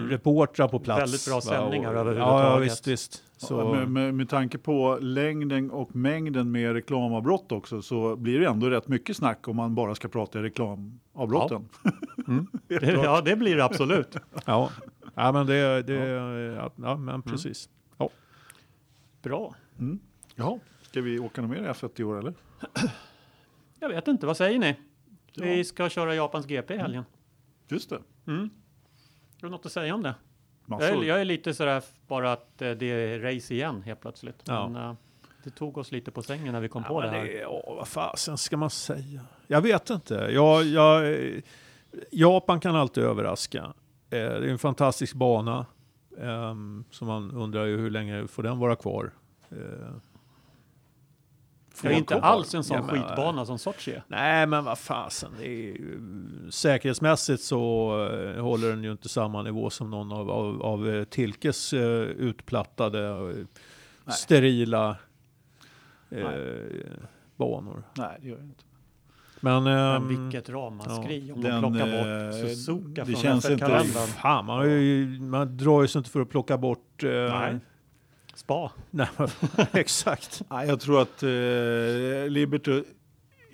reportrar på plats. Mm. Väldigt bra sändningar överhuvudtaget. Ja, ja visst, visst. Så. Med, med, med tanke på längden och mängden med reklamavbrott också så blir det ändå rätt mycket snack om man bara ska prata i reklamavbrotten. Det, ja, det blir det absolut. ja. ja, men det, det ja. ja, men Mm. precis. Bra. Jaha, ska vi åka något mer F1 i år eller? Jag vet inte, vad säger ni? Ja. Vi ska köra Japans GP i helgen. Just det, Har du något att säga om det? Jag är, jag är lite sådär bara att eh, det är race igen helt plötsligt. Ja. Men, eh, det tog oss lite på sängen när vi kom Ja, på det här. det, ja, vad fasen ska man säga? Jag vet inte. Jag, jag, Japan kan alltid överraska. Eh, Det är en fantastisk bana. ehm, Så man undrar ju hur länge får den vara kvar? Det är inte alls en sån Ja, men- skitbana som Sochi är. Nej, men vad fasen. Det är ju, säkerhetsmässigt så eh, håller den ju inte samma nivå som någon av, av, av eh, Tilkes eh, utplattade, eh, sterila eh, banor. Nej, det gör det inte. Men, Men ehm, vilket ramaskri om den, de plockar bort Suzuka det från känns inte- F1-kalendern. Fan, man, har ju, man drar ju sig inte för att plocka bort... Eh, Nej. Spa. nej, exakt. Nej, jag tror att eh, Liberty,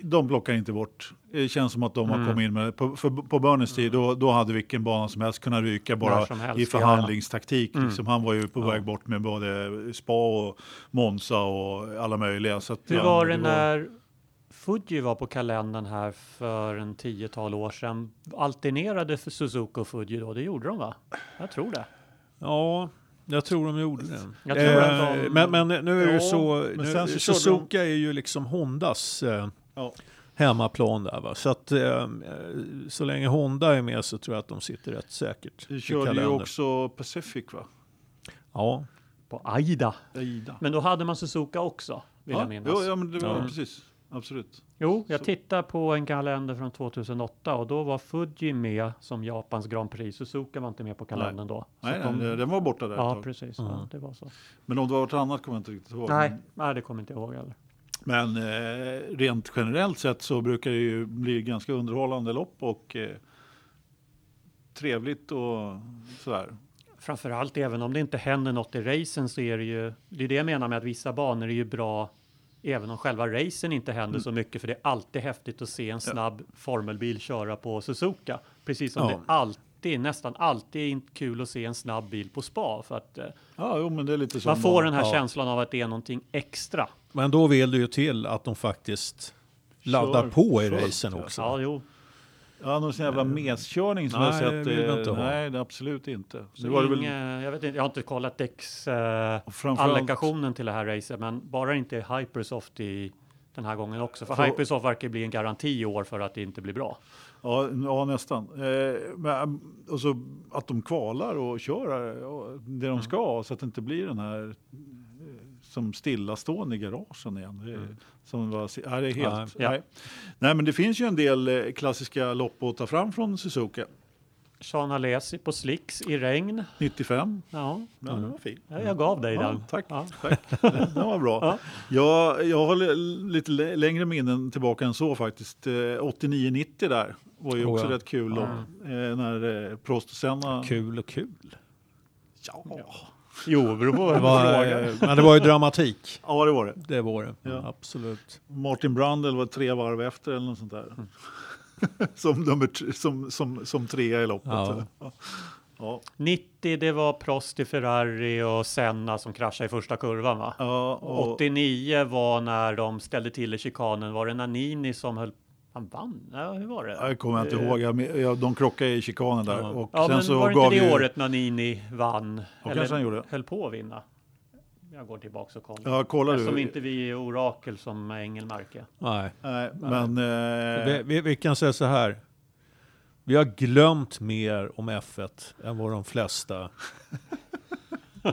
de plockar inte bort. Det känns som att de Mm. har kommit in med på, för, på Burners tid, då, då hade vilken bana som helst kunnat ryka bara helst, i ja. förhandlingstaktik. Mm. Liksom. Han var ju på Ja. väg bort med både Spa och Monza och alla möjliga. Så att, Hur ja, var det när Fuji var på kalendern här för en tiotal år sedan? Alternerade för Suzuka och Fuji då? Det gjorde de va? Jag tror det. Ja, jag tror de gjorde det. Jag tror att de- men, men nu är ju Ja, så, nu, sen så Suzuka är ju liksom Hondas eh, Ja. hemmaplan där va. Så att eh, så länge Honda är med så tror jag att de sitter rätt säkert Du körde ju också Pacific va? Ja, På Aida. Aida. Men då hade man Suzuka också, vill ja, jag minnas. jo, ja, men det var Ja. precis. Absolut. Jo, jag Så- tittar på en kalender från 2008 och då var Fuji med som Japans Grand Prix. Suzuka var inte med på kalendern då. Så Nej, de- nej, den var borta där ett Ja, tag. precis. Mm. Ja, det var så. Men om det var något annat kommer jag inte riktigt ihåg. Nej, nej, det kommer inte jag ihåg heller. Men eh, rent generellt sett så brukar det ju bli ganska underhållande lopp och eh, trevligt och sådär. Framförallt även om det inte händer något i racen så är det ju, det är det jag menar med att vissa banor är ju bra även om själva racen inte händer Mm. så mycket för det är alltid häftigt att se en snabb formelbil köra på Suzuka. Precis som Ja. det alltid, nästan alltid är inte kul att se en snabb bil på spa för att eh, Ja, jo, men det är lite som man får den här ja. känslan av att det är någonting extra. men då vill det ju till att de faktiskt laddar Kör på i fullt, racen ja. också. Ja, jo. Ja, någon sån jävla meskörning som jag nej, det sett. vill vi eh, inte ha. nej, det absolut inte. Så var det väl, jag, vet inte, jag har inte kollat däcks eh, allokationen till det här racet, men bara inte Hypersoft i den här gången också. För Så- Hypersoft verkar bli en garanti i år för att det inte blir bra. Ja, ja nästan. Eh, men, och så att de kvalar och kör eh, det Mm. de ska så att det inte blir den här eh, som stillastående i garagen igen. Det, är- Som var, ja, det är helt, Mm. Nej. Ja. nej. nej, men det finns ju en del eh, klassiska lopp att ta fram från Suzuka. Sean Alesi på slicks i regn. 95. Ja, Ja, den var fin. ja, jag gav dig Ja, den. tack. Ja. tack. Den var bra. Ja. Jag, jag har li- lite lä- längre minnen tillbaka än så faktiskt. Eh, 89-90 där var ju Oh, också ja. rätt kul lopp. Eh, när eh, Prost och Senna... Kul och kul. Ja. Jo, det beror på Det var, eh, men det var ju dramatik. ja, det var det. Det var det. Ja. Absolut. Martin Brundle var tre varv efter eller något sånt där. Mm. som, nummer tre, som, som, som trea i loppet. Ja. Ja. Ja. 90 det var Prost i Ferrari och Senna som kraschade i första kurvan va? Ja, och, 89 var när de ställde till i chikanen. Var det Nannini som höll... Han vann? Ja, hur var det? jag kommer inte ihåg, jag, jag, de krockade i chikanen där. Ja. Och Ja, sen men så var det inte det ju, året Nannini vann? Ja, kanske han gjorde. höll på att vinna? Jag går tillbaka och kollar. Ja, kolla Eftersom du. inte vi är orakel som ängelmärke. Nej. Nej, men... Eh, Vi, vi, vi kan säga så här. Vi har glömt mer om F1 än vad de flesta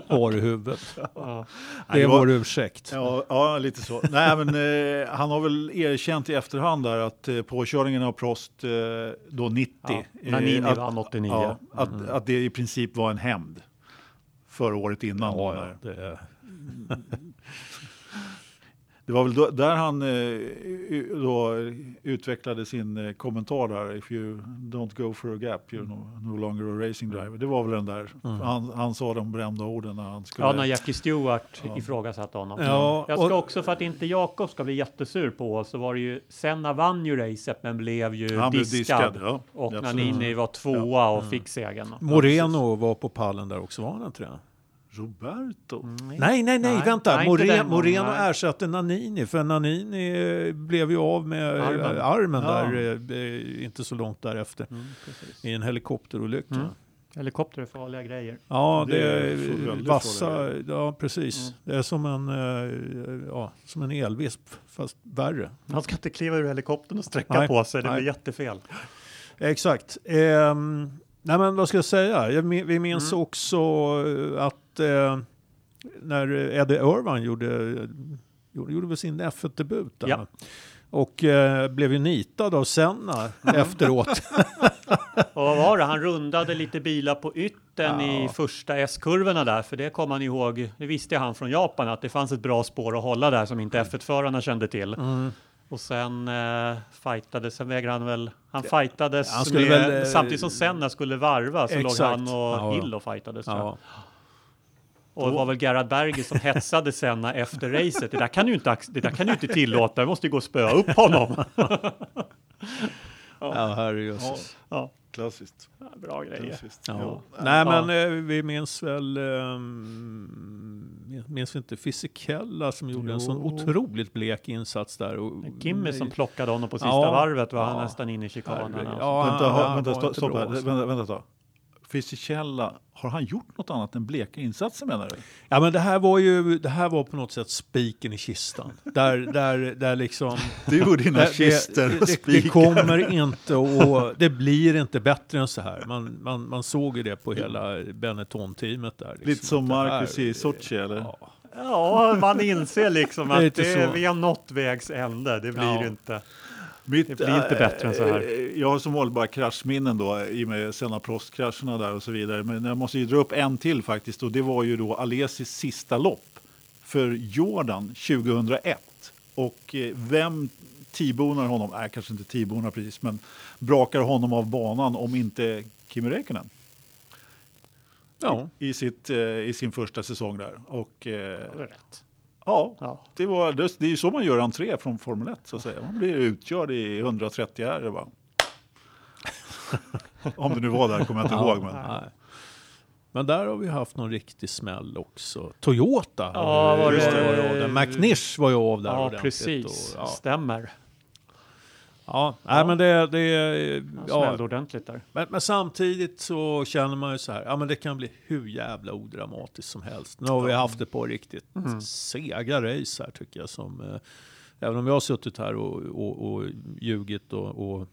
har i huvudet. Ja. Det är vår ursäkt. Ja, ja, lite så. Nej, men eh, han har väl erkänt i efterhand där att eh, påkörningen av Prost eh, då 90. Ja, eh, Nannini att, vann 89. Ja, att, att det i princip var en hämnd förra året innan. Ja, när- ja, det, Det var väl då, där han eh, då utvecklade sin eh, kommentar där. If you don't go for a gap you're no, no longer a racing driver. Det var väl den där. Mm. Han, han sa de brända orden när han skulle... Ja, när Jackie Stewart Ja. ifrågasatte honom. Ja, Jag ska och- också, för att inte Jakob ska bli jättesur på oss, så var det ju, Senna vann ju racet men blev ju han blev diskad. diskad. Ja, Och absolut. Nannini var tvåa och fick segern. Moreno var på pallen där också, var han inte det? Roberto. Nej, nej, nej, Nej, vänta. nej, Moreno nej. ersatte Nannini, för Nannini eh, blev ju av med Armen. armen, armen Ja. där, eh, inte så långt därefter, Mm, i en helikopterolycka. Mm. Helikopter är farliga grejer. Ja, Det det är är så väldigt vassa, ja precis. Mm. Det är som en, eh, ja, som en elvisp, fast värre. Man ska inte kliva ur helikoptern och sträcka Nej, på sig, det nej. blir jättefel. Exakt. Ehm, nej men vad ska jag säga? Jag, vi minns Mm. också eh, att eh, när Eddie Irvine gjorde, gjorde, gjorde väl sin F1-debut där. Ja. Och eh, blev ju nitad av Senna efteråt. Och vad var det? Han rundade lite bilar på ytten i Ja. första S-kurvorna där, för det kom han ihåg. Det visste han från Japan att det fanns ett bra spår att hålla där som inte F1-förarna kände till. Mm. Och sen eh, fightades, sen vägrade han väl, han fightades Han med, väl, eh, samtidigt som Senna skulle varva så låg exakt. han och Ja, ja. Hill och fightades. tror jag. Ja. Och det var väl Gerhard Berger som hetsade Senna efter racet. Det där kan du inte, det där kan du inte tillåta, du måste ju gå och spöa upp honom. ja, herrejösses. Ja, Klassiskt. bra grejer. Klassiskt. Ja. Ja. Nej Ja. men eh, vi minns väl, um, minns vi inte Fisichella som gjorde en sån Jo. otroligt blek insats där. Och, Kimmy som plockade honom på sista Ja. varvet var han Ja. nästan inne i chikanen. Alltså. Ja, vänta, han- ha, han vänta, stopp, stopp. Vänta, vänta, vänta. Fisichella, har han gjort något annat än bleka insatser menar du? Ja men det här var ju, det här var på något sätt spiken i kistan. Där, där, där liksom... Du och dina det, kister och det, det, det kommer inte och det blir inte bättre än så här. Man, man, man såg ju det på hela Benetton-teamet där. Liksom, Lite som det Marcus i Sochi eller? Ja. Ja, man inser liksom att det, vi har nått vägs ände. Det blir Ja. inte. Mitt, Det blir inte bättre än så här. eh, Jag har som vanligt bara kraschminnen då i och med Senna Prost-krascherna där och så vidare. Men jag måste ju dra upp en till faktiskt och det var ju då Alesis sista lopp för Jordan 2001. Och eh, vem T-bonar honom, nej kanske inte T-bonar precis, men brakar honom av banan om inte Kimi Räikkönen Ja. i, sitt, eh, i sin första säsong där. Och eh, Det är rätt. Ja, Ja. det, var, det, det är ju så man gör entré från Formel 1 så att säga. Man blir utkörd i 130 R. Bara. Om det nu var där kommer jag inte ihåg. Men. Nej. Men där har vi haft någon riktig smäll också. Toyota Ja, var det- var ju av där. McNish var ju av där Ja, ordentligt precis. Och, ja. Stämmer. Ja, nej, men det, det Han ja, smällde ordentligt där. men, men samtidigt så känner man ju så här, ja men det kan bli hur jävla odramatiskt som helst. Nu har vi haft ett par riktigt sega race här tycker jag som, eh, även om jag har suttit här och, och, och ljugit och, och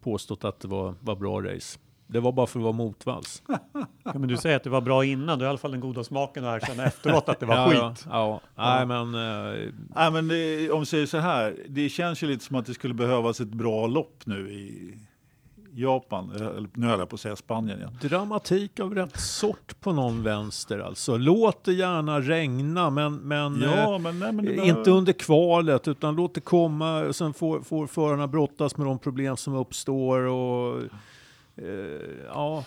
påstått att det var, var bra race. Det var bara för att vara motvalls. Ja, men du säger att det var bra innan, du har i alla fall den goda smaken att erkänna efteråt att det var ja, skit. Ja, ja. nej men eh, Nej, men det, om vi säger så här, det känns ju lite som att det skulle behövas ett bra lopp nu i Japan. Eller, nu höll jag på att säga Spanien igen. dramatik av rätt sort på någon vänster alltså. Låt det gärna regna men, men eh, Ja, men, nej, men det Inte behöver- under kvalet utan låt det komma. Sen får, får förarna brottas med de problem som uppstår. Och, eh, ja.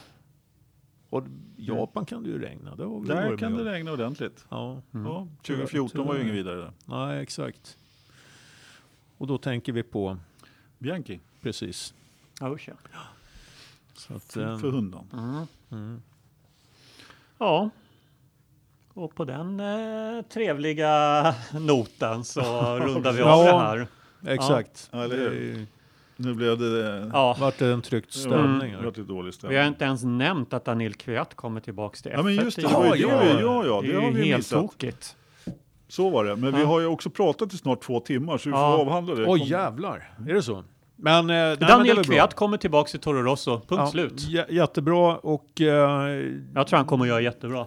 och Japan kan det ju regna. Det har vi Där varit kan med det om. regna ordentligt. Ja, Ja, 2014 var ju ingen vidare där. nej exakt. Och då tänker vi på, Bianchi, precis. Ja. Så att, för, eh, för hundan. mm. Ja. Och på den eh, trevliga noten så rundar vi av Ja. det här. Exakt. Ja, eller hur? Det Nu blev det... Ja, vart det en tryckt stämning. Vart det dålig vi har stämning. inte ens nämnt att Daniel Kviat kommer tillbaks till Ja men F1 just det, det var ju Ja, ja. Ja, ja, Det det är har ju vi helt missat. tokigt. Så var det. Men vi har ju också pratat i snart två timmar så vi får Ja. avhandla det. Oj Kom- jävlar, är det så? Men, eh, nej, men Daniel bra. Kviat kommer tillbaks till Toro Rosso, punkt Ja, slut. jä- jättebra och eh, Jag tror han kommer att göra jättebra.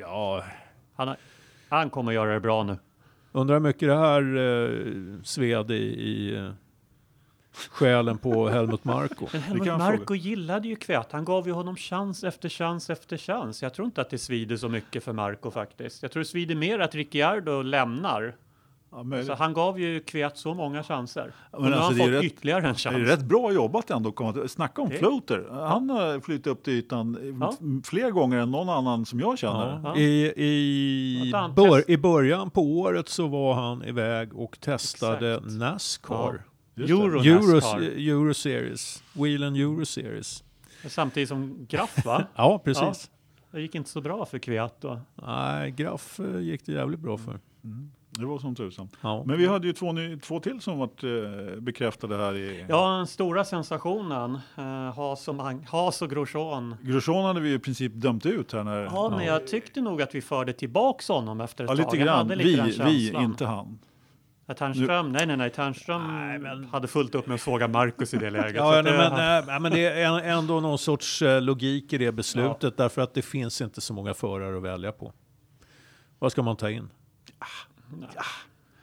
ja, Han, har- han kommer att göra det bra nu. undrar hur mycket det här eh, sved i, i eh, själen på Helmut Marko. Men Helmut Marko gillade ju Kviat. Han gav ju honom chans efter chans efter chans. Jag tror inte att det svider så mycket för Marko faktiskt. Jag tror det svider mer att Ricciardo lämnar. Ja, men, Så han gav ju Kviat så många chanser. Och men nu har alltså, han det är fått rätt- ytterligare en det är chans. rätt bra jobbat ändå. komma Snacka om Det- floater. Han har flyttat upp till ytan eh, Ja. fler gånger än någon annan som jag känner. Ja. Ja. I, i, han bör, I början på året så var han iväg och testade Exakt. Nascar. Euro Euro, Nascar. Euro Series. Wheel and Euro Series. Samtidigt som Graff va? Ja, precis. Det gick inte så bra för Kviat då. Nej, Graff eh, gick det jävligt bra för. Det var som tusan. Ja. Men vi hade ju två, ny, två till som varit eh, bekräftade här i... Ja, den stora sensationen. Uh, Haas, och Mag- Haas och Grosjean. Grosjean hade vi i princip dömt ut här när... Ja, men jag tyckte nog att vi förde tillbaks honom efter ett Ja, tag. lite grann. hade lite Vi, vi, inte han. Ja, Ternström, nej, nej, nej, Ternström hade fullt upp med att såga Marcus i det läget. Ja, att nej, det- men, nej, nej, men det är ändå någon sorts eh, logik i det beslutet därför att det finns inte så många förare att välja på. Vad ska man ta in?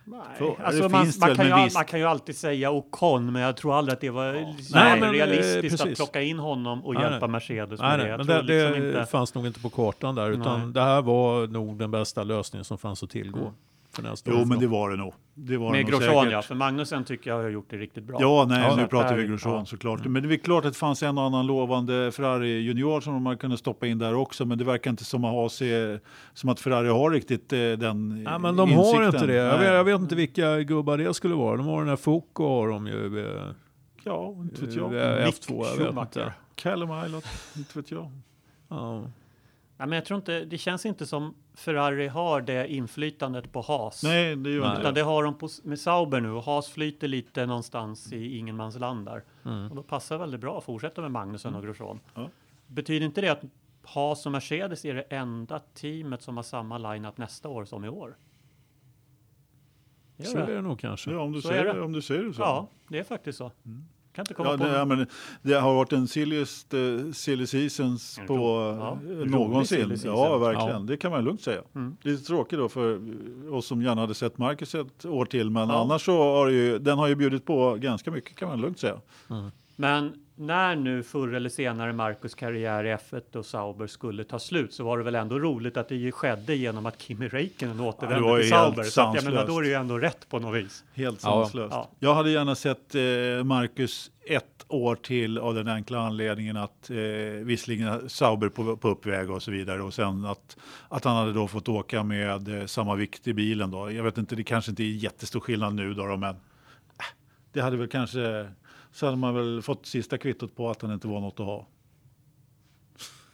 nej. För- Alltså, det man, man, kan men ju, man kan ju alltid säga Ocon, men jag tror aldrig att det var Nej, nej, men, eh, realistiskt att precis. plocka in honom och Nej, hjälpa nej. Mercedes Nej, med det. nej, Jag men det, det liksom inte... fanns nog inte på kartan där utan Nej. det här var nog den bästa lösningen som fanns att tillgå. För nästa Jo, år. men det var det nog. Det var Med Grosjean ja, för Magnusen tycker jag har gjort det riktigt bra. Ja, nej, Ja, nu pratar vi Grosjean ja. såklart. Men det är klart att det fanns en och annan lovande Ferrari junior som man kunde stoppa in där också. Men det verkar inte som att, ha se, som att Ferrari har riktigt eh, den Ja, men de har insikten. inte det. Jag Nej. vet, jag vet inte vilka gubbar det skulle vara. De har den här Foucault har de ju. eh, Ja, inte vet jag. eh, Mick F2, jag vet inte. Callum Islet, inte vet jag. Ja. Nej, men jag tror inte, det känns inte som Ferrari har det inflytandet på Haas. Nej, det gör inte Utan det. det har de på, med Sauber nu och Haas flyter lite någonstans i ingenmansland där. Mm. Och då passar väldigt bra att fortsätta med Magnusen och Grosjean. Ja. Betyder inte det att Haas och Mercedes är det enda teamet som har samma lineup nästa år som i år? Gör Så är det? det nog kanske. Ja, om du Så säger det. det. Om du säger det så. Ja, det är faktiskt så. Kan inte komma Ja, på det, ja, men det har varit den silliest uh, silly seasons En på ja, någonsin. Ja, verkligen. Ja. Det kan man lugnt säga. Mm. Det är tråkigt då för oss som gärna hade sett Marcus ett år till. Men Ja. annars så har ju, den har ju bjudit på ganska mycket kan man lugnt säga. Men när nu förr eller senare Marcus karriär i F1 och Sauber skulle ta slut så var det väl ändå roligt att det ju skedde genom att Kimi Räikkönen återvände ju till Sauber. Så att, jag menar, då är det ju ändå rätt på något vis. Helt Ja. sanslöst. Ja. Jag hade gärna sett eh, Marcus ett år till av den enkla anledningen att eh, visserligen Sauber på, på uppväg och så vidare och sen att, att han hade då fått åka med eh, samma vikt i bilen då. Jag vet inte, det kanske inte är jättestor skillnad nu då, då men äh, det hade väl kanske så hade man väl fått sista kvittot på att han inte var något att ha.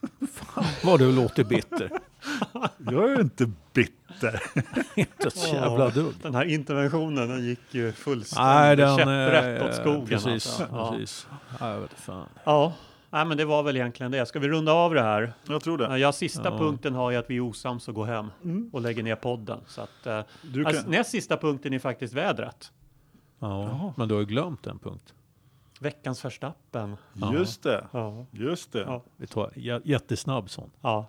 Vad du låter bitter. Jag är inte bitter. Inte så jävla dumt. Den här interventionen den gick ju fullständigt Nej, den... käpprätt eh, åt skogen. Precis, alltså. Ja. precis. Ja, jag vet inte fan. ja. Nej, men det var väl egentligen det. Ska vi runda av det här? Jag tror det. Ja, sista Ja. punkten har ju att vi är osams och går hem och lägger ner podden. Så att, eh, alltså, näst sista punkten är faktiskt vädret. Ja, men du har ju glömt en punkt. Veckans Verstappen. just det. Ja. Just det. Ja. Vi tar j- jättesnabb sån. ja.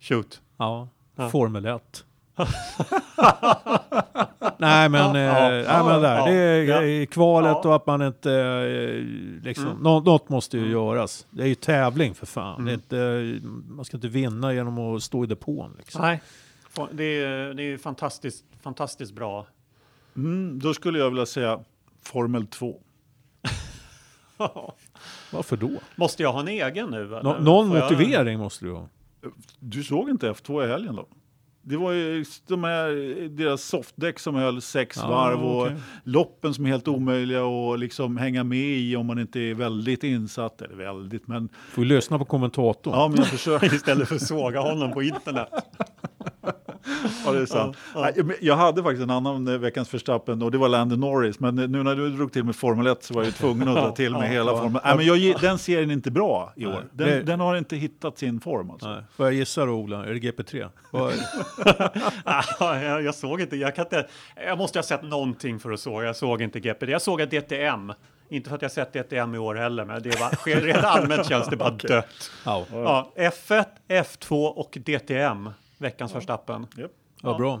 Shoot. Ja, Ja. Formel 1. nej men, eh, Ja, nej, ja, men där, ja, det är ja. i kvalet Ja. och att man inte, eh, liksom, Mm. nå- något måste ju göras. Det är ju tävling för fan. Mm. Inte, man ska inte vinna genom att stå i depån. Liksom. Nej. Det är, det är fantastiskt, fantastiskt bra. Mm, då skulle jag vilja säga Formel 2. Varför då? Måste jag ha en egen nu? Eller? Nå- någon Får jag- motivering måste du ha. Du såg inte F2 i helgen då? Det var ju de här, deras softdäck som höll sex Ja, varv och okej. loppen som är helt omöjliga att liksom hänga med i om man inte är väldigt insatt. Eller väldigt, men Får vi lyssna på kommentatorn. ja, men jag försöker. Istället för att såga honom på internet. Ja, det är sant. Ja, men Jag hade faktiskt en annan eh, veckans Verstappen och det var Landon Norris. Men eh, nu när du drog till med Formel 1 så var jag tvungen att dra till med Ja, hela ja. Formel Nej, men jag, ge- Den serien är inte bra i år. Den, det- den har inte hittat sin form. Alltså. Nej. Får jag gissa då Ola? Är det GP3? Vad- Ja, jag, jag såg inte, jag kan inte, jag måste ha sett någonting för att såga. Jag såg inte GPD. Jag såg att DTM. Inte för att jag sett DTM i år heller, men det var, rent allmänt känns det bara dött. Ja, Ja, F1, F2 och DTM. Veckans Verstappen. Japp, vad bra.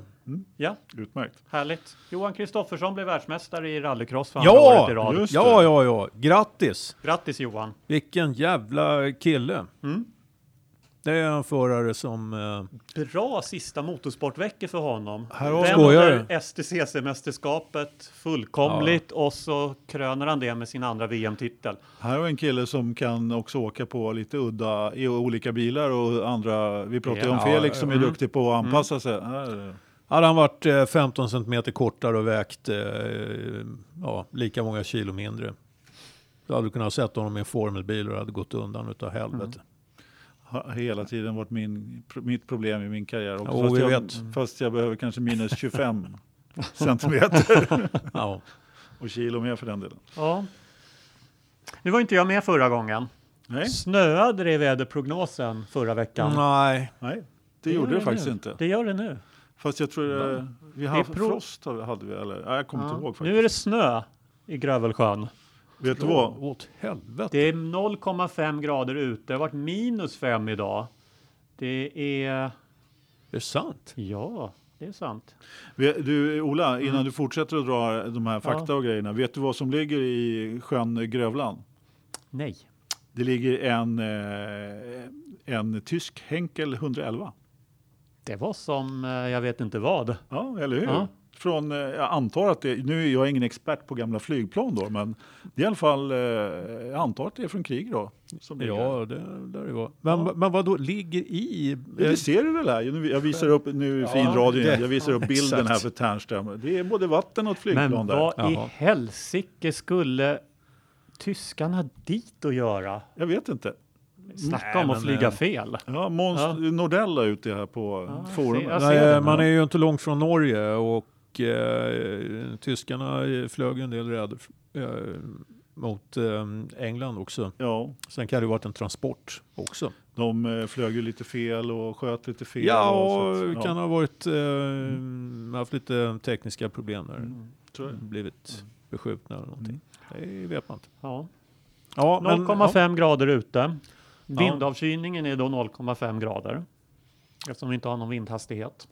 Ja, utmärkt. härligt. Johan Kristoffersson blev världsmästare i rallycross för andra året Ja, i rad. just ja, ja, ja. Grattis! Grattis Johan. Vilken jävla kille. Mm. Det är en förare som... Eh, Bra sista motorsportvecka för honom. Vänder STCC-mästerskapet fullkomligt och så kröner han det med sin andra VM-titel. Här har vi en kille som kan också åka på lite udda i olika bilar och andra. Vi pratade ju om Ja, Felix som är mm. duktig på att anpassa sig. Här, hade han varit eh, 15 centimeter kortare och vägt eh, ja, lika många kilo mindre. Då hade du kunnat sett honom i en formelbil och det hade gått undan utav helvete. Har hela tiden varit min, mitt problem i min karriär. Också. Jo, fast, jag, vet. fast jag behöver kanske minus 25 centimeter Ja. och kilo mer för den delen. Ja. Nu var inte jag med förra gången. Nej, Snöade det i väderprognosen förra veckan? Nej, nej det gjorde det faktiskt nu. inte. Det gör det nu. Fast jag tror eh, vi hade frost hade vi, eller nej, jag kommer inte ihåg faktiskt. Nu är det snö i Grövelsjön. Vet du vad? åt helvete. Det är 0,5 grader ute. Det har varit minus 5 idag. Det är... Är det sant? Ja, det är sant. Du, Ola, Mm. innan du fortsätter att dra de här fakta och grejerna. Vet du vad som ligger i sjön Grövlan? Nej. Det ligger en, eh, en tysk Henkel 111. Det var som eh, jag vet inte vad. Ja, eller hur? Ja. Från, eh, jag antar att det, nu är jag ingen expert på gamla flygplan då, men det är i alla fall, eh, jag antar att det är från krig då. Här. Ja, det lär det vara. Men, men vad då ligger i? Ja, Det ser du väl här? Nu- Jag visar upp, nu är fin Ja, det- jag visar upp ja, bilden här exakt. för Tärnström. Det är både vatten och ett flygplan Men där. vad i helsike skulle tyskarna dit och göra? Jag vet inte. Snacka Nej, om att men, flyga eh, fel. Ja, Måns Ja. Nordell la ut det här på Ja, forumet. man är ju inte långt från Norge och eh, tyskarna flög en del räd eh, mot eh, England också. Ja, Sen kan det ju varit en transport också. de eh, flög ju lite fel och sköt lite fel. Ja, och så och att- ja, kan ha varit, eh, haft lite tekniska problem där. så är det. Blivit beskjutna eller någonting. Det vet man inte. Ja. Ja, men- 0,5 grader ute. Vindavkylningen är då 0,5 grader. Eftersom vi inte har någon vindhastighet.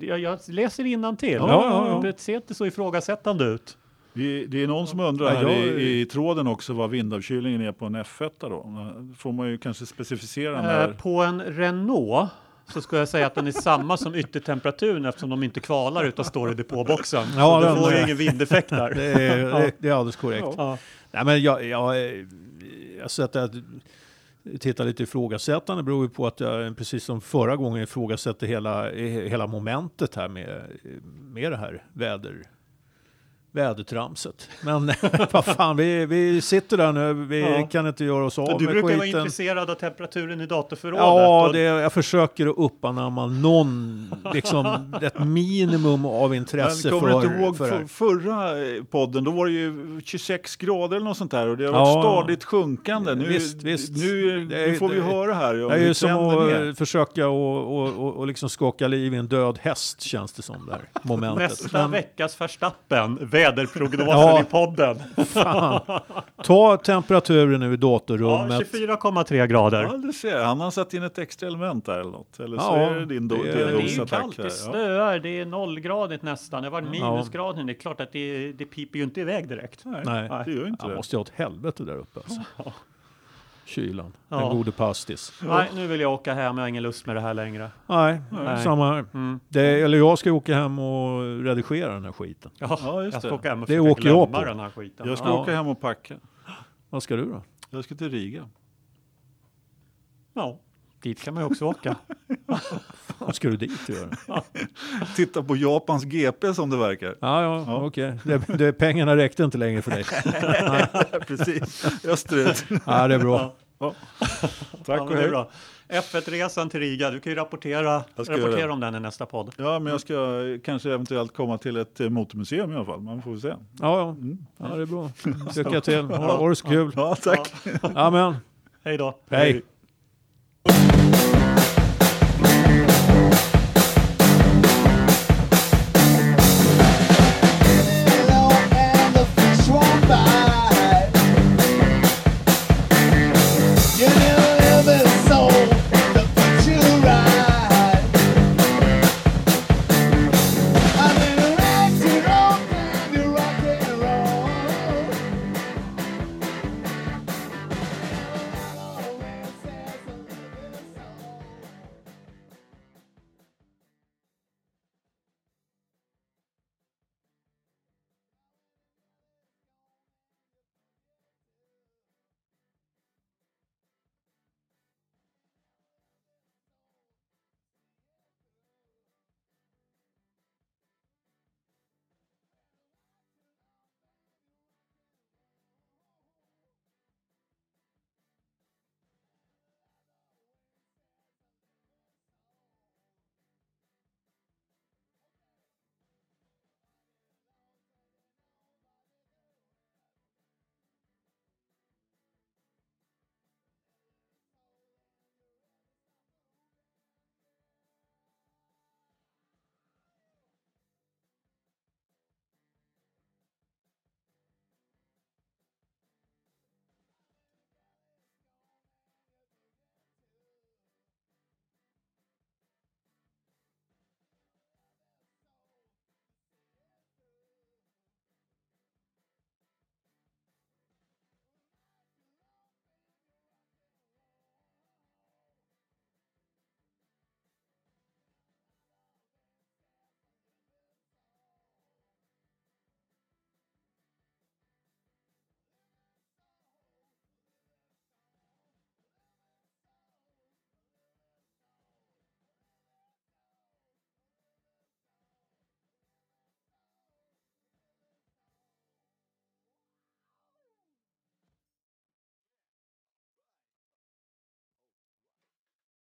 Jag, jag läser innantill. Ja, ja, ja. Det ser inte så ifrågasättande ut. Det, det är någon som undrar Ja, här jag- i, i tråden också vad vindavkylningen är på en F1 då. Får man ju kanske specificera Eh, när. på en Renault så ska jag säga att den är samma som yttertemperaturen eftersom de inte kvalar utan står i depåboxen. Ja, så den du får ju ingen vindeffekt där. Det är, det, det är alldeles korrekt. Ja. Nej, men jag, jag, jag sätter att titta lite ifrågasättande beror ju på att jag precis som förra gången ifrågasätter hela, eh, hela momentet här med, med det här väder, vädertramset. Men vad fan, vi, vi sitter där nu, vi Ja. kan inte göra oss av du med brukar vara skiten. intresserad av temperaturen i datorförrådet. Ja, det, jag försöker att uppanamma någon, liksom ett minimum av intresse Men för, kommer du inte ihåg för för, förra eh, podden? Då var det ju 26 grader eller något sånt där och det har Ja. varit stadigt sjunkande. Nu, Visst, visst. nu, Det nu får vi det- höra här om Det är ju som att är. eh, försöka och, och, och, och liksom skaka liv i en död häst känns det som där momentet. Nästa Men veckas Verstappen, väderprognosen Ja. i podden. fan, ta temperaturen nu i Ja, datorrummet. 24,3 grader. Ja, du ser. Han har satt in ett extra element där eller något. Eller så Ja, är det din do- det är- Men det är ju kallt, det Ja. snöar, det är nollgradigt nästan. Det var minusgrader. Det är klart att det, det piper ju inte iväg direkt. Nej, Nej. det gör inte Han det. måste ju ha ett helvete där uppe alltså. Kylan, Ja. den gode pastis. Nej, nu vill jag åka hem. Jag har ingen lust med det här längre. Nej, Nej. samma här. Mm. Det, eller jag ska åka hem och redigera den här skiten. Ja, Ja, just jag ska det. åka hem och Det försöka åker jag på. den här skiten. Jag ska Ja. åka hem och packa. Vad ska du då? Jag ska till Riga. Ja, dit kan man ju också åka. Vad ska du dit göra? Titta på Japans GP som det verkar. Ja, ja, Ja. okej. Det, det, pengarna räckte inte längre för dig. Precis, österut. Ja, det är bra. Tack Ja, och men det är hej. bra. F1-resan till Riga, du kan ju rapportera, rapportera om den i nästa podd. Ja, men jag ska kanske eventuellt komma till ett eh, motormuseum i alla fall. Man får se. Ja, ja. ja det är bra. Lycka till. Ha, det så kul. Ja, tack. Amen. Hej då! Hej. Thank you.